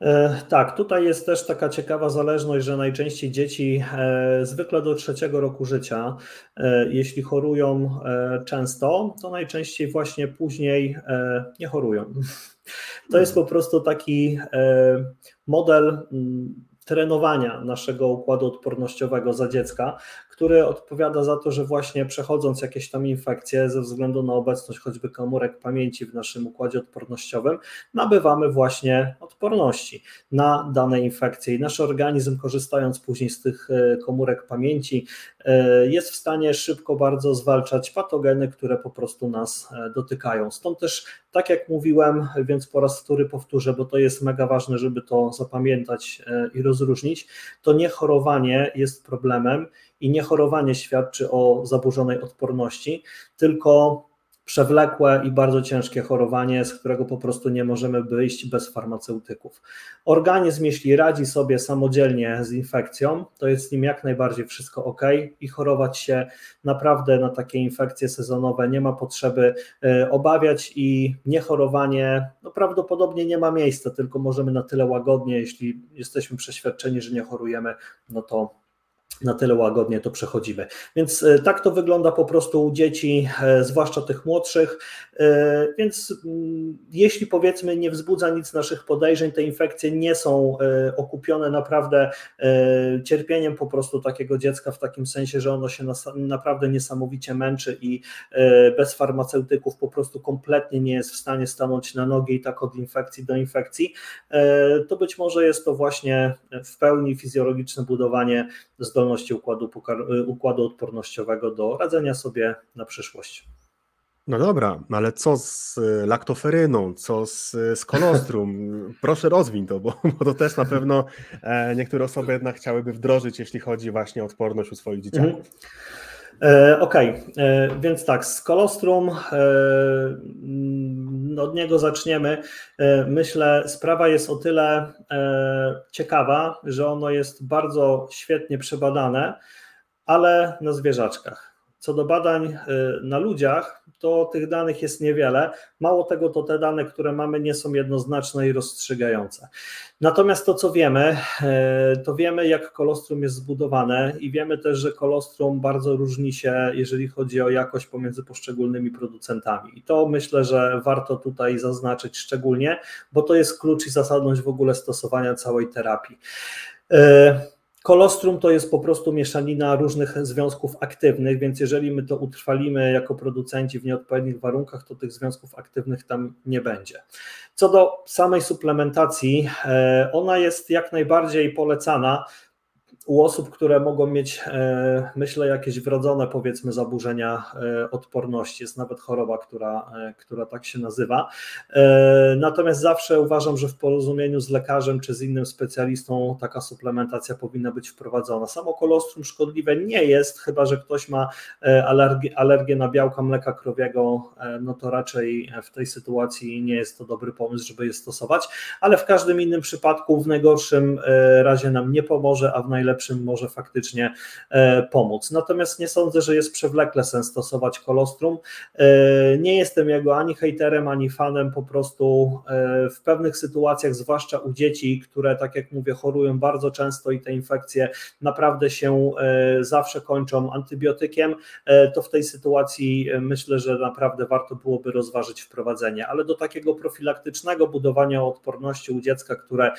E, tak, tutaj jest też taka ciekawa zależność, że najczęściej dzieci e, zwykle do trzeciego roku życia, e, jeśli chorują często, to najczęściej właśnie później nie chorują. To jest po prostu taki model mm, trenowania naszego układu odpornościowego za dziecka, który odpowiada za to, że właśnie przechodząc jakieś tam infekcje ze względu na obecność choćby komórek pamięci w naszym układzie odpornościowym, nabywamy właśnie odporności na dane infekcje i nasz organizm korzystając później z tych e, komórek pamięci e, jest w stanie szybko bardzo zwalczać patogeny, które po prostu nas e, dotykają. Stąd też, tak jak mówiłem, więc po raz wtóry powtórzę, bo to jest mega ważne, żeby to zapamiętać i rozróżnić, to nie chorowanie jest problemem i niechorowanie świadczy o zaburzonej odporności, tylko przewlekłe i bardzo ciężkie chorowanie, z którego po prostu nie możemy wyjść bez farmaceutyków. Organizm, jeśli radzi sobie samodzielnie z infekcją, to jest z nim jak najbardziej wszystko ok i chorować się naprawdę na takie infekcje sezonowe nie ma potrzeby e, obawiać i niechorowanie no prawdopodobnie nie ma miejsca, tylko możemy na tyle łagodnie, jeśli jesteśmy przeświadczeni, że nie chorujemy, no to na tyle łagodnie to przechodzimy. Więc e, tak to wygląda po prostu u dzieci, e, zwłaszcza tych młodszych. E, więc mm, jeśli powiedzmy nie wzbudza nic naszych podejrzeń, te infekcje nie są okupione naprawdę cierpieniem po prostu takiego dziecka w takim sensie, że ono się naprawdę niesamowicie męczy i bez farmaceutyków po prostu kompletnie nie jest w stanie stanąć na nogi i tak od infekcji do infekcji, to być może jest to właśnie w pełni fizjologiczne budowanie zdolności układu, układu odpornościowego do radzenia sobie na przyszłość. No dobra, ale co z e, laktoferyną, co z, z kolostrum? Proszę rozwiń to, bo, bo, to też na pewno e, niektóre osoby jednak chciałyby wdrożyć, jeśli chodzi właśnie o odporność u swoich dzieciaków. Mhm. E, okej, okay. E, więc tak, z kolostrum od niego zaczniemy. Myślę, sprawa jest o tyle ciekawa, że ono jest bardzo świetnie przebadane, ale na zwierzaczkach. Co do badań y, na ludziach, to tych danych jest niewiele. Mało tego, to te dane, które mamy, nie są jednoznaczne i rozstrzygające. Natomiast to, co wiemy, y, to wiemy, jak kolostrum jest zbudowane i wiemy też, że kolostrum bardzo różni się, jeżeli chodzi o jakość pomiędzy poszczególnymi producentami. I to myślę, że warto tutaj zaznaczyć szczególnie, bo to jest klucz i zasadność w ogóle stosowania całej terapii. Kolostrum to jest po prostu mieszanina różnych związków aktywnych, więc jeżeli my to utrwalimy jako producenci w nieodpowiednich warunkach, to tych związków aktywnych tam nie będzie. Co do samej suplementacji, e, ona jest jak najbardziej polecana u osób, które mogą mieć, e, myślę, jakieś wrodzone, powiedzmy, zaburzenia e, odporności. Jest nawet choroba, która, e, która tak się nazywa. Natomiast zawsze uważam, że w porozumieniu z lekarzem czy z innym specjalistą taka suplementacja powinna być wprowadzona. Samo kolostrum szkodliwe nie jest, chyba że ktoś ma alergię, alergię na białka mleka krowiego, no to raczej w tej sytuacji nie jest to dobry pomysł, żeby je stosować, ale w każdym innym przypadku w najgorszym razie nam nie pomoże, a w najlepszym lepszym może faktycznie e, pomóc. Natomiast nie sądzę, że jest przewlekle sens stosować kolostrum. E, nie jestem jego ani hejterem, ani fanem, po prostu e, w pewnych sytuacjach, zwłaszcza u dzieci, które tak jak mówię, chorują bardzo często i te infekcje naprawdę się zawsze kończą antybiotykiem, to w tej sytuacji myślę, że naprawdę warto byłoby rozważyć wprowadzenie, ale do takiego profilaktycznego budowania odporności u dziecka, które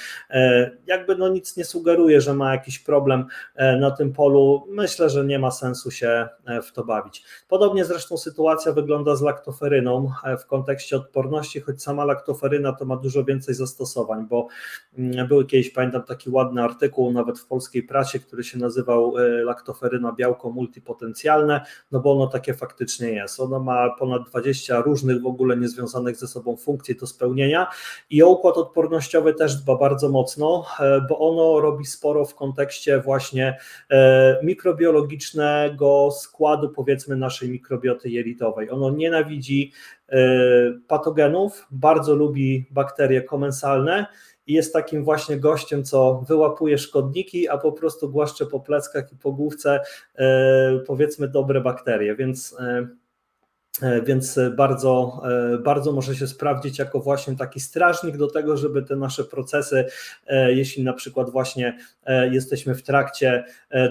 jakby no nic nie sugeruje, że ma jakiś problem, problem e, na tym polu, myślę, że nie ma sensu się e, w to bawić. Podobnie zresztą sytuacja wygląda z laktoferyną e, w kontekście odporności, choć sama laktoferyna to ma dużo więcej zastosowań, bo mm, był kiedyś, pamiętam, taki ładny artykuł nawet w polskiej prasie, który się nazywał laktoferyna białko multipotencjalne, no bo ono takie faktycznie jest. Ono ma ponad 20 różnych w ogóle niezwiązanych ze sobą funkcji do spełnienia i o układ odpornościowy też dba bardzo mocno, bo ono robi sporo w kontekście właśnie e, mikrobiologicznego składu, powiedzmy, naszej mikrobioty jelitowej. Ono nienawidzi e, patogenów, bardzo lubi bakterie komensalne i jest takim właśnie gościem, co wyłapuje szkodniki, a po prostu głaszcze po pleckach i po główce e, powiedzmy dobre bakterie, więc więc bardzo, e, bardzo może się sprawdzić jako właśnie taki strażnik do tego, żeby te nasze procesy, e, jeśli na przykład właśnie jesteśmy w trakcie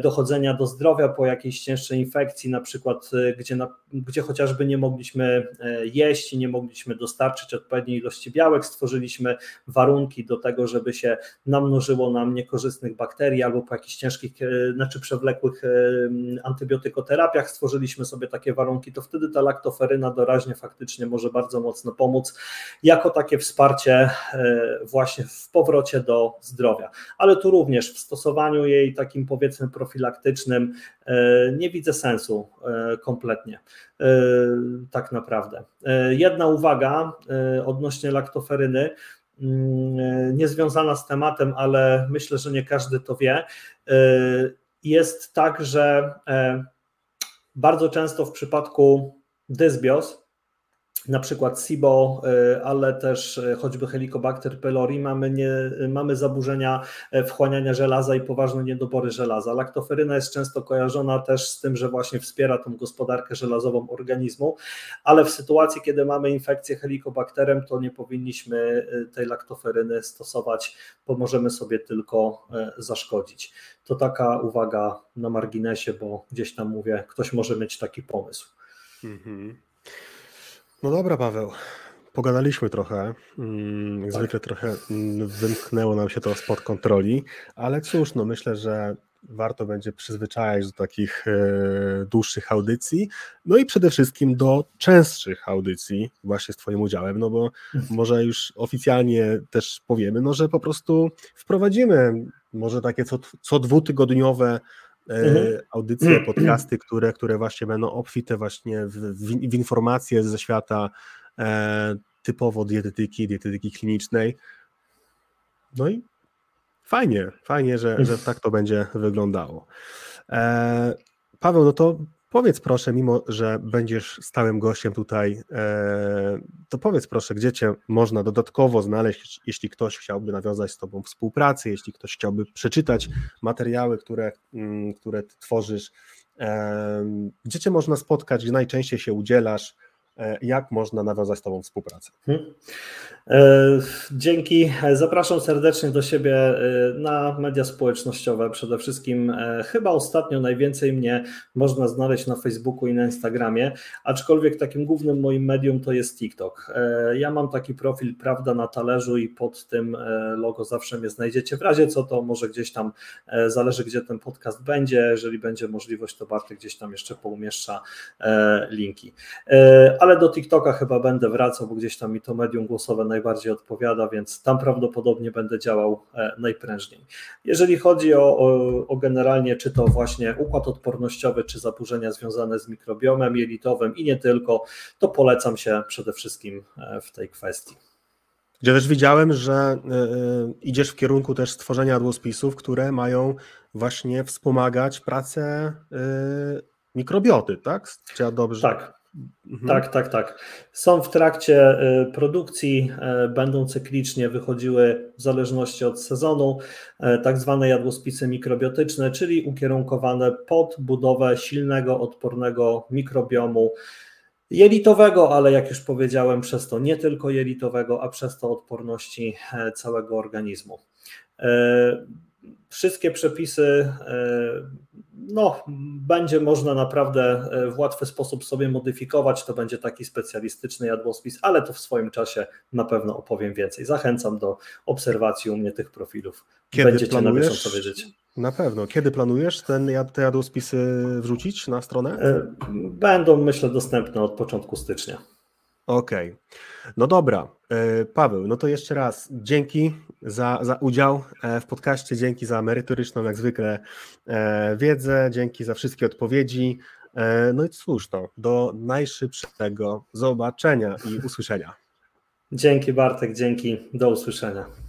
dochodzenia do zdrowia po jakiejś cięższej infekcji, na przykład gdzie, gdzie chociażby nie mogliśmy jeść i nie mogliśmy dostarczyć odpowiedniej ilości białek, stworzyliśmy warunki do tego, żeby się namnożyło nam niekorzystnych bakterii albo po jakichś ciężkich, znaczy przewlekłych antybiotykoterapiach. Stworzyliśmy sobie takie warunki, to wtedy ta laktoferyna feryna doraźnie faktycznie może bardzo mocno pomóc, jako takie wsparcie e, właśnie w powrocie do zdrowia. Ale tu również w stosowaniu jej takim powiedzmy profilaktycznym e, nie widzę sensu e, kompletnie. Tak naprawdę. Jedna uwaga odnośnie laktoferyny mm, niezwiązana z tematem, ale myślę, że nie każdy to wie. Jest tak, że bardzo często w przypadku dysbios, na przykład SIBO, y, ale też y, choćby Helicobacter pylori, mamy, nie, mamy zaburzenia e, wchłaniania żelaza i poważne niedobory żelaza. Laktoferyna jest często kojarzona też z tym, że właśnie wspiera tą gospodarkę żelazową organizmu, ale w sytuacji, kiedy mamy infekcję helikobakterem, to nie powinniśmy y, tej laktoferyny stosować, bo możemy sobie tylko e, zaszkodzić. To taka uwaga na marginesie, bo gdzieś tam mówię, ktoś może mieć taki pomysł. Mhm. No dobra, Paweł. Pogadaliśmy trochę. Mm, jak tak. zwykle trochę wymknęło nam się to spod kontroli, ale cóż, no myślę, że warto będzie przyzwyczajać do takich e, dłuższych audycji, no i przede wszystkim do częstszych audycji właśnie z Twoim udziałem, no bo może już oficjalnie też powiemy, no że po prostu wprowadzimy może takie co, co dwutygodniowe mhm. audycje, podcasty, które, które właśnie będą obfite właśnie w, w, w informacje ze świata e, typowo dietetyki, dietetyki klinicznej. No i fajnie, fajnie, że, że tak to będzie wyglądało. E, Paweł, no to Powiedz proszę, mimo że będziesz stałym gościem tutaj, e, to powiedz proszę, gdzie cię można dodatkowo znaleźć, jeśli ktoś chciałby nawiązać z Tobą współpracę, jeśli ktoś chciałby przeczytać materiały, które, mm, które tworzysz, gdzie cię można spotkać, gdzie najczęściej się udzielasz, E, jak można nawiązać z Tobą współpracę. Hmm. E, dzięki. Zapraszam serdecznie do siebie e, na media społecznościowe. Przede wszystkim chyba ostatnio najwięcej mnie można znaleźć na Facebooku i na Instagramie, aczkolwiek takim głównym moim medium to jest TikTok. Ja mam taki profil Prawda na talerzu i pod tym logo zawsze mnie znajdziecie. W razie co to może gdzieś tam zależy, gdzie ten podcast będzie. Jeżeli będzie możliwość, to Bartek gdzieś tam jeszcze poumieszcza linki. Ale ale do TikToka chyba będę wracał, bo gdzieś tam mi to medium głosowe najbardziej odpowiada, więc tam prawdopodobnie będę działał e, najprężniej. Jeżeli chodzi o, o, o generalnie, czy to właśnie układ odpornościowy, czy zaburzenia związane z mikrobiomem jelitowym i nie tylko, to polecam się przede wszystkim e, w tej kwestii. Gdzie też widziałem, że y, idziesz w kierunku też stworzenia jadłospisów, które mają właśnie wspomagać pracę mikrobioty, tak? Czy ja dobrze? Tak, Mhm. Tak, tak, tak. Są w trakcie y, produkcji, y, będą cyklicznie wychodziły w zależności od sezonu, y, tak zwane jadłospisy mikrobiotyczne, czyli ukierunkowane pod budowę silnego, odpornego mikrobiomu jelitowego, ale jak już powiedziałem, przez to nie tylko jelitowego, a przez to odporności całego organizmu. Wszystkie przepisy no, będzie można naprawdę e, w łatwy sposób sobie modyfikować. To będzie taki specjalistyczny jadłospis, ale to w swoim czasie na pewno opowiem więcej. Zachęcam do obserwacji u mnie tych profilów. Kiedy Będziecie planujesz, na bieżąco wiedzieć. Na pewno. Kiedy planujesz ten, te jadłospisy wrzucić na stronę? E, będą, myślę, dostępne od początku stycznia. Okej. Okay. No dobra, e, Paweł, no to jeszcze raz dzięki za, za udział e, w podcaście, dzięki za merytoryczną, jak zwykle, e, wiedzę, dzięki za wszystkie odpowiedzi. No i cóż do najszybszego zobaczenia i usłyszenia. Dzięki Bartek, dzięki, do usłyszenia.